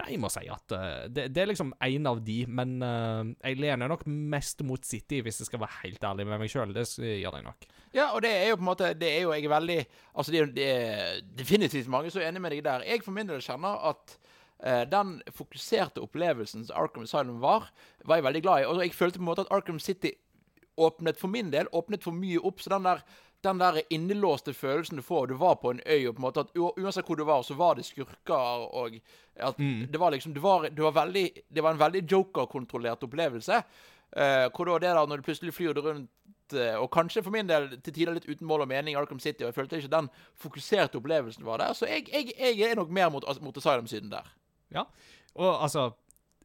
S1: Nei, jeg må si at uh, det, det, er liksom én av de, men uh, jeg lener nok mest mot City, hvis jeg skal være helt ærlig med meg sjøl. Det gjør jeg nok.
S2: Ja, og det er jo på en måte Det er jo jeg veldig Altså, det er, det er definitivt mange som er enig med deg der. Jeg for min del kjenner at uh, den fokuserte opplevelsen som Arkham Asylum var, var jeg veldig glad i. Og jeg følte på en måte at Arkham City åpnet for min del åpnet for mye opp. Så den der den der innelåste følelsen du får Du var på en øy, og på en måte at uansett hvor du var, så var det skurker, og at mm. det var liksom det var, det var, veldig Det var en veldig joker-kontrollert opplevelse. Uh, hvor da det der, når du plutselig flyr det rundt uh, Og kanskje for min del til tider litt uten mål og mening, Arkham City, og jeg følte ikke den fokuserte opplevelsen var der. Så jeg, jeg, jeg er nok mer mot, mot Asylum-siden der.
S1: Ja, og altså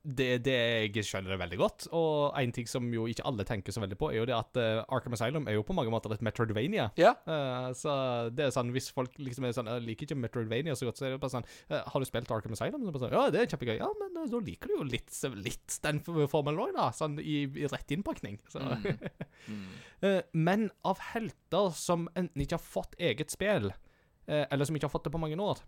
S1: det, det jeg skjønner det veldig godt. Og en ting som jo ikke alle tenker så veldig på, er jo det at uh, Arkham Asylum er jo på mange måter et Metroidvania.
S2: Ja.
S1: Uh, så det er sånn, hvis folk liksom er sånn Jeg liker ikke Metroidvania så godt, så er det bare sånn eh, Har du spilt Arkham Asylum? Så sånn, ja, det er kjempegøy. Ja, men da liker du jo litt, litt den formelen òg, da. Sånn i, i rett innpakning. Så. *laughs* Eh, men av helter som enten ikke har fått eget spill, eller som ikke har fått det på mange år,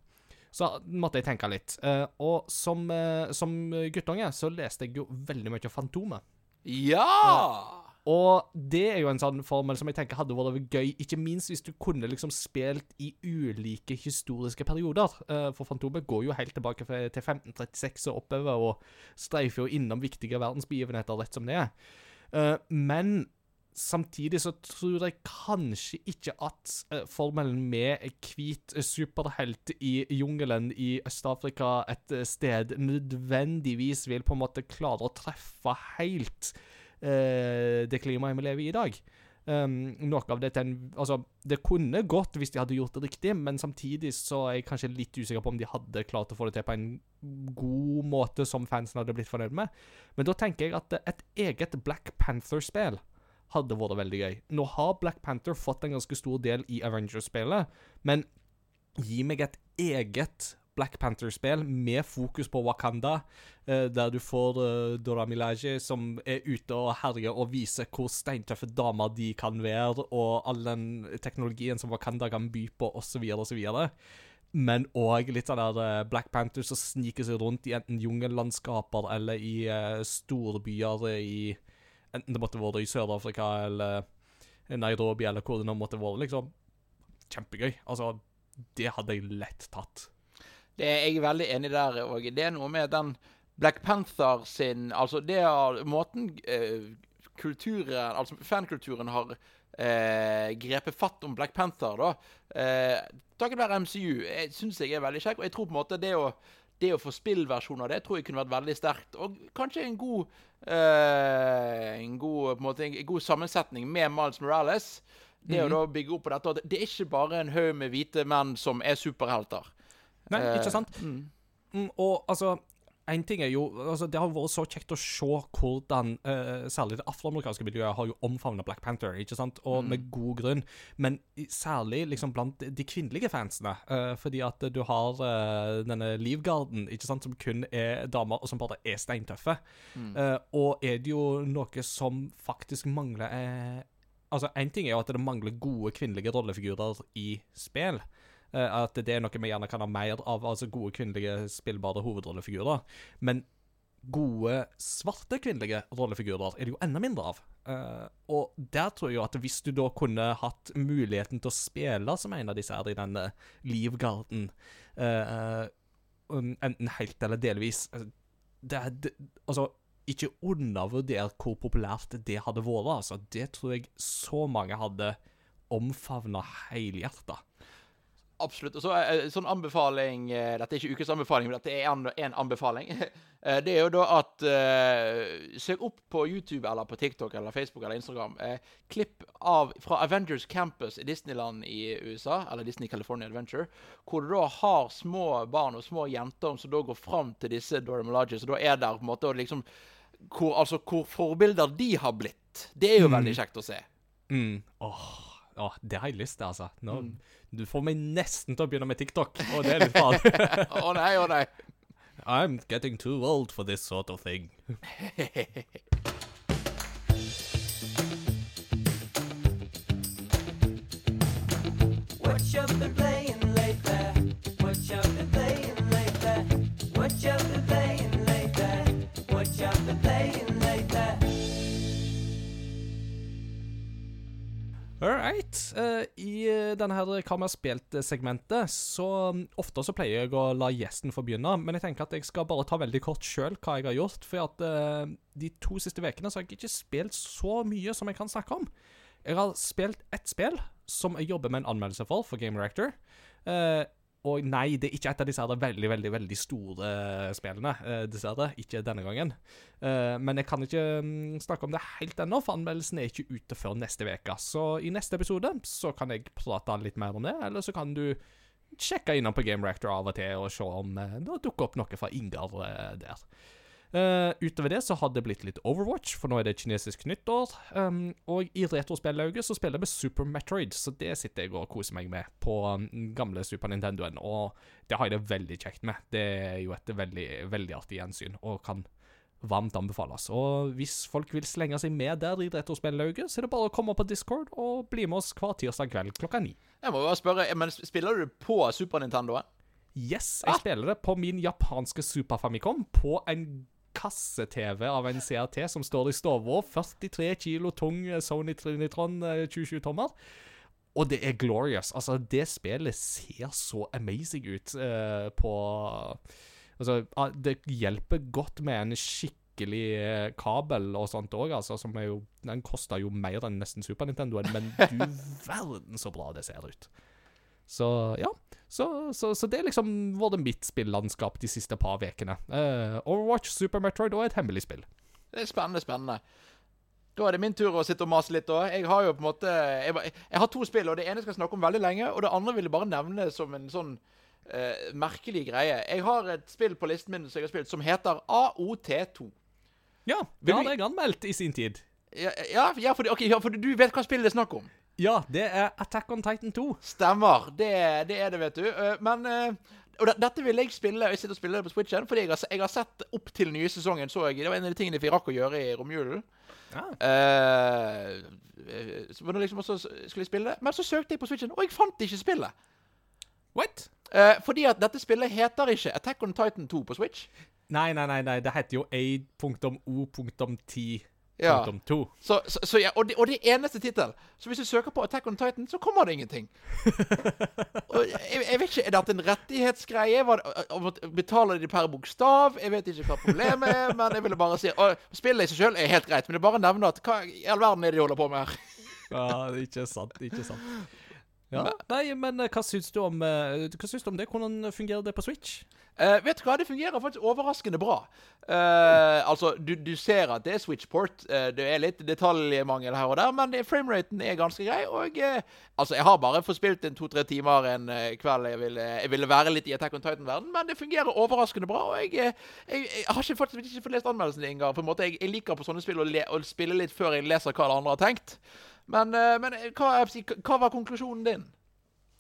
S1: så måtte jeg tenke litt. Eh, og som, eh, som guttunge så leste jeg jo veldig mye Fantomet.
S2: Ja!
S1: Og det er jo en sånn formel som jeg tenker hadde vært gøy, ikke minst hvis du kunne liksom spilt i ulike historiske perioder. Eh, For Fantomet går jo helt tilbake til 1536 og oppover, og streifer jo innom viktige verdensbegivenheter rett som det er. Eh, Men samtidig så tror jeg kanskje ikke at eh, formelen med hvit superhelt i jungelen i Øst-Afrika et eh, sted nødvendigvis vil på en måte klare å treffe helt eh, det klimaet vi lever i i dag. Um, noe av det til en Altså, det kunne gått hvis de hadde gjort det riktig, men samtidig så er jeg kanskje litt usikker på om de hadde klart å få det til på en god måte som fansen hadde blitt fornøyd med. Men da tenker jeg at et eget Black Panther-spill hadde vært veldig gøy. Nå har Black Panther fått en ganske stor del i Avengers-spillet, men gi meg et eget Black Panther-spill med fokus på Wakanda, eh, der du får eh, Dora Milaje som er ute og herjer og viser hvor steintøffe damer de kan være, og all den teknologien som Wakanda kan by på, osv., osv. Men òg litt sånn der eh, Black Panther som sniker seg rundt i enten jungellandskaper eller i storbyer i Enten det måtte være i Sør-Afrika eller Nairobi eller hvor det nå måtte være, liksom. Kjempegøy. Altså, det hadde jeg lett tatt.
S2: Det er jeg veldig enig der òg. Det er noe med den Black Panther sin Altså, det er måten eh, kulturen Altså fankulturen har eh, grepet fatt om Black Panther, da. Eh, Takket være MCU syns jeg er veldig kjekk. Og jeg tror på en måte det å det å få spillversjon av det tror jeg kunne vært veldig sterkt. Og kanskje en god eh, En god på måte, en god sammensetning med Miles Morales. Det å da bygge opp på dette Det er ikke bare en haug med hvite menn som er superhelter.
S1: Nei, ikke sant? Mm, og altså en ting er jo, altså Det har vært så kjekt å se hvordan uh, særlig det afroamerikanske miljøet har jo omfavna Black Panther, ikke sant? og med god grunn. Men særlig liksom blant de kvinnelige fansene. Uh, fordi at du har uh, denne Livgarden, ikke sant, som kun er damer, og som bare er steintøffe. Eh, og er det jo noe som faktisk mangler Altså, Én ting er jo at det mangler gode kvinnelige rollefigurer i spill. Eh, at det er noe vi gjerne kan ha mer av, altså gode kvinnelige spillbare hovedrollefigurer. Men gode svarte kvinnelige rollefigurer er det jo enda mindre av. Eh, og der tror jeg jo at hvis du da kunne hatt muligheten til å spille som en av disse her i denne Livgarden, eh, um, enten helt eller delvis det, det, Altså, ikke undervurder hvor populært det hadde vært. altså. Det tror jeg så mange hadde omfavna helhjerta.
S2: Absolutt. Og så eh, sånn anbefaling eh, Dette er ikke ukens anbefaling, men dette er en, en anbefaling. *laughs* Eh, Det er jo da at eh, Søk opp på YouTube eller på TikTok eller Facebook eller Instagram eh, klipp av fra Avengers Campus i Disneyland i USA, eller Disney California Adventure, hvor du da har små barn og små jenter som da går fram til disse Dora Milaje, så da er der på en måte og liksom hvor, altså, hvor forbilder de har blitt. Det er jo veldig kjekt å se.
S1: Mm. Åh, åh, det har jeg lyst til, altså. Nå, Du får meg nesten til å begynne med TikTok, og det er litt farlig. *laughs*
S2: Å nei, å nei.
S1: I'm getting too old for this sort of thing. *laughs* All right. Eh, I eh, denne her Hva vi har spilt-segmentet, så mm, ofte så pleier jeg å la gjesten få begynne, men jeg tenker at jeg skal bare ta veldig kort sjøl hva jeg har gjort. For at eh, de to siste ukene har jeg ikke spilt så mye som jeg kan snakke om. Jeg har spilt ett spill som jeg jobber med en anmeldelse for, for Game Reactor. Og nei, det er ikke et av disse her veldig, veldig veldig store eh, spillene, eh, dessverre. Ikke denne gangen. Eh, men jeg kan ikke mm, snakke om det helt ennå, for anmeldelsen er ikke ute før neste uke. Så i neste episode så kan jeg prate litt mer om det, eller så kan du sjekke innom på Game Reactor av og til og se om det dukker opp noe fra Ingar der. Eh, utover det så har det blitt litt Overwatch, for nå er det kinesisk nyttår. Um, og i retrospillauget så spiller vi Super Metroid, så det sitter jeg og koser meg med på um, gamle Super Nintendoen. Og det har jeg det veldig kjekt med. Det er jo et veldig, veldig artig gjensyn, og kan varmt anbefales. Og hvis folk vil slenge seg med der i retrospillauget, så er det bare å komme på Discord og bli med oss hver tirsdag kveld klokka ni.
S2: Jeg må bare spørre, men spiller du på Super Nintendoen?
S1: Yes, jeg spiller det på min japanske Super Famicom på en kasse-TV av en CRT som står i stua. 43 kilo tung Sony Trinitron eh, 27-tommer. Og det er glorious. Altså, det spillet ser så amazing ut uh, på Altså, ah, det hjelper godt med en skikkelig eh, kabel og sånt òg, altså, som er jo Den koster jo mer enn nesten Super Nintendoen, men du *laughs* verden så bra det ser ut. Så ja. Så, så, så det er liksom vært mitt spillandskap de siste par ukene. Uh, Overwatch, Super Metroid og et hemmelig spill.
S2: Det er spennende, spennende. Da er det min tur å sitte og mase litt. da. Jeg har jo på en måte Jeg, jeg har to spill, og det ene skal jeg snakke om veldig lenge. Og det andre vil jeg bare nevne som en sånn uh, merkelig greie. Jeg har et spill på listen min som jeg har spilt, som heter AOT2.
S1: Ja, det hadde jeg anmeldt i sin tid.
S2: Ja, ja, ja, fordi, okay, ja, fordi du vet hva spillet det er snakk om.
S1: Ja, det er Attack on Titan 2.
S2: Stemmer. Det, det er det, vet du. Eh, Men eh, og dette vil jeg spille Jeg sitter og spiller det på Switchen, fordi jeg har, jeg har sett opp til nye sesongen. så jeg, Det var en av de tingene vi rakk å gjøre i romjulen.
S1: Ja.
S2: Det liksom også skulle jeg spille det. Men så søkte jeg på Switchen, og jeg fant ikke spillet.
S1: What?
S2: Uh, fordi at dette spillet heter ikke Attack on Titan 2 på Switch.
S1: Nei, nei, nei, nei, det heter jo A.O.10.2.
S2: Ja. Så, så, så ja, og, det, og det er eneste tittel. Så hvis du søker på Attack on Titan, så kommer det ingenting. *laughs* jeg, jeg vet ikke, Er dette en rettighetsgreie? Var det, Betaler de per bokstav? Jeg vet ikke hva problemet er, men jeg ville bare si og Spillet i seg sjøl er helt greit, men det er bare nevner at hva i all verden er det de holder på med her?
S1: Ja, det er ikke sant. Ikke sant. Ja. Nei, men eh, hva syns du om eh, Hva syns du om det? Hvordan fungerer det på Switch?
S2: Eh, vet du hva, det fungerer faktisk overraskende bra. Eh, *laughs* altså, du, du ser at det er switchport. Uh, det er litt detaljmangel her og der, men frameraten er ganske grei. Og eh, altså, jeg har bare forspilt spilt en to-tre timer en eh, kveld. Jeg ville, jeg ville være litt i Attack on Titan-verden, men det fungerer overraskende bra. Og jeg, eh, jeg, jeg har ikke faktisk ikke fått lest anmeldelsen engang. En jeg, jeg liker på sånne spill å, le, å spille litt før jeg leser hva alle andre har tenkt. Men, eh, men eh, hva, hva var konklusjonen din?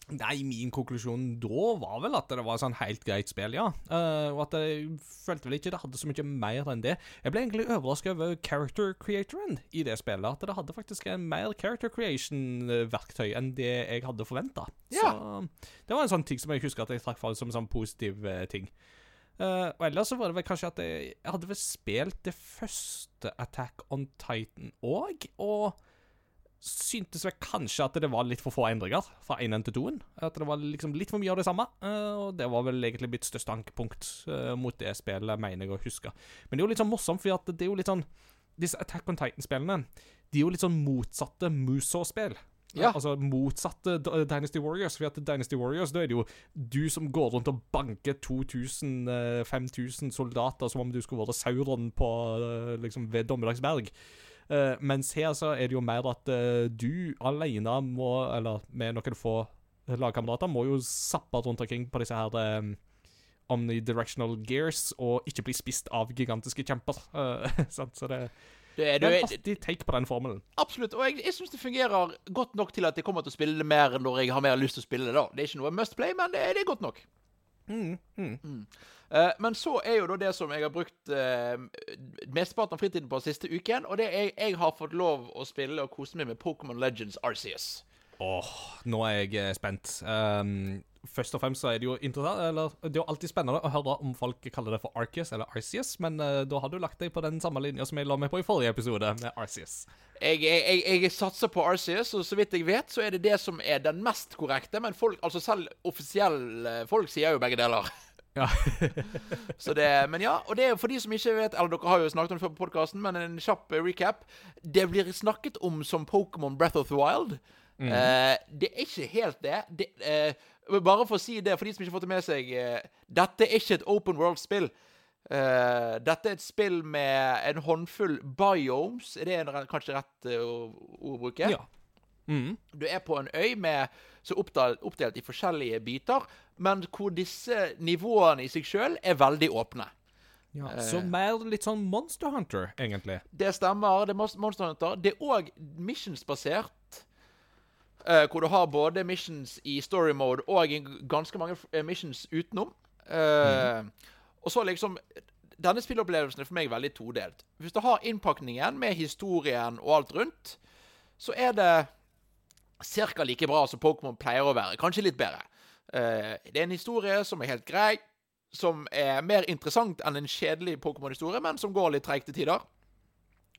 S1: Nei, min konklusjon da var vel at det var et sånn helt greit spill, ja. Uh, og at jeg følte vel ikke det hadde så mye mer enn det. Jeg ble egentlig overrasket over character creatoren i det spillet. At det hadde faktisk en mer character creation-verktøy enn det jeg hadde forventa.
S2: Ja.
S1: Så det var en sånn ting som jeg husker at jeg trakk fra som en sånn positiv uh, ting. Uh, og ellers så var det vel kanskje at jeg, jeg hadde vel spilt det første Attack on Titan òg, og syntes vel kanskje at det var litt for få endringer fra 1 til 2-en. At det var liksom litt for mye av det samme. eh, og det var vel egentlig mitt største ankepunkt eh, mot det spillet, mener jeg å huske. Men det er jo litt sånn morsomt, for det er jo litt sånn Disse Attack on Titan-spillene De er jo litt sånn motsatte Muso-spill.
S2: Ja.
S1: Altså motsatte Dynasty Warriors. For at Dynasty Warriors, da er det jo du som går rundt og banker 2000-5000 soldater som om du skulle vært Sauron på, eh, liksom, ved Dommedagsberg. Eh, mens her så er det jo mer at uh, du alene må, eller med noen få lagkamerater, må jo zappe rundt omkring på disse her eh, omnidirectional gears og ikke bli spist av gigantiske kjemper. Uh, *laughs* sant? Så det,
S2: Det, er-
S1: det
S2: du
S1: er en artig take på den formelen.
S2: Absolutt. Og jeg, jeg syns det fungerer godt nok til at jeg kommer til å spille det mer når jeg har mer lyst til å spille det. da. Det er ikke noe must play, men det, det er godt nok.
S1: Mm, mm.
S2: Eh, men så er jo da det som jeg har brukt uh, mesteparten av fritiden på siste uken, og det er jeg har fått lov å spille og kose meg med Pokémon Legends Arceus.
S1: Åh, nå er jeg eh, spent. Um, først og fremst så er det jo interessant Eller det er jo alltid spennende å høre om folk kaller det for Arceus eller Arceus, men uh, da har du lagt deg på den samme linja som jeg la meg på i forrige episode, med Arceus.
S2: Jeg, jeg, jeg, satser på Arceus, og så vidt jeg vet, så er det det som er den mest korrekte. Men folk, altså selv offisielle folk sier jo begge deler.
S1: Ja. *laughs*
S2: Så det, men ja, og det er for de som ikke vet Eller dere har jo snakket om det før på podkasten, men en kjapp recap. Det blir snakket om som Pokémon Breath of the Wild. Eh, det er ikke helt det. det eh, bare for å si det, for de som ikke har fått det med seg eh, Dette er ikke et open world-spill. Eh, dette er et spill med en håndfull biomes. Er det en, kanskje rett ord å bruke?
S1: ja. Mm.
S2: Du er på en øy med, som er oppdelt, oppdelt i forskjellige biter, men hvor disse nivåene i seg sjøl er veldig åpne.
S1: Ja,
S2: Eh.
S1: så mer litt sånn Monster Hunter, egentlig.
S2: Det stemmer. Det er Monster Hunter. Det er òg missionsbasert. Eh, hvor du har både missions i story mode og ganske mange eh, missions utenom. Eh, Og så liksom Denne spillopplevelsen er for meg veldig todelt. Hvis du har innpakningen med historien og alt rundt, så er det ca. like bra som Pokémon pleier å være. Kanskje litt bedre. Uh, det er en historie som er helt grei, som er mer interessant enn en kjedelig Pokémon-historie, men som går litt treigt til tider.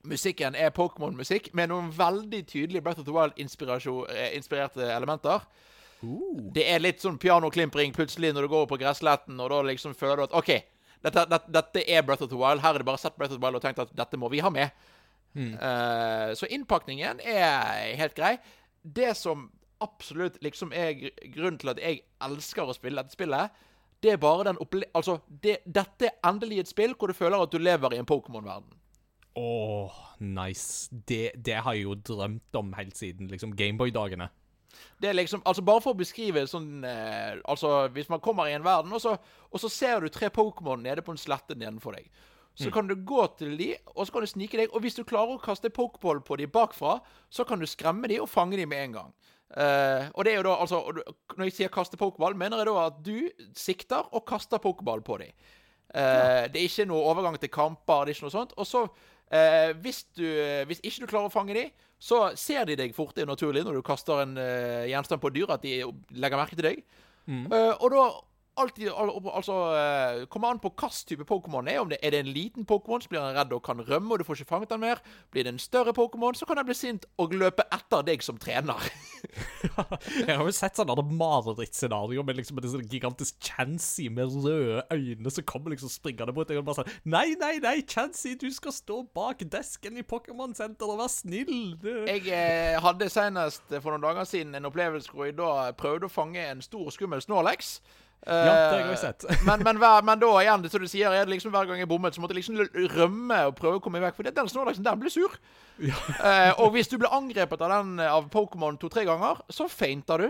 S2: Musikken er Pokémon-musikk med noen veldig tydelige Breath of the Wild-inspirerte elementer. Det er litt sånn pianoklimpring plutselig når du går på gressletten, og da liksom føler du at OK, dette, dette, dette er Breath of the Wild. Her er det bare sett Breath of the Wild og tenkt at dette må vi ha med. Eh, så innpakningen er helt grei. Det som absolutt liksom er grunnen til at jeg elsker å spille dette spillet, det er bare den opple... Altså, det, dette er endelig et spill hvor du føler at du lever i en Pokémon-verden.
S1: Åh, nice. Det, det har jeg jo drømt om helt siden liksom Gameboy-dagene.
S2: Det er liksom, altså Bare for å beskrive sånn eh, Altså, Hvis man kommer i en verden, og så, og så ser du tre Pokémon nede på en slette nedenfor deg. Så kan du gå til de, og så kan du snike deg. Og hvis du klarer å kaste pokeball på de bakfra, så kan du skremme de og fange de med en gang. Eh, og det er jo da, altså Når jeg sier kaste pokeball, mener jeg da at du sikter og kaster pokeball på de. Eh, Det er ikke noe overgang til kamper. det er ikke noe sånt. Og så, eh, hvis, du, hvis ikke du klarer å fange dem, så ser de deg fort. Det er naturlig når du kaster en eh, gjenstand på et dyr, at de legger merke til deg. Eh, og da alltid al altså, uh, kommer an på hvilken type Pokémon er. Om det er det en liten Pokémon, så blir han redd og kan rømme, og du får ikke fanget han mer. Blir det en større Pokémon, så kan han bli sint og løpe etter deg som trener. *laughs*
S1: Jeg har jo sett sånne marerittscenarioer med liksom en sånn gigantisk Chansey med røde øyne som kommer liksom springende mot deg og bare sånn Nei, nei, nei, Chansey, du skal stå bak desken i Pokémon Center og være snill. Det-
S2: Jeg eh, hadde senest for noen dager siden en opplevelse hvor jeg da prøvde å fange en stor skummel Snorlax.
S1: Ja, det har jeg
S2: Eh,
S1: også sett. *laughs*
S2: men, men, hver, men da igjen, som du sier, er det liksom hver gang jeg bommet, så måtte jeg liksom rømme og prøve å komme vekk. For den Snorlaxen, den blir sur. Eh, og hvis du blir angrepet av den eh, av Pokémon to-tre ganger, så feinter du.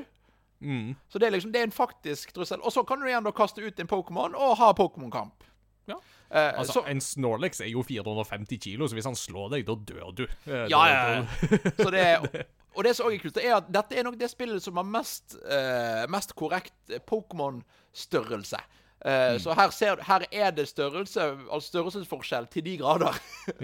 S1: Mm.
S2: Så det er liksom, det er en faktisk trussel. Og så kan du igjen da kaste ut en Pokémon og ha Pokémon-kamp.
S1: Ja.
S2: Eh,
S1: Altså,
S2: så,
S1: En Snorlax er jo 450 kilo, så hvis han slår deg, da dør du. Eh,
S2: Ja, ja, ja. Så det, *laughs* og det som også er kult, er at dette er nok det spillet som har mest, uh, mest korrekt Pokémon-størrelse. Eh, Så her, ser, her er det størrelse, altså størrelsesforskjell til de grader.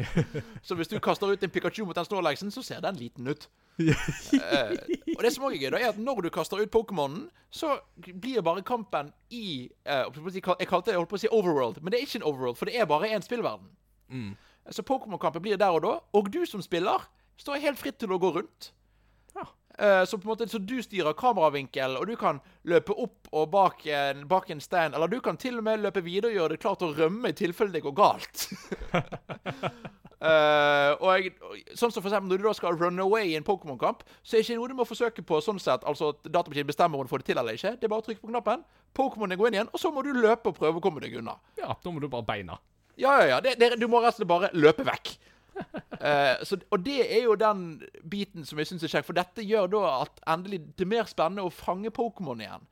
S2: *laughs* så hvis du kaster ut en Pikachu mot den Snorlaxen, så ser den liten ut. uh, og det som også er gøy, da, er at når du kaster ut Pokémonen, så blir bare kampen i uh, Jeg kalte det jeg holdt på å si overworld, men det er ikke en overworld, for det er bare én spillverden. Så Pokémon-kampen blir der og da, og du som spiller står helt fritt til å gå rundt. Eh, så måte, så du styrer kameravinkel, og du kan løpe opp og bak en, bak en stand. Eller du kan til og med løpe videre og gjøre det klart å rømme i tilfelle det går galt. uh, *laughs* og jeg, sånn som for eksempel Når du da skal run away i en Pokémon-kamp, så er det ikke noe du må forsøke på sånn sett, altså at datamaskinen bestemmer om du får det til eller ikke. Det er bare å trykke på knappen, Pokémonene går inn igjen, og så må du løpe og prøve å komme deg unna.
S1: Ja, da må du bare beina.
S2: Ja, ja, ja. Det, det, du må rett og slett bare løpe vekk. Eh, så, og det er jo den biten som jeg syns er kjekk, for dette gjør da at endelig det er mer spennende å fange Pokémon igjen.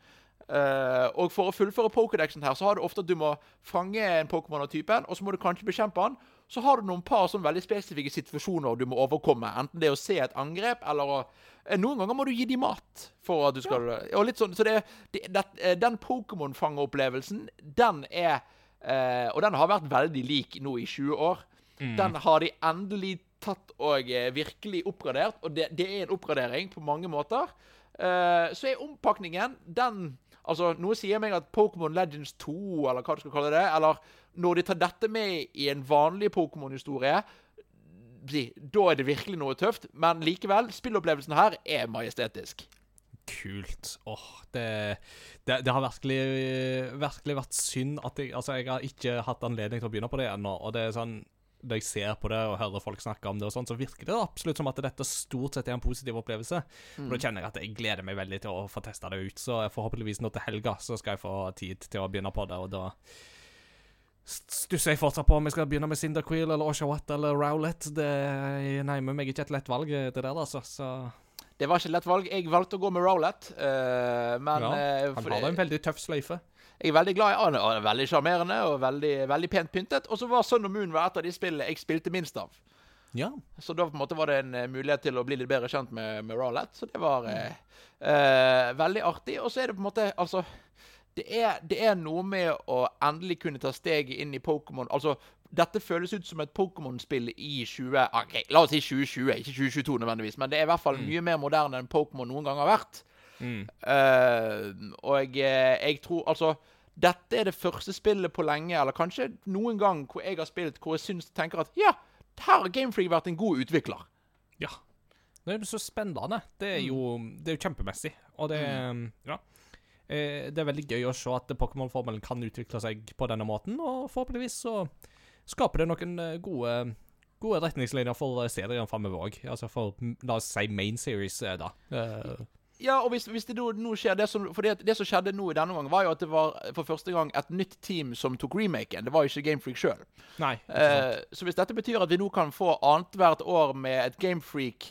S2: Eh, og for å fullføre Pokédexen her, så har du ofte at du må fange en Pokémon av typen, og så må du kanskje bekjempe han. Så har du noen par sånn veldig spesifikke situasjoner du må overkomme. Enten det er å se et angrep, eller å eh, Noen ganger må du gi dem mat for at du skal Og litt sånn, så det, det, det, eh, Den Pokémon-fangeropplevelsen, den er eh, Og den har vært veldig lik nå i 20 år. Den har de endelig tatt og eh, virkelig oppgradert, og det, det er en oppgradering på mange måter. Uh, så er ompakningen den Altså, Noe sier meg at Pokémon Legends 2, eller hva du skal kalle det, eller når de tar dette med i en vanlig Pokémon-historie, da er det virkelig noe tøft. Men likevel, spillopplevelsen her er majestetisk.
S1: Kult. Åh, det, det, det har virkelig, virkelig vært synd at jeg Altså, jeg har ikke hatt anledning til å begynne på det ennå, og det er sånn når jeg ser på det og hører folk snakke om det, og sånn, så virker det absolutt som at dette stort sett er en positiv opplevelse. Og Da kjenner jeg at jeg gleder meg veldig til å få testa det ut. Så forhåpentligvis nå til helga så skal jeg få tid til å begynne på det, og da stusser jeg fortsatt på om jeg skal begynne med Cyndaquil eller Oshawott eller Rowlet. Det nærmer meg ikke et lett valg, det der, altså. Så
S2: Det var ikke et lett valg. Jeg valgte å gå med Rowlett, uh, men
S1: Ja,
S2: eh,
S1: Han har en veldig tøff sløyfe.
S2: Jeg er veldig glad i han. Han er veldig sjarmerende og veldig, veldig pent pyntet. Og så var Sun og Moon var et av de spillene jeg spilte minst av.
S1: Ja.
S2: Så da på en måte var det en eh, mulighet til å bli litt bedre kjent med, med Rowlett. Så det var mm. eh, veldig artig. Og så er det på en måte Altså, det er, det er noe med å endelig kunne ta steget inn i Pokémon. Altså, dette føles ut som et Pokémon-spill i 20... ok, La oss si 2020, ikke 2022 nødvendigvis. Men det er i hvert fall mye mer moderne enn Pokémon noen gang har vært.
S1: Mm.
S2: Uh, og jeg, jeg tror Altså, dette er det første spillet på lenge, eller kanskje noen gang, hvor jeg har spilt hvor jeg syns tenker at ja, her har Gamefree vært en god utvikler.
S1: Ja. Det er jo så spennende. Det er jo, det er jo kjempemessig. Og det Ja. Eh, Det er veldig gøy å se at Pokémon-formelen kan utvikle seg på denne måten, og forhåpentligvis så skaper det noen eh, gode Gode retningslinjer for eh, serien framover òg. Altså for, mm, la oss si, main series, eh, da.
S2: Ja, og hvis, hvis det nå, skjer det som For det, det som skjedde nå i denne omgang, var jo at det var for første gang et nytt team som tok remaken. Det var jo ikke Gamefreak sjøl. Eh, så hvis dette betyr at vi nå kan få annethvert år med et Gamefreak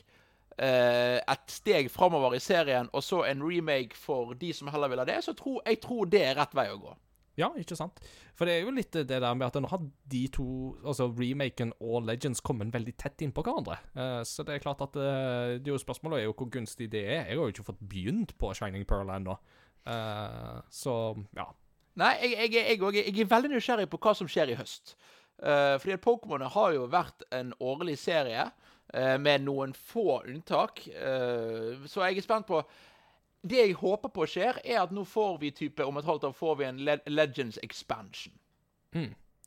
S2: eh, et steg framover i serien, og så en remake for de som heller vil ha det, så tror jeg tror det er rett vei å gå.
S1: Ja, ikke sant? For det er jo litt det der med at nå har de to, altså remaken og Legends, kommet veldig tett innpå hverandre. Eh, så det er klart at eh, det er jo spørsmålet er jo hvor gunstig det er. Jeg har jo ikke fått begynt på Shining Pearl ennå. Eh, så ja.
S2: Nei, jeg, jeg, jeg, jeg, er veldig nysgjerrig på hva som skjer i høst. Fordi at Pokémon har jo vært en årlig serie, med noen få unntak. Så jeg er spent på Det jeg håper på skjer, er at nå får vi type om et halvt år får vi en Le Legends expansion.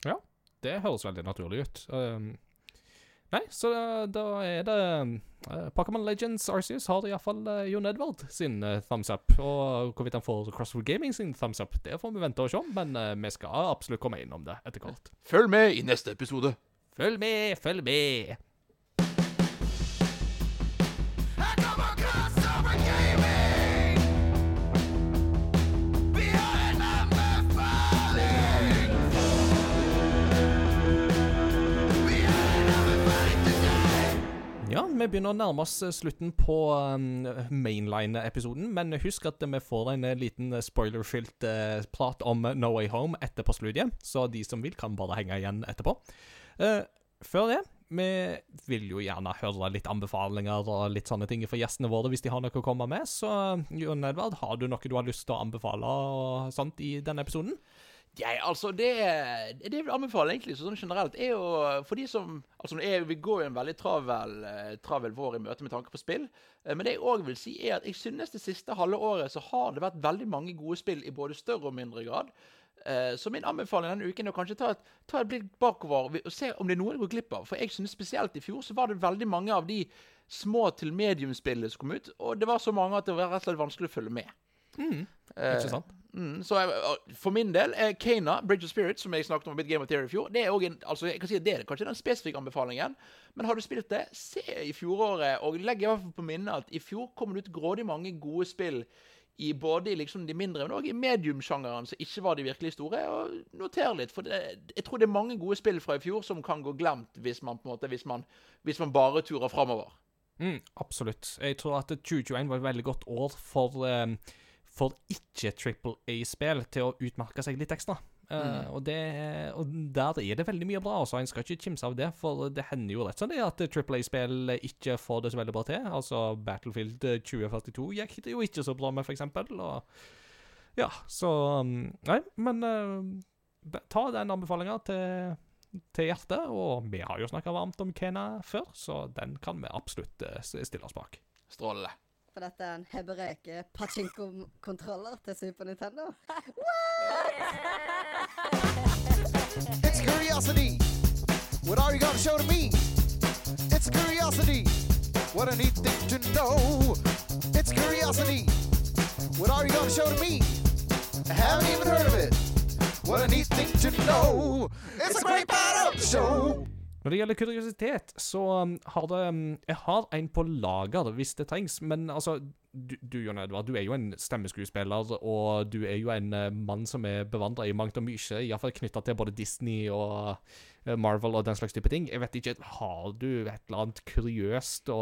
S1: ja. Det høres veldig naturlig ut. Um, nei, så da, da er det uh, Pokémon Legends Arceus har iallfall uh, Jon Edvard sin uh, thumbs up. Og hvorvidt han får Crossroad Gaming sin thumbs up, det får vi vente og se. Men eh, vi skal absolutt komme innom det etter hvert.
S2: Følg med i neste episode.
S1: Følg med, følg med! Vi begynner å nærme oss eh, slutten på um, mainline-episoden, men husk at vi får en eh, liten spoilerfylt uh, prat om No Way Home etter postludiet, så de som vil, kan bare henge igjen etterpå. Eh, før det, vi vil jo gjerne høre litt anbefalinger og litt sånne ting fra gjestene våre hvis de har noe å komme med, så Jon Edvard, har du noe du har lyst til å anbefale og sånt i denne episoden?
S2: Jeg, altså, det, det jeg vil anbefale egentlig sånn generelt, er jo for de som Altså, er, vi går jo en veldig travel, eh, travel vår i møte med tanke på spill. eh, Men det jeg òg vil si, er at jeg synes det siste halve året så har det vært veldig mange gode spill i både større og mindre grad. Eh, Så min anbefaling denne uken er å kanskje ta et, ta et blikk bakover og se om det er noe jeg går glipp av. For jeg synes spesielt i fjor så var det veldig mange av de små til medium-spillene som kom ut, og det var så mange at det var rett og slett vanskelig å følge med.
S1: Ikke sant?
S2: Mm, så jeg, for min del er Kana, Bridge of Spirit, som jeg snakket om i Game of Theory i fjor, det er en, altså jeg kan si at det er kanskje den spesifikke anbefalingen. Men har du spilt det, se i fjoråret, og legg i hvert fall på minnet at i fjor kom det ut grådig mange gode spill i både i liksom de mindre, men òg i medium-sjangeren, som ikke var de virkelig store. og Noter litt, for det, jeg tror det er mange gode spill fra i fjor som kan gå glemt hvis man på en måte, hvis man, hvis man bare turer framover.
S1: Mm, absolutt. Jeg tror at 2021 var et veldig godt år for, eh, for ikke Triple A-spill til å utmerke seg litt ekstra. Eh, og, det, og der er det veldig mye bra. altså En skal ikke kimse av det, for det hender jo rett sånn det at Triple A-spill ikke får det så veldig bra til. Altså Battlefield 2042 gikk det jo ikke så bra med, for eksempel. Og ja, så um, Nei, men uh, ta den anbefalinga til til hjertet, og vi har jo snakka varmt om Kena før, så den kan vi absolutt eh, stille oss bak.
S2: Strålende.
S4: Er Nintendo.
S5: It's curiosity. What are you gonna show to me? It's curiosity. What a neat thing to know. It's curiosity. What are you gonna show to me? I haven't even heard of it. What a neat thing to know. It's a great the show.
S1: Når det gjelder kuriositet, så um, har det um, Jeg har en på lager hvis det trengs, men altså du, du, Jon Edvard, du er jo en stemmeskuespiller, og du er jo en eh, mann som er bevandra i mangt og mye, iallfall knytta til både Disney og eh, Marvel og den slags type ting. Jeg vet ikke, Har du et eller annet kuriøst å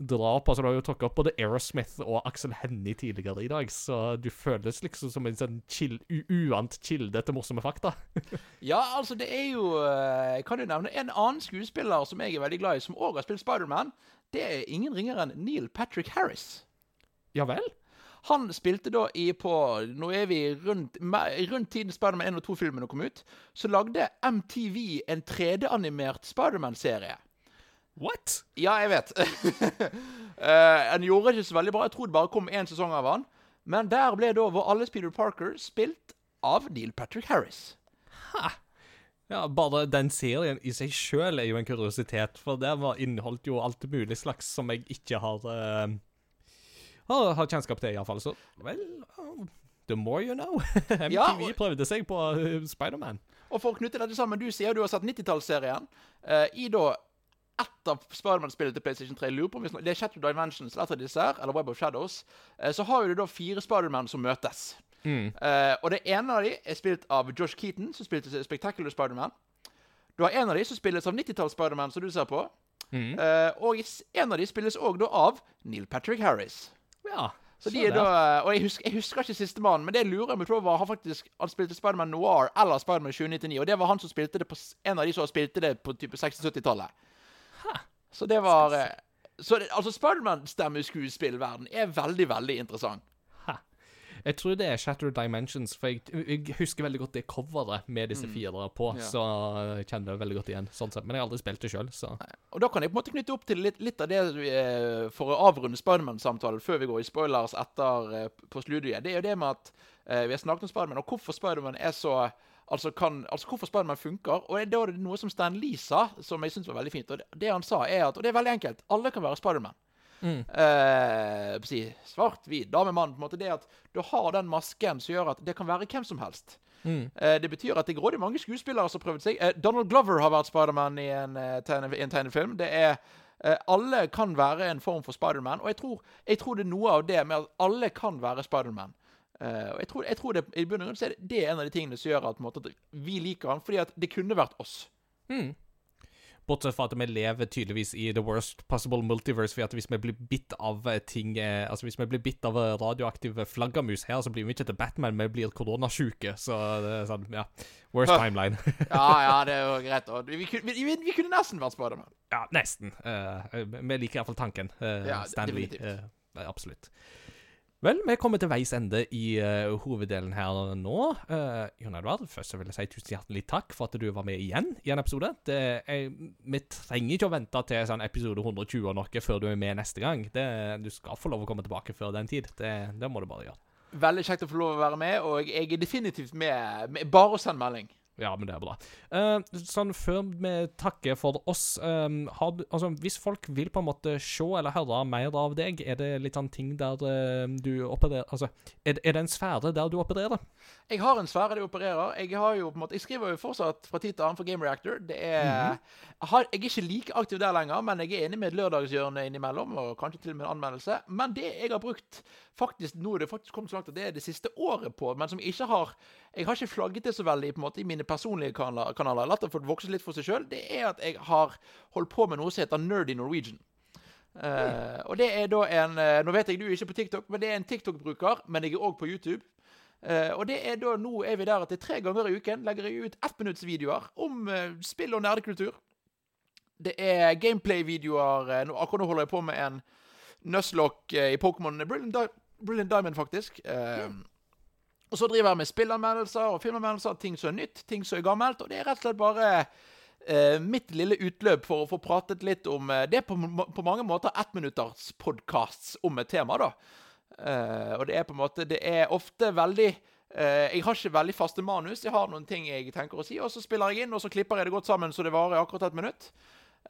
S1: dra på? Altså, du har jo tråkket opp både Aerosmith og Axel Hennie tidligere i dag, så du føles liksom som en sånn chill, uant kilde til morsomme fakta. *laughs*
S2: Ja, altså, det er jo eh, kan jo nevne en annen skuespiller som jeg er veldig glad i, som òg har spilt Spiderman. Det er ingen ringere enn Neil Patrick Harris.
S1: Ja vel?
S2: Han spilte da i på Nå er vi rundt, rundt tiden Spiderman 1 og 2-filmene kom ut. Så lagde MTV en 3D-animert Spiderman-serie.
S1: What?
S2: Ja, jeg vet. *laughs* Han Han gjorde ikke så veldig bra. Jeg tror det bare kom én sesong av han. Men der ble da vår alles Peter Parker spilt av Neil Patrick Harris.
S1: Ja, bare den serien i seg sjøl er jo en kuriositet, for det var inneholdt jo alt mulig slags som jeg ikke har uh, har, har kjennskap til, iallfall. Så vel oh, The more you know. *laughs* MTV
S2: Ja, og-
S1: prøvde seg på uh, Spiderman.
S2: Og for å knytte dette sammen, du sier du har sett 90-tallsserien. Uh, I da ett av Spiderman-spillene til PlayStation 3, jeg lurer på om det er Shadow Dimensions eller et av disse her, eller Web of Shadows, Uh, så har du da fire Spiderman som møtes. Eh, og det ene av de er spilt av Josh Keaton, som spilte Spectacular Spiderman. Du har en av de som spilles av 90-talls-Spiderman, som du ser på. Eh, og en av de spilles òg av Neil Patrick Harris.
S1: Ja.
S2: Så de er da, og jeg husker, jeg husker ikke sistemann, men det lurer jeg meg på var han faktisk Han spilte Spiderman Noir eller Spiderman 2099, og det var han som spilte det på En av de som spilte det på type 60-70-tallet. Så det var eh, så det, Altså, Spiderman-stemmeskuespillverden er veldig, veldig interessant.
S1: Jeg tror det er Shattered Dimensions, for jeg, jeg husker veldig godt det coveret med disse fire på,
S2: Mm. Ja.
S1: så jeg kjenner det veldig godt igjen, sånn sett. Men jeg har aldri spilt det sjøl, så
S2: Og da kan jeg på en måte knytte opp til litt, litt av det eh, for å avrunde Spiderman-samtalen før vi går i spoilers etter eh, på studiet. Det er jo det med at eh, vi har snakket om Spiderman, og hvorfor Spiderman er så Altså, kan, altså hvorfor Spiderman funker. Og det er noe som Stan Lee sa, som jeg syns var veldig fint. Og det, det han sa, er at Og det er veldig enkelt. Alle kan være Spiderman. Eh, si, svart, hvit, dame, mann. på en måte Det at du har den masken som gjør at det kan være hvem som helst. Eh, det betyr at det er grådig mange skuespillere som har prøvd seg. Eh, Donald Glover har vært Spiderman i en, eh, tegne, en tegnefilm. Det er eh, Alle kan være en form for Spiderman, og jeg tror, jeg tror det er noe av det med at alle kan være Spiderman. Uh, og jeg tror, jeg tror det, i bunn og grunn så er det, det er en av de tingene som gjør at, måte, at vi liker han, fordi at det kunne vært oss.
S1: Bortsett fra at vi lever tydeligvis i the worst possible multiverse, for at hvis vi blir bitt av eh, ting eh, Altså hvis vi blir bitt av eh, radioaktive flaggermus her, så blir vi ikke til Batman, vi blir koronasjuke. Så det er sånn, ja. Worst timeline. *laughs*
S2: Ja, ja, det er jo greit. Og vi, vi, vi, vi kunne nesten vært Spiderman.
S1: ja, nesten. Uh, vi liker iallfall tanken. Uh,
S2: Ja,
S1: Stanley. Uh, absolutt. Vel, vi er kommet til veis ende i uh, hoveddelen her nå. Uh, Jon Edvard, først så vil jeg si tusen hjertelig takk for at du var med igjen i en episode. Det er, vi trenger ikke å vente til sånn episode 120 og noe før du er med neste gang. Det, du skal få lov å komme tilbake før den tid. Det, det må du bare gjøre.
S2: Veldig kjekt å få lov å være med, og jeg er definitivt med. med bare å sende melding.
S1: Ja, men det er bra. Uh, sånn før vi takker for oss um, har altså, Hvis folk vil på en måte se eller høre mer av deg, er det litt sånn ting der uh, du opererer Altså, er, er det en sfære der du opererer?
S2: Jeg har en sfære der jeg opererer. Jeg har jo på en måte, jeg skriver jo fortsatt fra tid til annen for Game Reactor. Det er, jeg, har, jeg er ikke like aktiv der lenger, men jeg er enig med et lørdagshjørne innimellom, og kanskje til og med en anmeldelse. Men det jeg har brukt faktisk nå er det faktisk kommet så langt at det er det siste året på, men som ikke har Jeg har ikke flagget det så veldig på en måte i mine personlige kanaler, latt det få vokse litt for seg sjøl. Det er at jeg har holdt på med noe som heter Nerdy Norwegian. Eh, og det er da en eh, Nå vet jeg du er ikke på TikTok, men det er en TikTok-bruker, men jeg er òg på YouTube. Uh, og det er da nå er vi der at det tre ganger i uken legger jeg ut ettminuttsvideoer om uh, spill og nerdekultur. Det er gameplay-videoer. akkurat nå holder jeg på med en Nuzlocke i Pokémon Brilliant, Di Brilliant Diamond, faktisk. Eh, Og så driver jeg med spillanmeldelser og filmanmeldelser, ting som er nytt, ting som er gammelt. Og det er rett og slett bare eh, mitt lille utløp for å få pratet litt om eh, Det er på, på mange måter ettminutters podcasts om et tema, da. Eh, og det er på en måte Det er ofte veldig eh, Jeg har ikke veldig faste manus. Jeg har noen ting jeg tenker å si, og så spiller jeg inn, og så klipper jeg det godt sammen så det varer akkurat et minutt.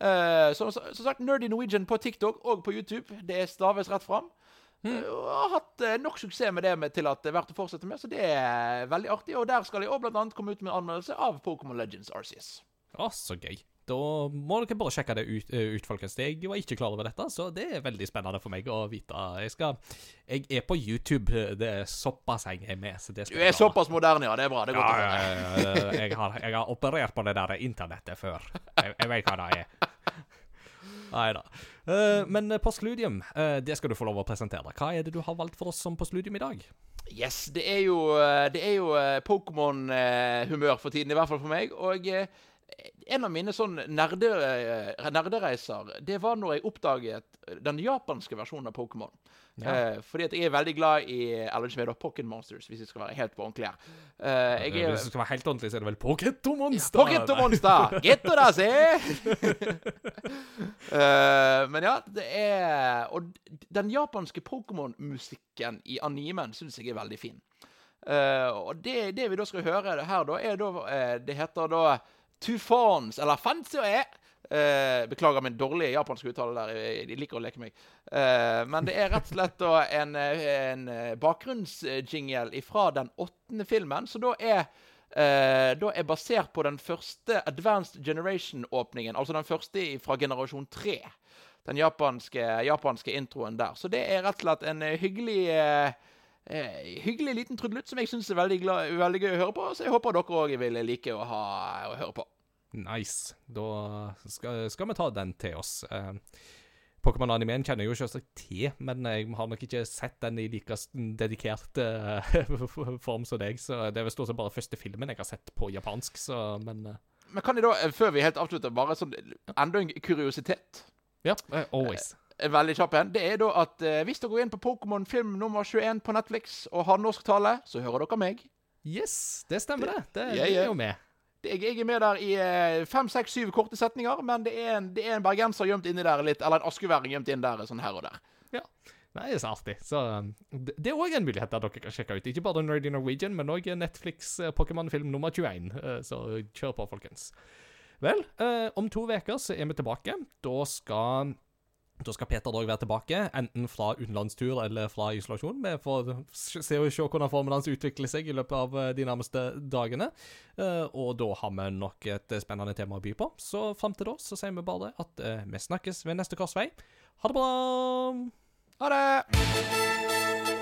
S2: Eh, som sagt, Nerdy Norwegian på TikTok og på YouTube. Det staves rett fram. Eh, Og har hatt eh, nok suksess med det med, til at det er verdt å fortsette med, så det er veldig artig. Og der skal jeg blant annet komme ut med en anmeldelse av Pokémon Legends Arceus.
S1: Å, så gøy. da må dere bare sjekke det ut, eh, ut, folkens. Jeg var ikke klar over dette, så det er veldig spennende for meg å vite. Jeg skal Jeg er på YouTube. Det er såpass jeg er med. Så det
S2: Du er såpass moderne, ja. Det er bra. Det er
S1: Ja,
S2: godt å
S1: ja,
S2: høre.
S1: ja, ja. Jeg, har, jeg har operert på det der internettet før. Jeg, jeg vet hva det er. Nei da. men eh, postludium, uh, det skal du få lov å presentere. Hva er det du har valgt for oss som postludium i dag?
S2: Yes, det er jo, eh, det er jo eh, Pokémon-humør for tiden, i hvert fall for meg. Og eh, en av mine sånn nerde, eh, nerdereiser, det var når jeg oppdaget den japanske versjonen av Pokémon. Eh, fordi at jeg er veldig glad i eller ikke mer da, Pocket Monsters, hvis jeg skal være helt på ordentlig her. Eh, er,
S1: Hvis du skal være helt ordentlig, så er det vel Pokéto Monster?
S2: Pocket Monster! Getto da, se! *laughs* Eh, men ja, det er Og den japanske Pokémon-musikken i animen syns jeg er veldig fin. Eh, og det, det vi da skal høre her, da, er da eh, Det heter da Tufons, eller Fansoe. Uh, beklager min dårlige japanske uttale der. Jeg liker å leke meg. Eh, men det er rett og slett da en, eh, en eh, bakgrunnsjingle fra den åttende filmen, så da er uh, da er basert på den første Advanced Generation-åpningen. Altså den første fra generasjon 3. Den japanske, japanske introen der. Så det er rett og slett en eh, hyggelig eh, eh, hyggelig liten trudelutt som jeg syns er veldig, glad, veldig gøy å høre på. Så jeg håper dere òg vil like å, ha, å høre på.
S1: Nice. Da skal, skal vi ta den til oss. Eh, Pokémon-animeen kjenner jeg jo selvsagt til, men jeg har nok ikke sett den i like dedikert eh, *laughs* form som deg. Så det er vel stort sett bare første filmen jeg har sett på japansk, så Men eh,
S2: Men kan jeg da, eh, før vi helt avslutter, bare sånn enda en kuriositet?
S1: ja, eh, always.
S2: En veldig kjapp en. Det er da at eh, hvis dere går inn på Pokémon film nummer 21 på Netflix og har norsk tale, så hører dere meg.
S1: Yes, det stemmer, det. Det, det
S2: jeg,
S1: er jo med.
S2: Jeg, jeg er med der i eh, fem, seks, syv korte setninger, men det er en, det er en bergenser gjemt inni der litt, eller en askeværing gjemt inn der sånn her og der.
S1: Ja. Nei, det er så artig. Så um, det, det er òg en mulighet der dere kan sjekke ut. Ikke bare Nerdy Norwegian, men òg Netflix eh, Pokémon-film nummer 21. Eh, Så kjør på, folkens. Vel, eh, om to uker så er vi tilbake. Da skal da skal Peter dog være tilbake, enten fra utenlandstur eller fra isolasjon. Vi får se, se hvordan formen hans utvikler seg i løpet av eh, de nærmeste dagene. Eh, og da har vi nok et eh, spennende tema å by på. Så fram til da så sier vi bare at vi snakkes ved neste korsvei. Ha det bra!
S2: Ha det!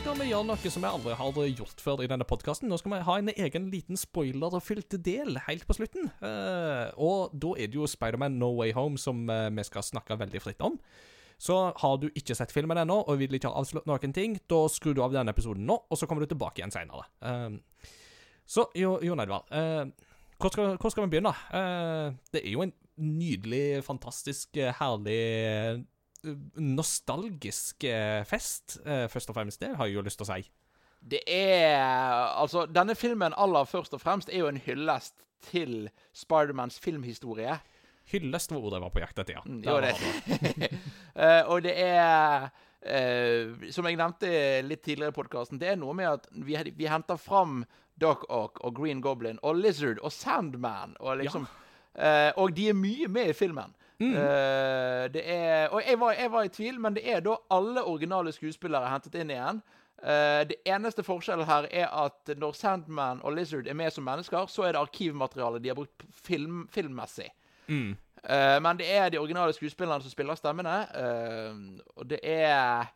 S1: Skal vi gjøre noe som vi aldri har gjort før i denne podkasten. Nå skal vi ha en egen liten spoilerfylt del helt på slutten. Eh, og da er det jo Spiderman No Way Home som eh, vi skal snakke veldig fritt om. Så har du ikke sett filmen ennå og vil ikke ha avslørt noen ting, da skrur du av denne episoden nå, og så kommer du tilbake igjen seinere. så Jo, Jon Edvard, eh, hvor, skal, vi begynne? Eh, det er jo en nydelig, fantastisk, eh, herlig eh, nostalgisk eh, fest, eh, først og fremst. Det har jeg jo lyst til å si.
S2: Det er Altså, denne filmen aller først og fremst er jo en hyllest til Spidermans filmhistorie.
S1: Hyllest var ordet jeg var på jakt etter, ja.
S2: Mm, jo,
S1: var
S2: det. *laughs* Eh, og det er Uh, Som jeg nevnte litt tidligere i podkasten, det er noe med at vi, vi henter fram Doc Ock og Green Goblin og Lizard og Sandman og liksom eh, Og de er mye med i filmen. Eh, det er Og jeg var, jeg var i tvil, men det er da alle originale skuespillere hentet inn igjen. Uh, det eneste forskjellen her er at når Sandman og Lizard er med som mennesker, så er det arkivmateriale de har brukt film, filmmessig. Eh, men det er de originale skuespillerne som spiller stemmene. og det er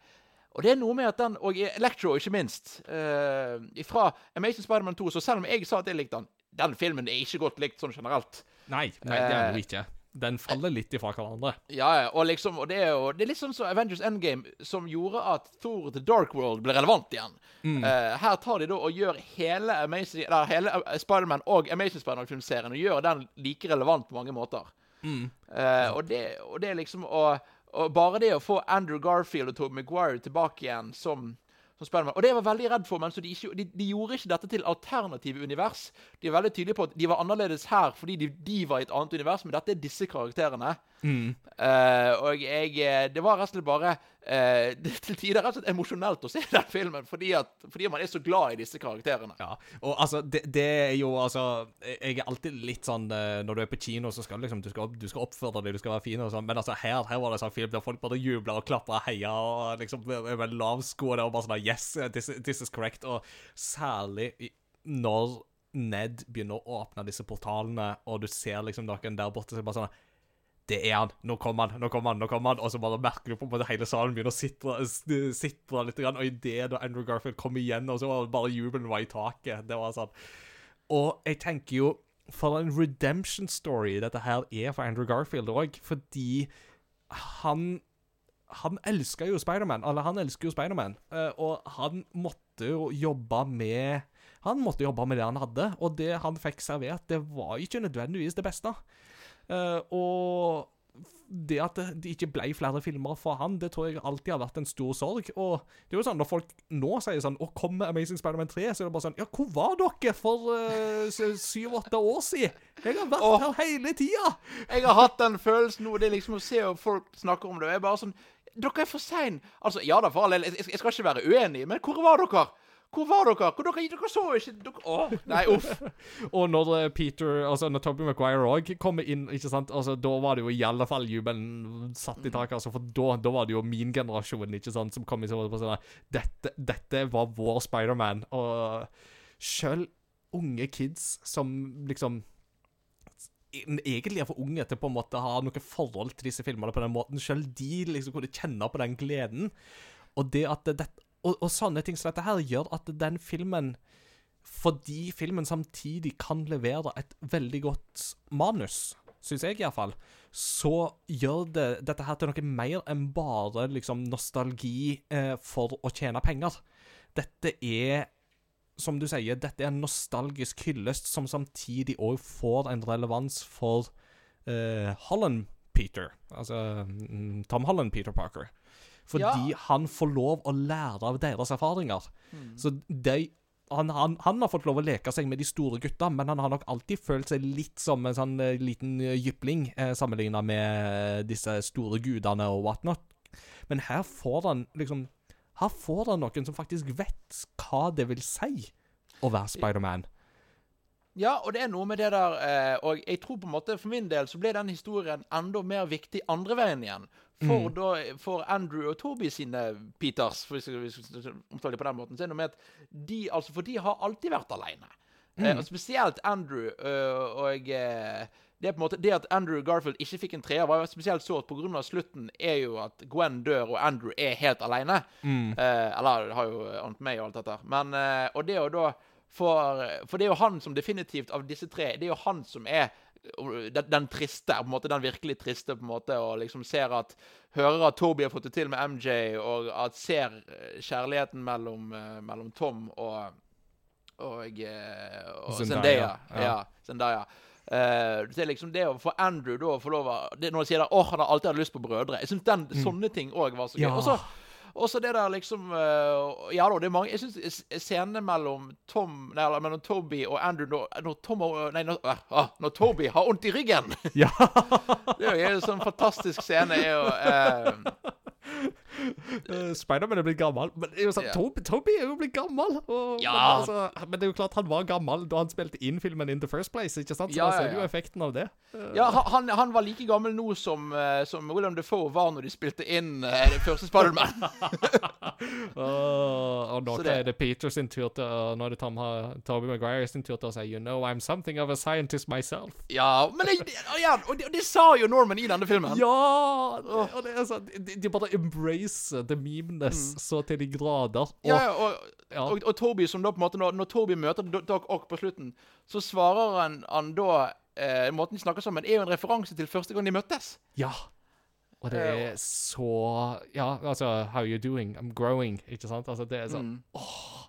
S2: Og det er noe med at den Og Electro, ikke minst. Uh, fra Amazing Spiderman 2, så selv om jeg sa at jeg likte den Den filmen er ikke godt likt sånn generelt.
S1: Nei, nei, det er den ikke. ikke. Den faller litt ifra hverandre.
S2: Ja, ja, og liksom Og det er jo Det er litt sånn som Avengers Endgame, som gjorde at Thor The Dark World ble relevant igjen. Eh, her tar de da og gjør hele Amazing Eller hele Spiderman og Amazing Spiderman-filmserien og gjør den like relevant på mange måter. Eh, og, det, og det er liksom Og bare det å få Andrew Garfield og Tobey Maguire tilbake igjen som, Og det jeg var veldig redd for, men de, ikke, de, de gjorde ikke dette til alternative univers. De er veldig tydelige på at de var annerledes her fordi de, de var i et annet univers, men dette er disse karakterene. Eh, og jeg eh, Det var rett og slett bare uh, *laughs* det, Til tider rett og slett emosjonelt å se den filmen, fordi, at, fordi man er så glad i disse karakterene.
S1: Ja, og altså, det, det er jo altså Jeg er alltid litt sånn Når du er på kino, så skal du liksom Du skal, du skal oppføre deg, du skal være fin og sånn, men altså, her, her var det sånn film der folk bare jubla og klappa og heia og liksom med lav sko og bare sånn Yes, this, this is correct. Og særlig når Ned begynner å åpne disse portalene, og du ser liksom noen der borte, så er bare sånn det er han. Nå kommer han, nå kommer han, nå kommer han. Og så bare merker du på måte hele salen begynner å sitre, sitre litt. Grann, og idet da Andrew Garfield kom igjen, og så var det bare jubelen var i taket. Det var sånn. Og jeg tenker jo For en redemption story dette her er for Andrew Garfield òg, fordi han han elsker jo Spiderman, eller han elsker jo Spiderman, eh, og han måtte jo jobbe med Han måtte jobbe med det han hadde, og det han fikk servert, det var ikke nødvendigvis det beste. Eh, og det at det, ikke ble flere filmer fra han, det tror jeg alltid har vært en stor sorg. Og det er jo sånn, når folk nå sier sånn Å, kommer Amazing Spiderman 3? Så er det bare sånn Ja, hvor var dere for uh, syv-åtte år siden? Jeg har vært her hele tida!
S2: Jeg har hatt den følelsen nå. Det er liksom å se folk snakker om det. og Jeg er bare sånn Dere er for seine! Altså, ja da, for all del. Jeg, jeg skal ikke være uenig, men hvor var dere? Hvor var dere? Hvor dere, dere så ikke dere, Åh, Nei, uff. *laughs*
S1: Og når eh, Peter, altså når Toby Maguire òg kommer inn, ikke sant, altså da var det jo i alle fall jubelen satt i taket, altså, for da, da var det jo min generasjon, ikke sant, som kom i sånn dette, dette var vår Spider-Man, og sjøl unge kids som liksom egentlig er for unge til på en måte ha noe forhold til disse filmene på den måten. Selv de liksom kunne kjenne på den gleden. Og det at det, og, og sånne ting som dette her gjør at den filmen Fordi filmen samtidig kan levere et veldig godt manus, syns jeg iallfall, så gjør det dette her til noe mer enn bare liksom nostalgi eh, for å tjene penger. Dette er som du sier, dette er en nostalgisk hyllest som samtidig òg får en relevans for eh, Holland Peter. Altså mm, Tom Holland Peter Parker. Fordi han får lov å lære av deres erfaringer. Så de han, han, han har fått lov å leke seg med de store gutta, men han har nok alltid følt seg litt som en sånn eh, liten eh, jypling eh, sammenligna med disse store gudene og whatnot. Men her får han liksom Her får han noen som faktisk vet hva det vil si å være Spiderman.
S2: Ja, og det er noe med det der eh, Og jeg tror på en måte for min del så ble den historien enda mer viktig andre veien igjen. For, da, for Andrew og Toby sine Peters, hvis vi omtaler det på den måten, så er det noe med at de altså, For de har alltid vært aleine. Eh, og spesielt Andrew øh, og eh, det, måte, det at Andrew Garfield ikke fikk en treer, var spesielt så at pga. slutten er jo at Gwen dør, og Andrew er helt aleine. Eh, eller har jo Aunt May og alt dette. Men, eh, og det er jo da for, for det er jo han som definitivt, av disse tre, det er jo han som er øh, den, den triste, på en måte, den virkelig triste, på en måte, og liksom ser at Hører at Toby har fått det til med MJ, og at ser eh, kjærligheten mellom, eh, mellom Tom og og, eh, og
S1: Zendaya, ja.
S2: Ja, Zendaya. Uh, det er liksom det å få Andrew da å få lov å Når de sier at 'Åh, han har alltid hatt lyst på brødre'. Jeg synes den, mm. sånne ting òg var så gøy.
S1: Ja.
S2: Og så og så det der liksom eh, Ja da, det er mange Jeg syns scenene mellom Tom Nei, eller mellom Toby og Andrew Når, når Tom Nei, når, ah, når Toby har vondt i ryggen!
S1: Ja. *laughs*
S2: Det er jo en sånn fantastisk scene. er jo eh, *laughs*
S1: Spiderman er blitt gammel. Men det er jo sånn,
S2: yeah.
S1: Toby, Toby er jo blitt gammel. Og,
S2: Ja.
S1: men, altså, men det er jo klart han var gammel da han spilte inn filmen In the First Place. ikke sant? Så
S2: Ja,
S1: da ser du jo effekten av det.
S2: Ja, han, han var like gammel nå som, eh, som William Defoe var når de spilte inn uh, det første Spiderman. *laughs* *laughs*
S1: Uh, og nå
S2: det-
S1: er det Peter sin tur til å- Nå er det Tom, Tobey Maguire sin tur til å si You know, I'm something of a scientist myself.
S2: ja, men det, det- og ja, og, det, og det sa jo Norman i denne filmen.
S1: Ja! Og det er sånn De, de bare embracer the memeness så til de grader. Og,
S2: Mm. Ja, ja, og,
S1: Ja.
S2: og, og Toby som da på en måte Når, når Toby møter Doc Ock på slutten, så svarer han, han da eh, Måten de snakker sammen, er jo en referanse til første gang de møttes.
S1: Ja. Og det
S2: Eh,
S1: er så Ja, altså How you doing? I'm growing. Ikke sant? Altså, det er sånn
S2: Mm.
S1: Åh,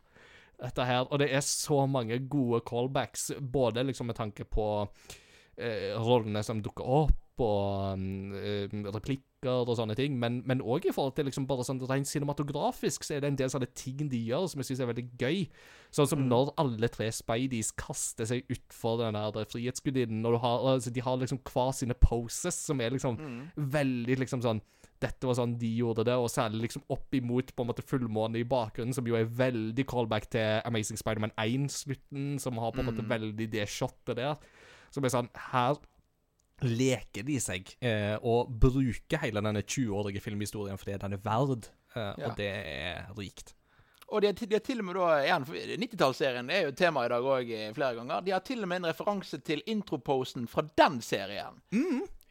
S1: dette her Og det er så mange gode callbacks, både liksom med tanke på eh, rollene som dukker opp, og um, eh, replikker og sånne ting, men òg i forhold til liksom bare sånn rent cinematografisk så er det en del sånne ting de gjør som jeg syns er veldig gøy. Sånn som når alle tre Spideys kaster seg utfor den der frihetsgudinnen, og du har, altså, de har liksom hver sine poses som er liksom veldig liksom sånn dette var sånn de gjorde det, og særlig liksom opp imot på en måte fullmåne i bakgrunnen, som jo er veldig callback til Amazing Spiderman 1-slutten, som har på en måte veldig det shotet der. Som er sånn Her leker de seg eh, og bruker hele denne 20-årige filmhistorien fordi den er verd, eh,
S2: Ja.
S1: og det er rikt.
S2: Og de har, de har til og med da igjen, 90-tallsserien er jo et tema i dag òg flere ganger. De har til og med en referanse til introposen fra den serien.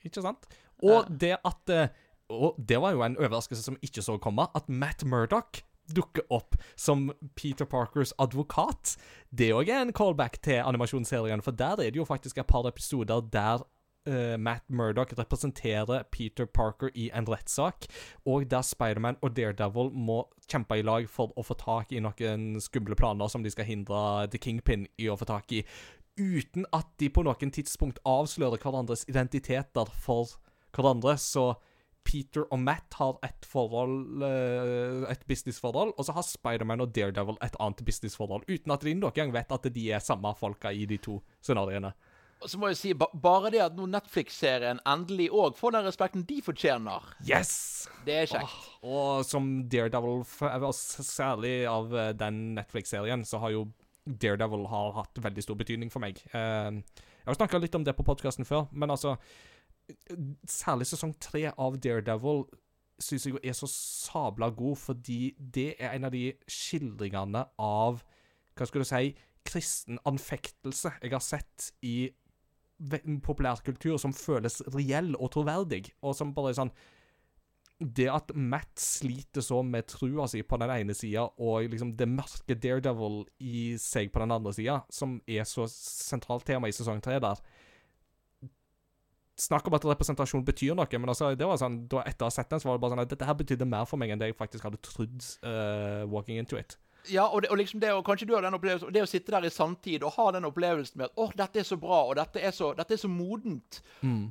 S1: Ikke sant? Og det at eh, Og det var jo en overraskelse som ikke så komme, at Matt Murdoch dukker opp som Peter Parkers advokat. Det òg er en callback til animasjonsserien, for der er det jo faktisk et par episoder der eh, Matt Murdoch representerer Peter Parker i en rettssak, og der Spiderman og Daredevil må kjempe i lag for å få tak i noen skumle planer som de skal hindre The Kingpin i å få tak i, uten at de på noen tidspunkt avslører hverandres identiteter for hverandre, så Peter og Matt har et forhold, eh, et businessforhold, og så har Spiderman og Daredevil et annet businessforhold, uten at de noen gang vet at de er samme folka i de to scenarioene.
S2: Og så må jeg si, ba bare det at nå Netflix-serien endelig òg får den respekten de fortjener,
S1: Yes!
S2: det er kjekt.
S1: Og som Daredevil, s- særlig av eh, den Netflix-serien, så har jo Daredevil har hatt veldig stor betydning for meg. Eh, jeg har snakka litt om det på podkasten før, men altså Særlig sesong tre av Daredevil syns jeg er så sabla god, fordi det er en av de skildringene av Hva skal du si kristen anfektelse jeg har sett i populærkultur som føles reell og troverdig, og som bare er sånn det at Matt sliter så med trua si på den ene sida, og liksom det mørke Daredevil i seg på den andre sida, som er så sentralt tema i sesong tre der Snakk om at representasjon betyr noe, men altså, det var sånn, da etter å ha sett den, så var det bare sånn at dette her betydde mer for meg enn det jeg faktisk hadde trodd uh, walking into it.
S2: Ja, og, det, og liksom det, og kanskje du har den opplevelsen, og det å sitte der i samtid og ha den opplevelsen med at åh, dette er så bra, og dette er så, dette er så modent.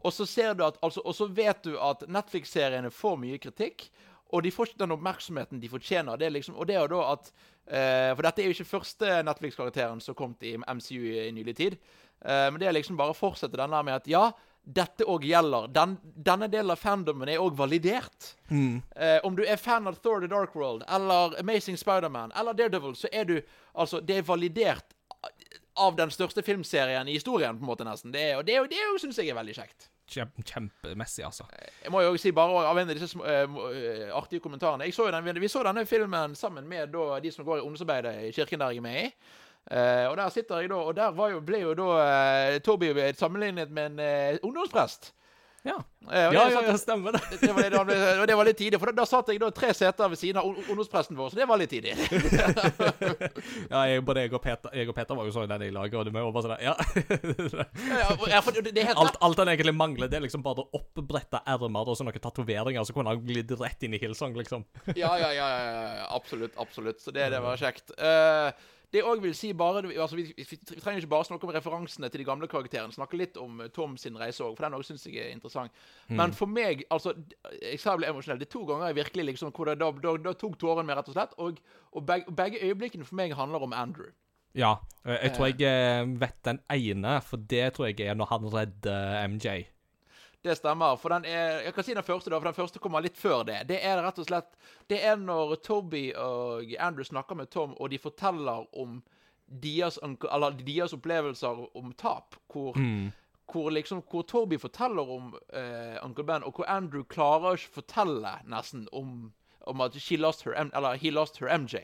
S2: Og så ser du at, altså, og så vet du at Netflix-seriene får mye kritikk, og de får ikke den oppmerksomheten de fortjener. Det liksom, og det er jo da at uh, For dette er jo ikke første Netflix-karakteren som kom til i MCU i, i nylig tid. Uh, men det er liksom bare å fortsette den der med at ja, dette òg gjelder. Den, denne delen av fandomen er òg validert. Eh, om du er fan av Thor the Dark World eller Amazing Spiderman eller Daredevil, så er du Altså, det er validert av den største filmserien i historien, på en måte, nesten. Det er, og det, det syns jeg er veldig kjekt.
S1: Kjempe, kjempemessig, altså.
S2: Jeg må jo også si bare av en av disse små, eh, eh, artige kommentarene jeg så jo den, Vi så denne filmen sammen med da, de som går i ungdomsarbeidet i kirken der jeg er med i. Eh, og der sitter jeg da, og der var jo, ble jo da uh, Toby sammenlignet med en eh, ungdomsprest.
S1: Ja. Ja, ja,
S2: satt-
S1: ja, stemmer det.
S2: det var, det, ble, og det var litt tidlig, for da, da satt jeg da tre seter ved siden av ung- ungdomspresten vår, så det var litt tidlig. *laughs*
S1: Ja, jeg, både jeg og, Peter, jeg og Peter var jo sånn i laget, og det var jo bare sånn Ja.
S2: Ja, for det, det helt
S1: alt, alt han egentlig mangler, det er liksom bare oppbretta ermer og så noen tatoveringer, så kunne han glidd rett inn i Hillsong, liksom.
S2: Ja, ja, ja, absolutt. absolutt. Så det, det var kjekt. Eh, det jeg òg vil si bare altså vi, vi, trenger ikke bare snakke om referansene til de gamle karakterene. Snakke litt om eh, Tom sin reise òg, for den òg syns jeg er interessant. Men for meg, altså Jeg sa jeg ble emosjonell. Det er to ganger jeg virkelig liksom hvor det, da, da, da tok tårene meg, rett og slett. Og, og begge, begge øyeblikkene for meg handler om Andrew.
S1: Ja. eh, Jeg tror jeg eh, vet den ene, for det tror jeg er når han redder MJ.
S2: Det stemmer. For den er Jeg kan si den første, da, for den første kommer litt før det. Det er rett og slett Det er når Toby og Andrew snakker med Tom, og de forteller om deres, deres opplevelser om tap. Hvor, hvor liksom Hvor Toby forteller om eh, Uncle Ben, og hvor Andrew klarer ikke fortelle nesten om, om at she lost her, eller he lost her MJ.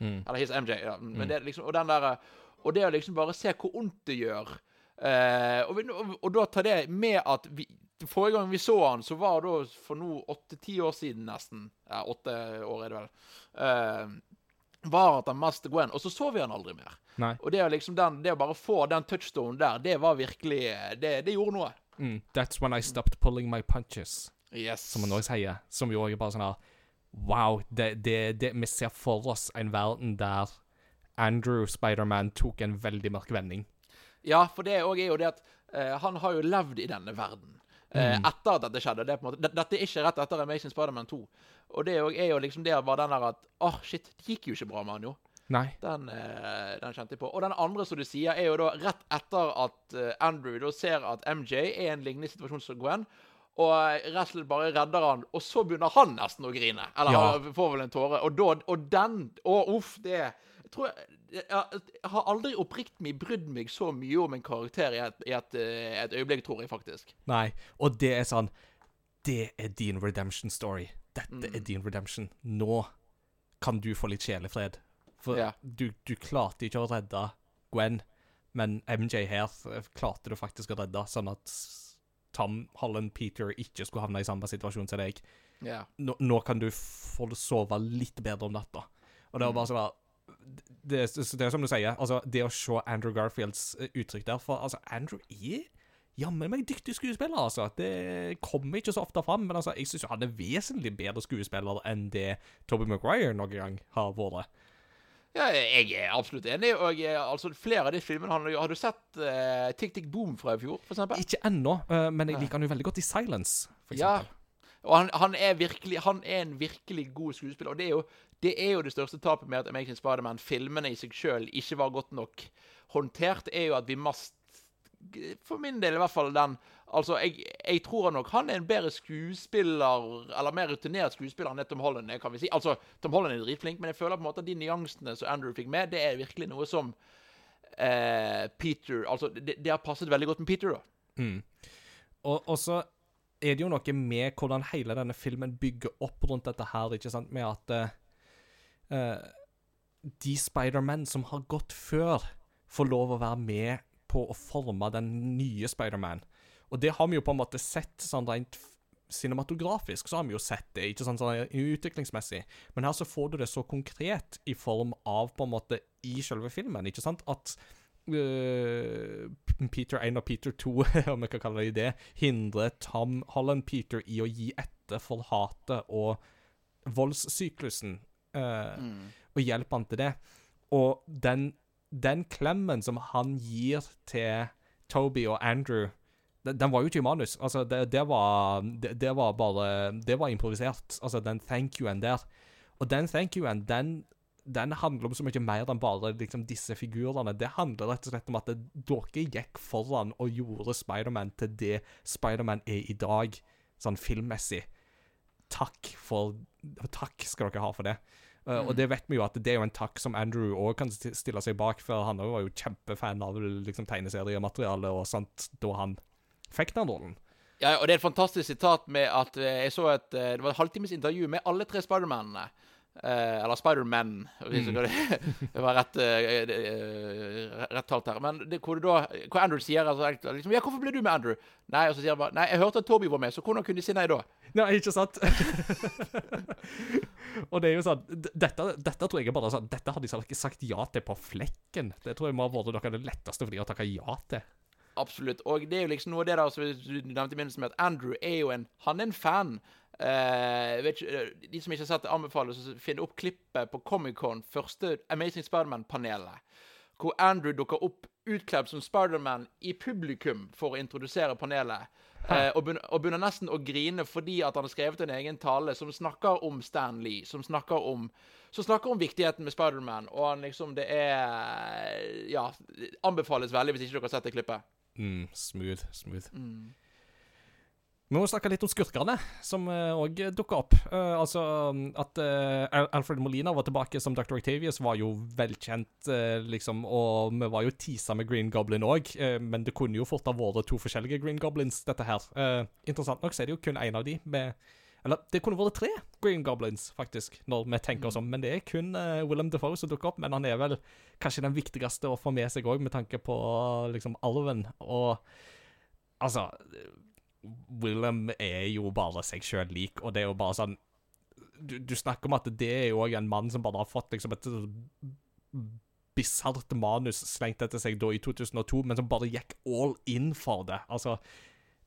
S2: Eller his MJ. Ja. Men det er liksom, og den der, og det å liksom bare se hvor ondt det gjør Uh, og, vi, og, og da ta det med at vi, Forrige gang vi så han, så var det for nå åtte-ti år siden nesten. Ja, åtte år er det vel. Uh, var at han mest Gwen. Og så så vi han aldri mer.
S1: Nei.
S2: Og det liksom den, det å bare få den touchstone der, det var virkelig Det, det gjorde noe.
S1: Mm. That's when I stopped pulling my punches,
S2: Yes.
S1: som han også sier. Som jo også er bare sånn her Wow, det, det, det, vi ser for oss en verden der Andrew Spiderman tok en veldig mørk vending.
S2: Ja, for det òg er jo det at uh, han har jo levd i denne verden. Eh, etter at dette skjedde. Det er dette er ikke rett etter Amazing Spider-Man 2. Og det er jo, liksom det var den der at Åh, shit, det gikk jo ikke bra med han, jo.
S1: Nei.
S2: Den, eh, den kjente jeg på. Og den andre som du sier, er jo da rett etter at eh, Andrew da ser at MJ er i en lignende situasjon som Gwen. Og slett bare redder han, og så begynner han nesten å grine. Eller
S1: Ja.
S2: får vel en tåre. Og, da, og den Å, uff, det jeg tror jeg, jeg, har aldri oppriktig brydd meg så mye om en karakter i et, i et, eh, et øyeblikk, tror jeg faktisk.
S1: Nei. Og det er sånn Det er din redemption story. Dette
S2: Mm.
S1: er din redemption. Nå kan du få litt sjelefred. For
S2: Ja.
S1: du, du klarte ikke å redde Gwen, men MJ her klarte du faktisk å redde, sånn at Tom Holland Peter ikke skulle havne i samme situasjon som deg.
S2: Ja.
S1: Nå, nå kan du få sove litt bedre om natta. Og det var bare sånn det, det, det er som du sier, altså det å se Andrew Garfields eh, uttrykk der For altså, Andrew er jammen meg dyktig skuespiller, altså. Det kommer ikke så ofte fram, men altså, jeg syns han er vesentlig bedre skuespiller enn det Toby Maguire noen gang har vært.
S2: Ja, jeg er absolutt enig. Og jeg, altså, flere av de filmene han, Har du sett uh, Tick Tick Boom fra i fjor, for eksempel?
S1: Ikke ennå, uh, men jeg liker han jo veldig godt i Silence, for
S2: Ja. Og han, han, er virkelig, han er en virkelig god skuespiller. Og det er jo det, er jo det største tapet med at Amazing Spiderman-filmene i seg sjøl ikke var godt nok håndtert, er jo at vi must For min del, i hvert fall den Altså, jeg, jeg tror nok han er en bedre skuespiller, eller mer rutinert skuespiller enn det Tom Holland er, kan vi si. Altså, Tom Holland er dritflink, men jeg føler på en måte at de nyansene som Andrew fikk med, det er virkelig noe som eh, Peter Altså, det, det har passet veldig godt med Peter, da.
S1: Og, og så er det jo noe med hvordan hele denne filmen bygger opp rundt dette her, ikke sant, med at eh, de Spiderman som har gått før, får lov å være med på å forme den nye Spiderman. Og det har vi jo på en måte sett sånn rent cinematografisk, så har vi jo sett det, ikke sånn, sånn utviklingsmessig. Men her så får du det så konkret i form av på en måte i selve filmen, ikke sant, at Uh, Peter 1 og Peter 2, *laughs* om jeg kan kalle det det, hindrer Tom Holland Peter i å gi etter for hatet og voldssyklusen, øh, og hjelper han til det. Og den, den klemmen som han gir til Toby og Andrew, den, den var jo ikke i manus. Altså, det, det, var, det, det var bare Det var improvisert. Altså, den thank you-en der. Og den thank you-en, den den handler om så mye mer enn bare liksom, disse figurene. Det handler rett og slett om at dere gikk foran og gjorde Spiderman til det Spiderman er i dag, sånn filmmessig. Takk for Takk skal dere ha for det. Uh, Og det vet vi jo at det er jo en takk som Andrew òg kan stille seg bak, for han var jo kjempefan av liksom, tegneseriemateriale og sånt da han fikk den rollen.
S2: Ja, og det er et fantastisk sitat med at eh, jeg så et eh, Det var et halvtimes intervju med alle tre Spidermanene. Eh, eller Spiderman, hvis
S1: Mm. *laughs*
S2: det, var rett, eh, eh, rett talt her. Men det, hvor, da, hvor Andrew sier altså, liksom, Ja, hvorfor ble du med, Andrew? Nei, og så sier han bare Nei, jeg hørte at Toby var med, så hvordan kunne de si nei da?
S1: Nei, ikke sant? *laughs* og det er jo sånn dette, dette tror jeg bare sånn Dette hadde de ikke sagt ja til på flekken. Det tror jeg må ha vært noe av det letteste for de å takke ja til.
S2: Absolutt. Og det er jo liksom noe av det der som du nevnte i begynnelsen med at Andrew er jo en Han er en fan. Eh, vet eh, de som ikke har sett det, anbefales å finne opp klippet på Comic-Con, første Amazing Spiderman-panelet. Hvor Andrew dukker opp utkledd som Spiderman i publikum for å introdusere panelet. Uh, og, begynner, nesten å grine fordi at han har skrevet en egen tale som snakker om Stan Lee. Som snakker om, som snakker om viktigheten med Spiderman. Og han liksom Det er Ja, anbefales veldig hvis ikke dere har sett det klippet.
S1: Mm, smooth, smooth. Vi må snakke litt om skurkene, som òg uh, dukka opp. Uh, altså At uh, Alfred Molina var tilbake som Dr. Octavius, var jo velkjent, eh, liksom. Og vi var jo teasa med Green Goblin òg, men det kunne jo fort ha vært to forskjellige Green Goblins, dette her. Eh, interessant nok så er det jo kun én av de med Eller det kunne vært tre Green Goblins, faktisk, når vi tenker oss om. Men det er kun Willem Defoe som dukker opp. Men han er vel kanskje den viktigste å få med seg òg, med tanke på liksom alven. Og altså Willem er jo bare seg sjøl lik, og det er jo bare sånn du, du snakker om at det er jo òg en mann som bare har fått liksom et bisart manus slengt etter seg da i 2002, men som bare gikk all in for det. Altså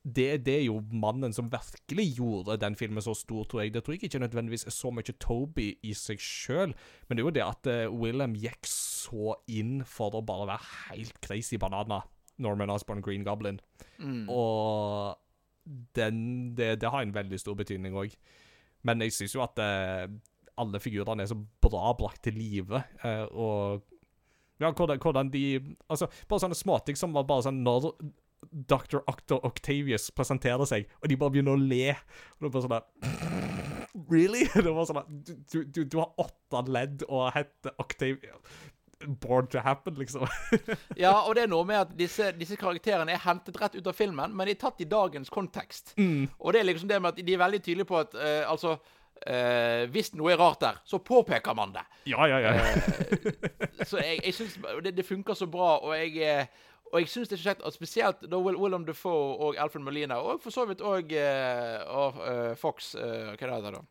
S1: det, det er jo mannen som virkelig gjorde den filmen så stor, tror jeg. Det tror jeg ikke nødvendigvis er så mye Toby i seg sjøl, men det er jo det at uh, Willem gikk så inn for å bare være helt crazy banana. Norman Osborn Green Goblin. Og den, det, det har en veldig stor betydning òg. Men jeg syns jo at eh, alle figurene er så bra brakt til live, eh, og ja, hvordan, hvordan de Altså, bare sånne småting som var bare sånn Når Dr. Octor Octavius presenterer seg, og de bare begynner å le Og det bare sånn *laughs* Really? *laughs* Det var sånn at du, du, du har åtte ledd og heter Octavius Born to happen, liksom. *laughs*
S2: Ja, og det er noe med at disse, disse karakterene er hentet rett ut av filmen, men de er tatt i dagens kontekst. Og det er liksom det med at de er veldig tydelige på at uh, altså Uh, Hvis noe er rart der, så påpeker man det.
S1: ja, ja, ja.
S2: Så jeg, jeg synes det, det funker så bra, og jeg og jeg synes det er så kjekt, at spesielt da Will, Willem Dafoe og Alfred Molina, og for så vidt òg Fox eh, Hva heter det da?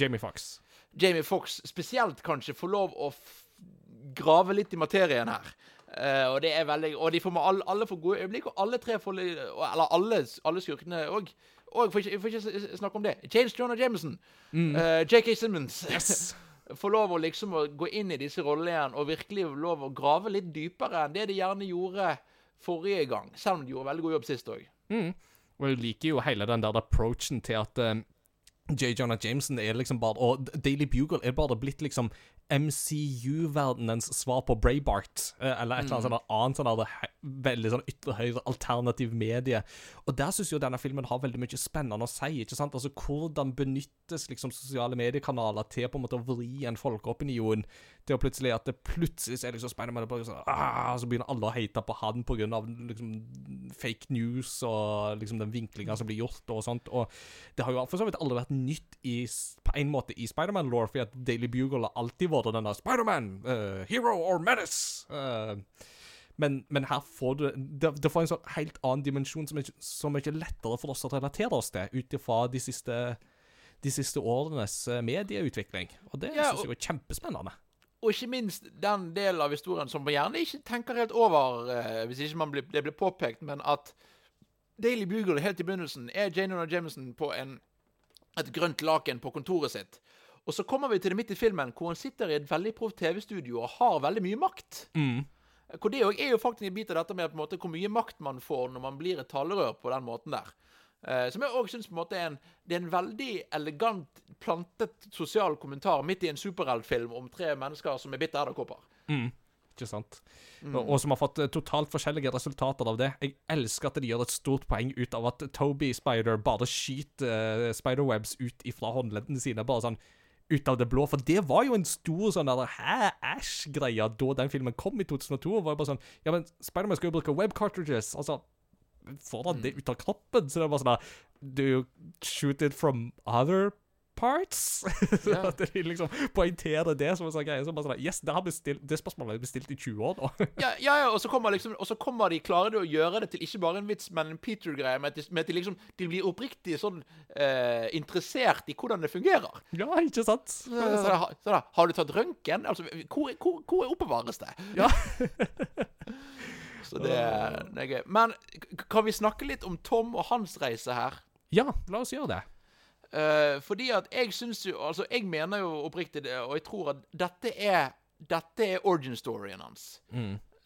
S1: Jamie Fox.
S2: Jamie Fox spesielt kanskje får lov å grave litt i materien her. Uh, og det er veldig Og de får med alle, alle får gode øyeblikk, og alle tre får Eller alle, alle skurkene òg. Og jeg får ikke snakke om det. James Jonah Jameson. eh, JK Simmons.
S1: Yes. *laughs*
S2: Får lov å liksom å gå inn i disse rollene igjen og virkelig lov å grave litt dypere enn det de gjerne gjorde forrige gang. Selv om de gjorde veldig god jobb sist òg.
S1: Og jeg liker jo hele den der approachen til at um, J. Jonah Jameson er liksom bare Og Daily Bugle er bare blitt liksom MCU-verdenens svar på Braybart, eh, eller et eller annet sånt annet sånn veldig sånn ytre høyre alternativ medie. Og der syns jo denne filmen har veldig mye spennende å si. ikke sant? Altså Hvordan benyttes liksom sosiale mediekanaler til på en måte å vri en folkeopinion til å plutselig at det plutselig så er liksom Spiderman sånn ah, Så begynner alle å hate på han pga. Liksom, fake news og liksom den vinklinga som blir gjort og sånt. Og det har jo for så vidt aldri vært nytt i, på en måte i Spiderman-law, fordi at Daily Bugle har alltid vært den der Spiderman, uh, hero or menace. Uh, men, men her får du det, det får en sånn helt annen dimensjon som er ikke- er ikke lettere for oss å relatere oss til, ut ifra de siste de siste årenes eh, medieutvikling. Og det
S2: Ja,
S1: synes jeg er kjempespennende.
S2: Og ikke minst den delen av historien som man gjerne ikke tenker helt over eh, hvis ikke man blir, det blir påpekt, men at Daily Bugle helt i begynnelsen er Jane Jonah Jameson på en, et grønt laken på kontoret sitt. Og så kommer vi til det midt i filmen, hvor han sitter i et veldig proft TV-studio og har veldig mye makt. Hvor det òg er jo faktisk en bit av dette med på en måte, hvor mye makt man får når man blir et talerør på den måten der. Eh, som jeg òg syns er en, det er en veldig elegant, plantet sosial kommentar midt i en superheltfilm om tre mennesker som er bitt edderkopper. Mm.
S1: Ikke sant? Og, og som har fått eh, totalt forskjellige resultater av det. Jeg elsker at de gjør et stort poeng ut av at Toby Spider bare skyter uh, spiderwebs ut ifra håndleddene sine. Bare sånn ut av det blå. For det var jo en stor sånn der hæ, æsj-greie da den filmen kom i 2002. var jo bare sånn Ja, men Spiderman skal jo bruke web cartridges. Altså Får han det ut av kroppen? Så det er bare sånn der Do you shoot it from other parts? *laughs*
S2: Yeah.
S1: At de liksom poengterer det som en sånn greie. Så bare sånn Yes, det, har bestilt, det spørsmålet er bestilt i 20 år nå. *laughs*
S2: Ja, ja, ja og, så kommer liksom, og så kommer de, klarer de å gjøre det til ikke bare en vits, men en Peter-greie. Med, at med at de liksom De blir oppriktig sånn eh, interessert i hvordan det fungerer.
S1: ja, ikke sant?
S2: Så, så, så, så da, Har du tatt røntgen? Altså, hvor, hvor, hvor oppbevares det?
S1: Ja. *laughs*
S2: Så det, det er gøy. Men kan vi snakke litt om Tom og hans reise her?
S1: ja, la oss gjøre det.
S2: Uh, fordi at jeg syns jo Altså, jeg mener jo oppriktig det, og jeg tror at dette er Dette er origin storyen hans.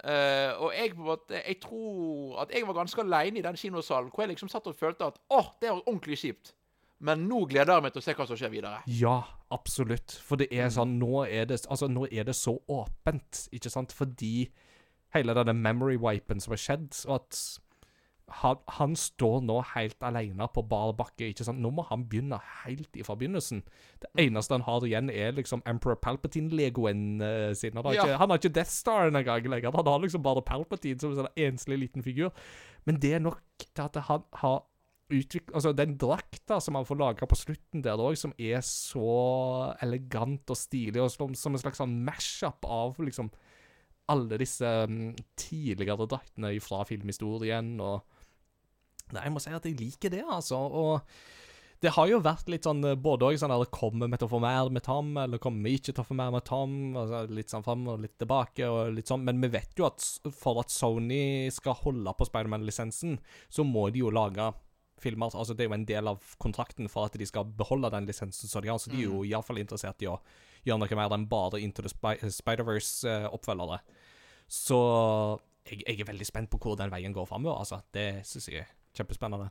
S2: Eh, og jeg på en måte Jeg tror at jeg var ganske aleine i den kinosalen hvor jeg liksom satt og følte at åh, det var ordentlig kjipt. Men nå gleder jeg meg til å se hva som skjer videre.
S1: Ja, absolutt. For det er sånn Nå er det, altså, nå er det så åpent, ikke sant? Fordi hele denne memory wipen som har skjedd, og at han, han står nå helt alene på bar bakke. ikke sant? Nå må han begynne helt ifra begynnelsen. Det eneste han har igjen, er liksom Emperor Palpatine-legoen uh, sin. Han har,
S2: Ja.
S1: ikke, han har ikke Death Star engang lenger. Han har liksom bare Palpatine som en sånn enslig liten figur. Men det er nok til at han har utviklet Altså, den drakta som han får laga på slutten der òg, som er så elegant og stilig, og som, som en slags sånn mash-up av liksom alle disse mm, tidligere draktene fra filmhistorien, og Nei, jeg må si at jeg liker det, altså. Og det har jo vært litt sånn eh, både òg sånn der Kommer vi til å få mer med Tom, eller kommer vi ikke til å få mer med Tom? Altså, litt sånn fram og litt tilbake, og litt sånn. Men vi vet jo at for at Sony skal holde på Spiderman-lisensen, så må de jo lage filmer. Altså, det er jo en del av kontrakten for at de skal beholde den lisensen som de har, så de er jo iallfall interessert i å gjøre noe mer enn bare Into the Spider-Verse-oppfølgere. Så jeg, jeg er veldig spent på hvor den veien går framover, altså. Det syns jeg er kjempespennende.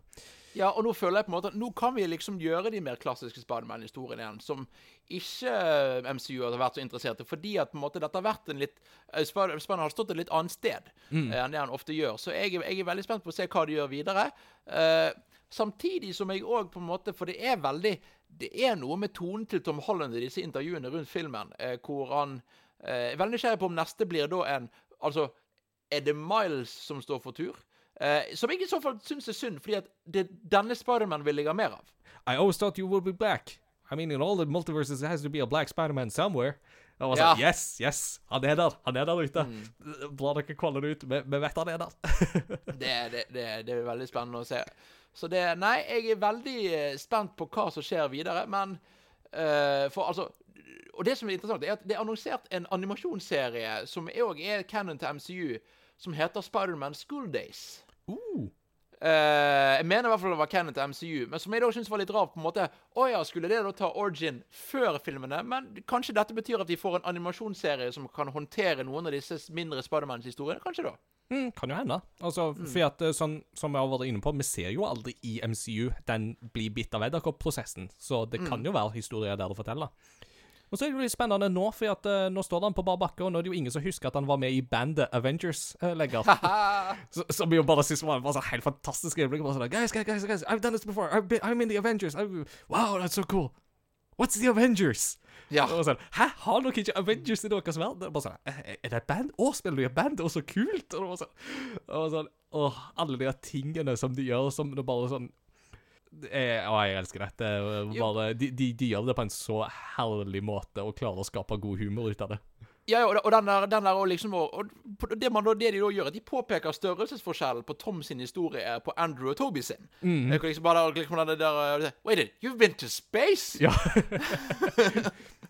S2: Ja, og nå føler jeg på en måte at nå kan vi liksom gjøre de mer klassiske Spiderman-historiene igjen, som ikke eh, MCU har vært så interessert i, fordi at på en måte dette har vært en litt eh, Spiderman har stått et litt annet sted mm. enn det han ofte gjør. Så jeg, jeg er veldig spent på å se hva de gjør videre. Uh, samtidig som jeg òg på en måte For det er veldig Det er noe med tonen til Tom Holland i disse intervjuene rundt filmen, uh, hvor han jeg er veldig nysgjerrig på om neste blir da en Altså, er det Miles som står for tur? Uh, som jeg i så fall syns er synd, fordi at det denne Spiderman vil jeg ha mer av.
S1: I always thought you would be black. I mean, in all the multiverses, it has to be a black Spiderman somewhere. Og var
S2: Ja.
S1: sånn, yes, yes, han er der. Han er der ute. Blar dere kaller ut. Vi, vi vet han er der. *laughs*
S2: Det, det, det, det er veldig spennende å se. Så det Nei, jeg er veldig eh, spent på hva som skjer videre, men uh, For altså Og det som er interessant, er at det er annonsert en animasjonsserie som òg er canon til MCU, som heter Spiderman School Days.
S1: Uh.
S2: Uh, jeg mener i hvert fall det var canon til MCU, men som jeg da syns var litt rart. på en måte Å ja, skulle det da ta origin før filmene? Men kanskje dette betyr at vi får en animasjonsserie som kan håndtere noen av disse mindre Spidermans historier? Kanskje da?
S1: Mm, kan jo hende. Altså, fordi at, eh, sånn som jeg har vært inne på, vi ser jo aldri i MCU den blir bitt av edderkopp-prosessen, så det kan jo være historier der å fortelle. Og så er det jo litt spennende nå, for at, uh, nå står han på bar bakke, og nå er det jo ingen som husker at han var med i bandet Avengers uh, lenger. *laughs* Så- Som jo bare synes var sånn helt fantastisk øyeblikk. Bare sånn, guys, guys, guys, guys, I've done this before. I've been, I'm in the Avengers. I've, wow, that's so cool. What's the Avengers?
S2: Ja.
S1: Og sånn, Hæ, har dere ikke Avengers i deres verden? Er bare sånn, «Eh, Er det et band? Å, spiller du i et band? Å, så kult! Og det var sånn, og sånn Åh, alle de tingene som de gjør, som det bare sånn det er, Å, jeg elsker det. det er bare, de, de, de gjør det på en så herlig måte og klarer å skape god humor ut av det.
S2: Ja, ja, og, og den der, den der og liksom, og, og det, man, det de da gjør, at de påpeker størrelsesforskjellen på Tom sin historie på Andrew og Toby sin.
S1: Mm.
S2: Liksom bare liksom den der uh, Wait a minute, you've been to space?
S1: Ja. *laughs* *laughs*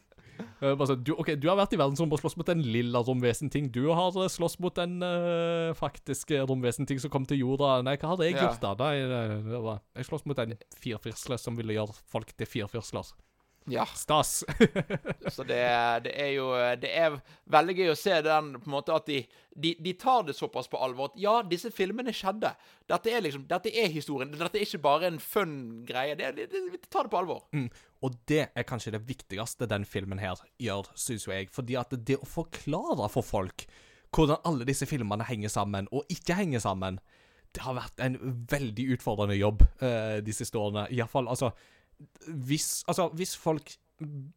S1: Eh, bare sånn, du, ok, du har vært i verdensrommet og slåss mot en lilla romvesenting. Du har eh, slåss mot en uh, faktisk romvesenting som kom til jorda. Nei, hva hadde jeg
S2: Ja.
S1: gjort da? Nei, jeg slåss mot en firfirsle som ville gjøre folk til firfirsler.
S2: Ja.
S1: Stas. *laughs*
S2: Så det, det er jo Det er veldig gøy å se den på en måte at de, de, de tar det såpass på alvor at ja, disse filmene skjedde. Dette er liksom Dette er historien. Dette er ikke bare en fun greie. Det, det, det, de tar det på alvor.
S1: Mm. Og det er kanskje det viktigste den filmen her gjør, syns jo jeg. Fordi at det å forklare for folk hvordan alle disse filmene henger sammen, og ikke henger sammen, det har vært en veldig utfordrende jobb uh, de siste årene. Iallfall, altså hvis, altså hvis folk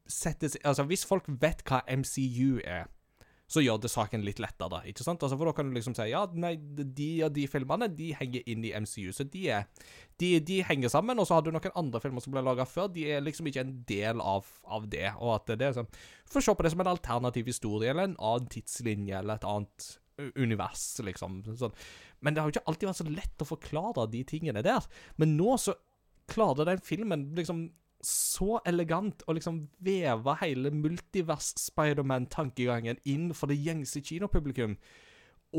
S1: setter seg Altså, hvis folk vet hva MCU er, så gjør det saken litt lettere, ikke sant? Altså, For da kan du liksom si ja, nei, de og de filmene de henger inn i MCU, så de er de, de henger sammen, og så har du noen andre filmer som ble laga før. De er liksom ikke en del av, av det. Og at det er sånn Få se på det som en alternativ historie, eller en annen tidslinje, eller et annet univers, liksom. Sånn. Men det har jo ikke alltid vært så lett å forklare de tingene der. Men nå så klarte den filmen liksom så elegant å liksom veve hele multivers-Spiderman-tankegangen inn for det gjengse kinopublikum.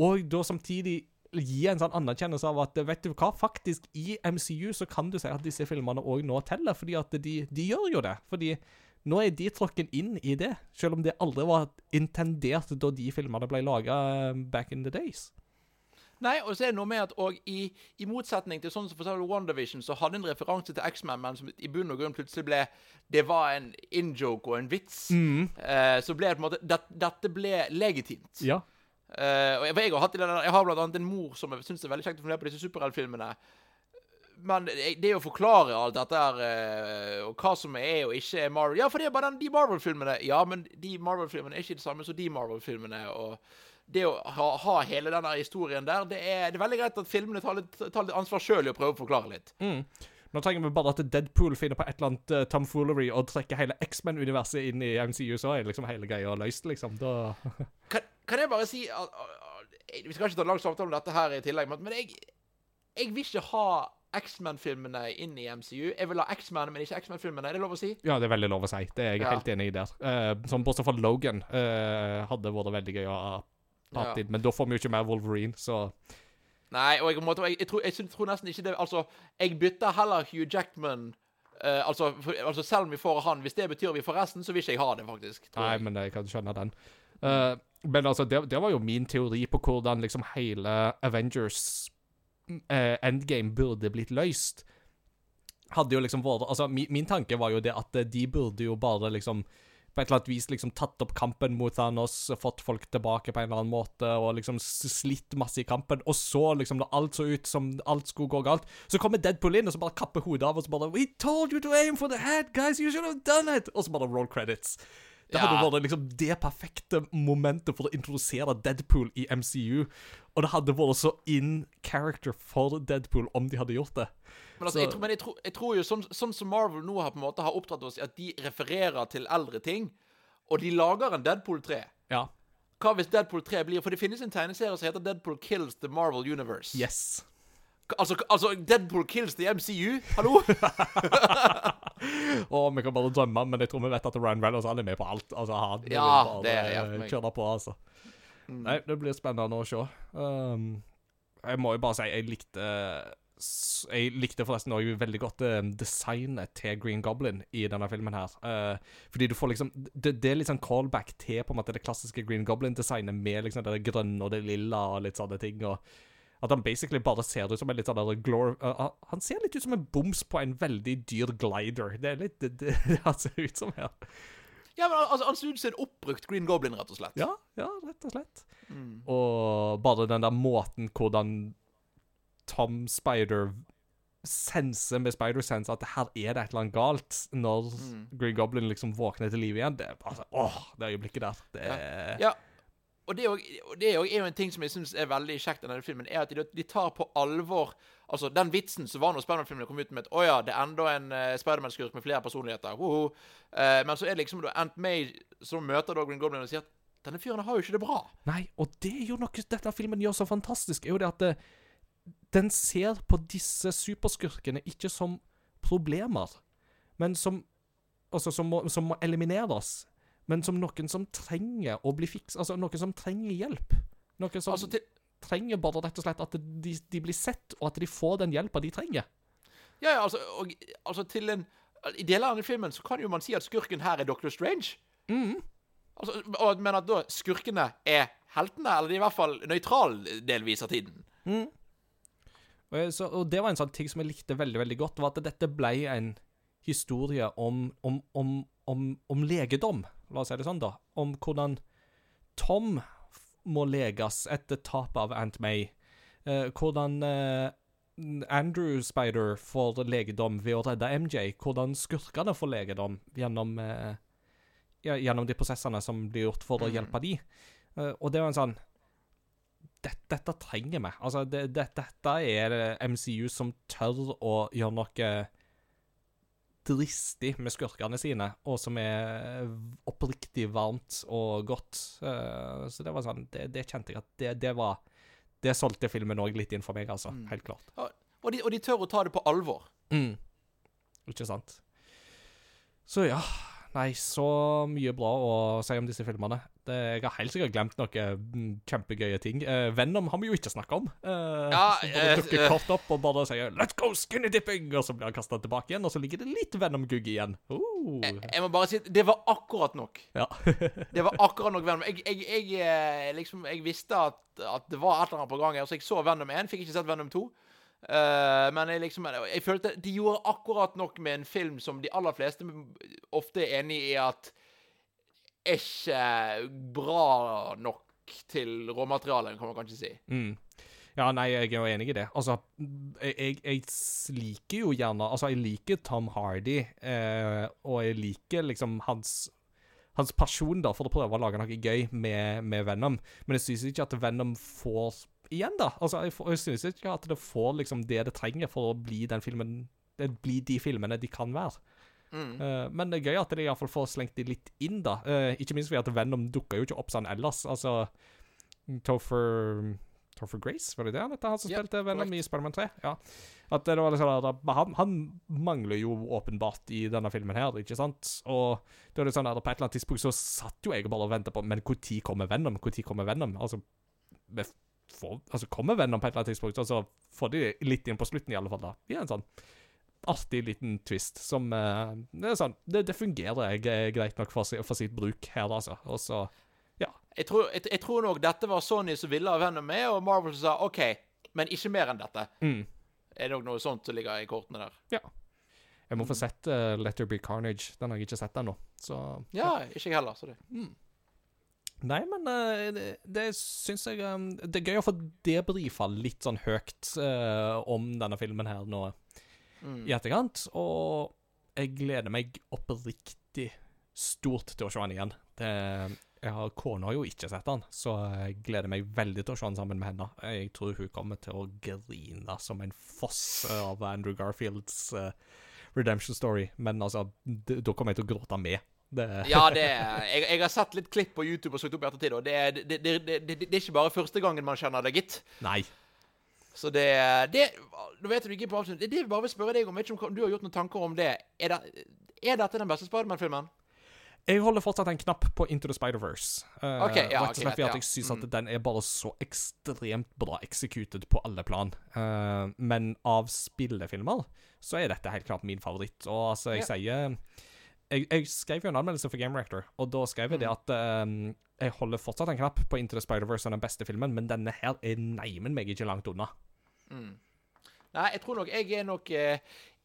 S1: Og da samtidig gi en sånn anerkjennelse av at vet du hva, faktisk i MCU så kan du si at disse filmene òg nå teller, fordi at de, de gjør jo det. Fordi nå er de tråkken inn i det, selv om det aldri var intendert da de filmene ble laga back in the days.
S2: Nei, og så er det noe med at og i, i motsetning til sånn som for eksempel WandaVision, så hadde en referanse til X-Men, men som i bunn og grunn plutselig ble Det var en in-joke og en vits. Eh, så ble det på en måte det, Dette ble legitimt.
S1: Ja.
S2: Eh, og jeg, jeg har hatt jeg har blant annet en mor som jeg syns er veldig kjekt å fundere på disse superheltfilmene. Men det det å forklare alt dette her, eh, og hva som er og ikke er Marvel Ja, for det er bare den, de Marvel-filmene. Ja, men de Marvel-filmene er ikke det samme som de Marvel-filmene. Og det å ha, ha hele den der historien der, det er, det er veldig greit at filmene tar litt, tar litt ansvar sjøl i å prøve å forklare litt.
S1: Nå trenger vi bare at Deadpool finner på et eller annet uh, tomfoolery og trekker hele X-Men-universet inn i MCU, så er liksom hele greia løst, liksom. Da *laughs*
S2: Kan, kan jeg bare si at, Vi skal ikke ta lang samtale om dette her i tillegg, men jeg, jeg vil ikke ha X-Men-filmene inn i MCU. Jeg vil ha X-Men, men ikke X-Men-filmene. Er det lov å si?
S1: Ja, det er veldig lov å si. Det er jeg
S2: Ja.
S1: helt enig i der. Uh, som bortsett fra Logan uh, hadde vært veldig gøy å ha hatt
S2: Ja.
S1: men da får vi jo ikke mer Wolverine, så
S2: Nei, og jeg, måtte, jeg, jeg, tror, jeg tror nesten ikke det Altså, jeg bytter heller Hugh Jackman uh, altså, for, altså, selv om vi får han, hvis det betyr vi får resten, så vil ikke jeg ha det, faktisk.
S1: Nei, men jeg kan skjønne den. Uh, men altså, det, det var jo min teori på hvordan liksom hele Avengers uh, Endgame burde blitt løst, hadde jo liksom vært Altså, min, min tanke var jo det at de burde jo bare liksom et eller annet vis liksom tatt opp kampen mot Thanos, fått folk tilbake på en eller annen måte, og liksom slitt masse i kampen, og så, liksom, når alt så ut som alt skulle gå galt, så kommer Deadpool inn, og så bare kapper hodet av, og så bare We told you to aim for the head, guys! You should have done it! Og så bare roll credits. Det hadde
S2: Ja.
S1: vært liksom det perfekte momentet for å introdusere Deadpool i MCU, og det hadde vært så in character for Deadpool om de hadde gjort det.
S2: Men, altså,
S1: Så-
S2: jeg, tror, men jeg, tror, jeg tror jo sånn, som Marvel nå har på en måte har oppdratt oss, at de refererer til eldre ting, og de lager en Deadpool 3.
S1: Ja.
S2: Hva hvis Deadpool 3 blir For det finnes en tegneserie som heter Deadpool Kills the Marvel Universe.
S1: Yes.
S2: Altså, altså Deadpool Kills the MCU? Hallo? *laughs*
S1: Og vi kan bare drømme, men jeg tror vi vet at Ryan Reynolds han er med på alt. Altså, han
S2: Ja,
S1: bare
S2: det hjelper meg.
S1: kjøre på, altså. Nei, det blir spennende å se. Um, jeg må jo bare si jeg likte Jeg likte forresten også veldig godt eh, designet til Green Goblin i denne filmen her. Eh, fordi du får liksom det, det er litt sånn callback til på en måte det klassiske Green Goblin-designet med liksom det grønne og det lilla og litt sånne ting. og at han basically bare ser ut som en litt sånn glor... uh, han ser litt ut som en boms på en veldig dyr glider. Det er litt det, det, *laughs* det han ser ut som her.
S2: Ja, men altså, Han ser ut som en oppbrukt Green Goblin, rett og slett.
S1: Ja, ja, rett og slett. Og bare den der måten hvordan Tom Spider senser med Spider-Sense at her er det et eller annet galt, når Green Goblin liksom våkner til liv igjen. Det er bare sånn, åh, det øyeblikket der. Det er
S2: Ja. Jo- og det er jo en ting som jeg syns er veldig kjekt i denne filmen, er at de, tar på alvor Altså, den vitsen som var når Spiderman-filmen kom ut med at å ja, det er enda en uh, Spiderman-skurk med flere personligheter. Eh, men så er det liksom da Ant May som møter da Green Goblin og sier at denne fyren har jo ikke det bra.
S1: Nei, og det er jo noe denne filmen gjør så fantastisk, er jo det at det, den ser på disse superskurkene ikke som problemer, men som Altså, som må, som må elimineres, men som noen som trenger å bli fiksa. Altså, noen som trenger hjelp. Noen som
S2: Altså, til,
S1: trenger bare rett og slett at de, de blir sett, og at de får den hjelpa de trenger.
S2: ja, ja, altså, og, altså til en I deler av denne filmen så kan jo man si at skurken her er Doctor Strange. Altså, og, men at da skurkene er heltene, eller de er i hvert fall nøytral delvis av tiden.
S1: Og, så, og det var en sånn ting som jeg likte veldig veldig godt, var at dette ble en historie om, om, om, om, om legedom, la oss si det sånn, da. Om hvordan Tom må leges etter tapet av Aunt May. Eh, hvordan eh, Andrew Spider får legedom ved å redde MJ. Hvordan skurkene får legedom gjennom, eh, gjennom de prosessene som blir gjort for å hjelpe de. Eh, og det var en sånn dette, dette trenger vi. Altså, det, det, dette er MCU som tør å gjøre noe dristig med skurkene sine, og som er oppriktig varmt og godt. Eh, så det var sånn Det, det kjente jeg at det, det var Det solgte filmen òg litt inn for meg, altså. Helt klart.
S2: Ja, Og de, og de tør å ta det på alvor.
S1: Mm. Ikke sant? Så ja. Nei, så mye bra å si om disse filmene. Det, jeg har helt sikkert glemt noen mm, kjempegøye ting. Eh, Venom har vi jo ikke snakka om. Eh,
S2: Ja,
S1: bare
S2: eh,
S1: dukker
S2: eh.
S1: kort opp og bare sier 'let's go skinny dipping', og så blir han kasta tilbake igjen, og så ligger det litt Venom-gugg igjen. Uh.
S2: Jeg må bare si det var akkurat nok.
S1: Ja. *laughs*
S2: Det var akkurat nok Venom. Jeg, jeg, jeg, eh, liksom, jeg visste at, at det var et eller annet på gang så jeg så Venom 1. Fikk ikke sett Venom 2. Uh, men jeg liksom Jeg følte de gjorde akkurat nok med en film som de aller fleste ofte er enig i at er ikke bra nok til råmaterialet, kan man kanskje si.
S1: Mm. Ja, nei, jeg er jo enig i det. Altså, jeg, jeg, liker jo gjerne Altså, jeg liker Tom Hardy, eh, og jeg liker liksom hans hans pasjon da, for å prøve å lage noe gøy med, med Venom. Men jeg synes ikke at Venom får Igjen, da. Altså, jeg, jeg synes ikke at det får liksom det det trenger for å bli den filmen bli de filmene de kan være. Eh, men det er gøy at de iallfall får slengt de litt inn, da. Eh, ikke minst fordi at Venom dukker jo ikke opp sånn ellers. Altså Topher Topher Grace, var det det han het? Han som spilte Venom
S2: correct.
S1: i Spiderman 3? Ja. At det var liksom, da, han, han mangler jo åpenbart i denne filmen her, ikke sant? Og det var det sånn at på et eller annet tidspunkt så satt jo jeg bare og ventet på Men når kommer Venom? Når kommer Venom? Altså, vi får, altså kommer Venom på et eller annet tidspunkt, og så får de litt inn på slutten, i alle fall. da. I en sånn artig liten twist som eh, Det er sånn, det, det fungerer eh, greit nok for, for sitt bruk her, altså. Og så
S2: Jeg tror, jeg, jeg tror nok dette var Sony som ville ha Venom med, og Marvel sa OK, men ikke mer enn dette.
S1: Mm.
S2: Er det nok noe sånt som ligger i kortene der?
S1: Ja. Jeg må få sett uh, Let There Be Carnage. Den har jeg ikke sett ennå. Så
S2: Ja, ikke jeg heller. Så det.
S1: Nei, men uh, det, det syns jeg um, Det er gøy å få debrifa litt sånn høyt uh, om denne filmen her nå
S2: Mm.
S1: i etterkant. Og jeg gleder meg oppriktig stort til å se den igjen. Det, jeg har, Kona har jo ikke sett den, så jeg gleder meg veldig til å se den sammen med henne. Jeg tror hun kommer til å grine som en foss av Andrew Garfields uh, redemption story. Men altså, da kommer jeg til å gråte med. Det,
S2: Ja, det er, jeg, jeg har sett litt klipp på YouTube og søkt opp i ettertid, og det det, det, det, det, det er ikke bare første gangen man kjenner det, gitt.
S1: Nei.
S2: Så det, det Nå vet du ikke på avsnitt. Det jeg bare vil spørre deg om. Vet ikke om du har gjort noen tanker om det. Er, det, er dette den beste Spiderman-filmen?
S1: Jeg holder fortsatt en knapp på Into the Spider-Verse. Uh,
S2: Ok, ja,
S1: rett og slett fordi
S2: ja.
S1: jeg syns at
S2: Mm.
S1: den er bare så ekstremt bra executed på alle plan. Uh, men av spillefilmer så er dette helt klart min favoritt. Og altså, jeg
S2: Ja.
S1: sier jeg, jeg skrev jo en anmeldelse for Game Reactor, og da skrev jeg det
S2: Mm.
S1: at eh, jeg holder fortsatt en knapp på Into the Spider-Verse som den beste filmen, men denne her er neimen meg ikke langt unna.
S2: Mm. Nei, jeg tror nok Jeg er nok eh,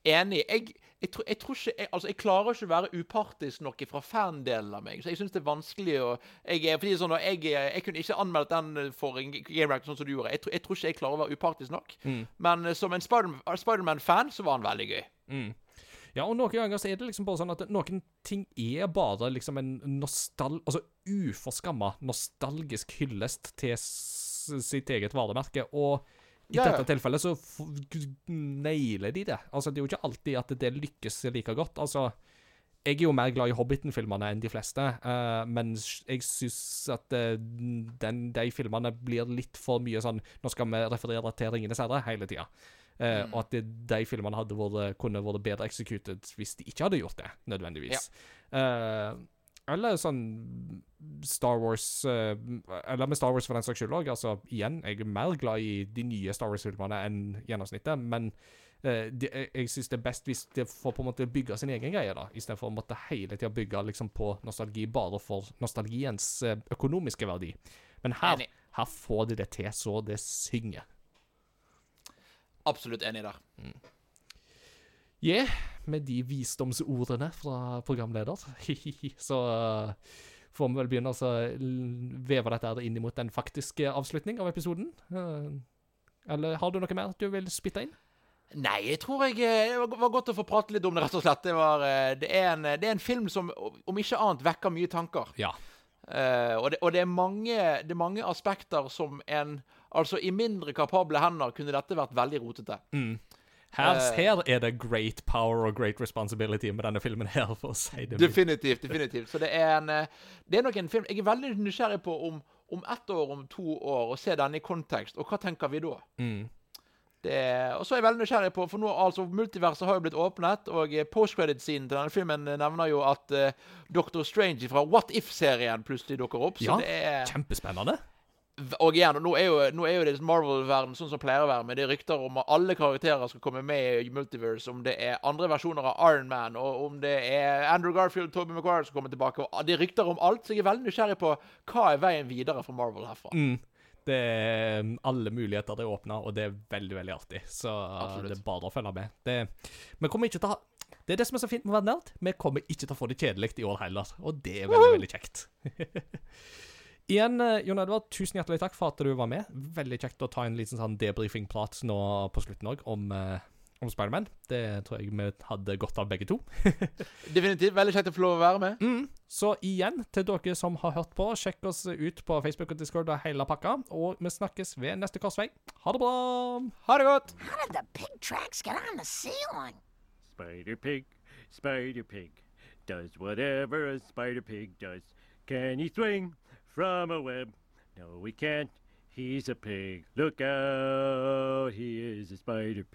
S2: enig. Jeg, jeg, tror- jeg tror ikke jeg, Altså, jeg klarer ikke å være upartisk nok fra fandelen av meg. Så jeg syns det er vanskelig å jeg, fordi sånn, jeg, jeg kunne ikke anmeldt den for en Game Reactor sånn som du gjorde. Jeg, tror- ikke jeg klarer å være upartisk nok.
S1: Mm.
S2: Men eh, som en Spider- Spiderman-fan så var han veldig gøy.
S1: Mm. Ja, og noen ganger så er det liksom bare sånn at noen ting er bare liksom en nostal... Altså uforskamma nostalgisk hyllest til sitt eget varemerke, og i
S2: Ja, ja.
S1: dette tilfellet så nailer de det. Altså, det er jo ikke alltid at det lykkes like godt. Altså, jeg er jo mer glad i Hobbiten-filmene enn de fleste, uh, men jeg syns at uh, den, de filmene blir litt for mye sånn Nå skal vi referere til Ringenes herre hele tida. Eh, Og at det, de filmene hadde vært, kunne vært bedre executed hvis de ikke hadde gjort det, nødvendigvis. Eh, eller sånn Star Wars uh, Eller med Star Wars for den saks skyld òg. Altså, igjen, jeg er mer glad i de nye Star Wars-filmene enn gjennomsnittet, men det, jeg, syns det er best hvis de får på en måte bygge sin egen greie, da, istedenfor å måtte hele tida bygge liksom på nostalgi bare for nostalgiens økonomiske verdi. Men her, her får de det til så det synger.
S2: Absolutt enig der.
S1: Yeah, med de visdomsordene fra programleder, *laughs* så uh, får vi vel begynne å altså, veve dette inn mot den faktiske avslutning av episoden. Uh, eller har du noe mer du vil spytte inn?
S2: Nei, jeg tror jeg eh, Det var- godt å få prate litt om det, rett og slett. Det, var, eh, det, er, en, det er en film som om ikke annet vekker mye tanker.
S1: Ja.
S2: Uh, og det, og det, er mange, det er mange aspekter som en Altså, i mindre kapable hender kunne dette vært veldig rotete.
S1: Her,
S2: uh,
S1: her er det great power og great responsibility med denne filmen her, for å si det.
S2: Definitivt. definitivt. Så det er en eh, Det er nok en film Jeg er veldig nysgjerrig på om om ett år, om to år, å se denne i kontekst. Og hva tenker vi da?
S1: Mm.
S2: Det, og så er jeg veldig nysgjerrig på For nå, altså, multiverset har jo blitt åpnet, og eh, postcredit-scenen til denne filmen nevner jo at uh, Doctor Strange fra What If-serien plutselig dukker opp. Så
S1: Ja,
S2: det er
S1: Kjempespennende.
S2: Og igjen, nå er jo, nå er jo det Marvel-verden sånn som pleier å være, med det er rykter om at alle karakterer skal komme med i Multiverse. Om det er andre versjoner av Iron Man, og om det er Andrew Garfield og Tobey Maguire som kommer tilbake. Og det er rykter om alt, så jeg er veldig nysgjerrig på hva er veien videre for Marvel herfra.
S1: Mm. Det er um, alle muligheter er åpna, og det er veldig veldig artig. Så uh,
S2: Absolutt.
S1: det er bare å følge med. Det, vi kommer ikke til å ha Det er det som er så fint med å være nerd. Vi kommer ikke til å få det kjedelig i år heller, og det er veldig, veldig kjekt. *laughs* Igjen, uh, Jon Edvard, tusen hjertelig takk for at du var med. Veldig kjekt å ta en liten sånn debrifing-prat nå på slutten òg om, eh, om Spiderman. Det tror jeg vi hadde godt av begge to. *laughs*
S2: Definitivt. Veldig kjekt å få lov å være med.
S1: Mm. Så igjen, til dere som har hørt på, sjekk oss ut på Facebook og Discord og hele pakka. Og vi snakkes ved neste korsvei. Ha det bra!
S2: Ha det godt!
S6: How did the pig tracks get on the ceiling?
S7: Spider Pig, Spider Pig, does whatever a Spider Pig does. Can he swing from a web? No, we can't. He's a pig. Look out, he is a Spider Pig.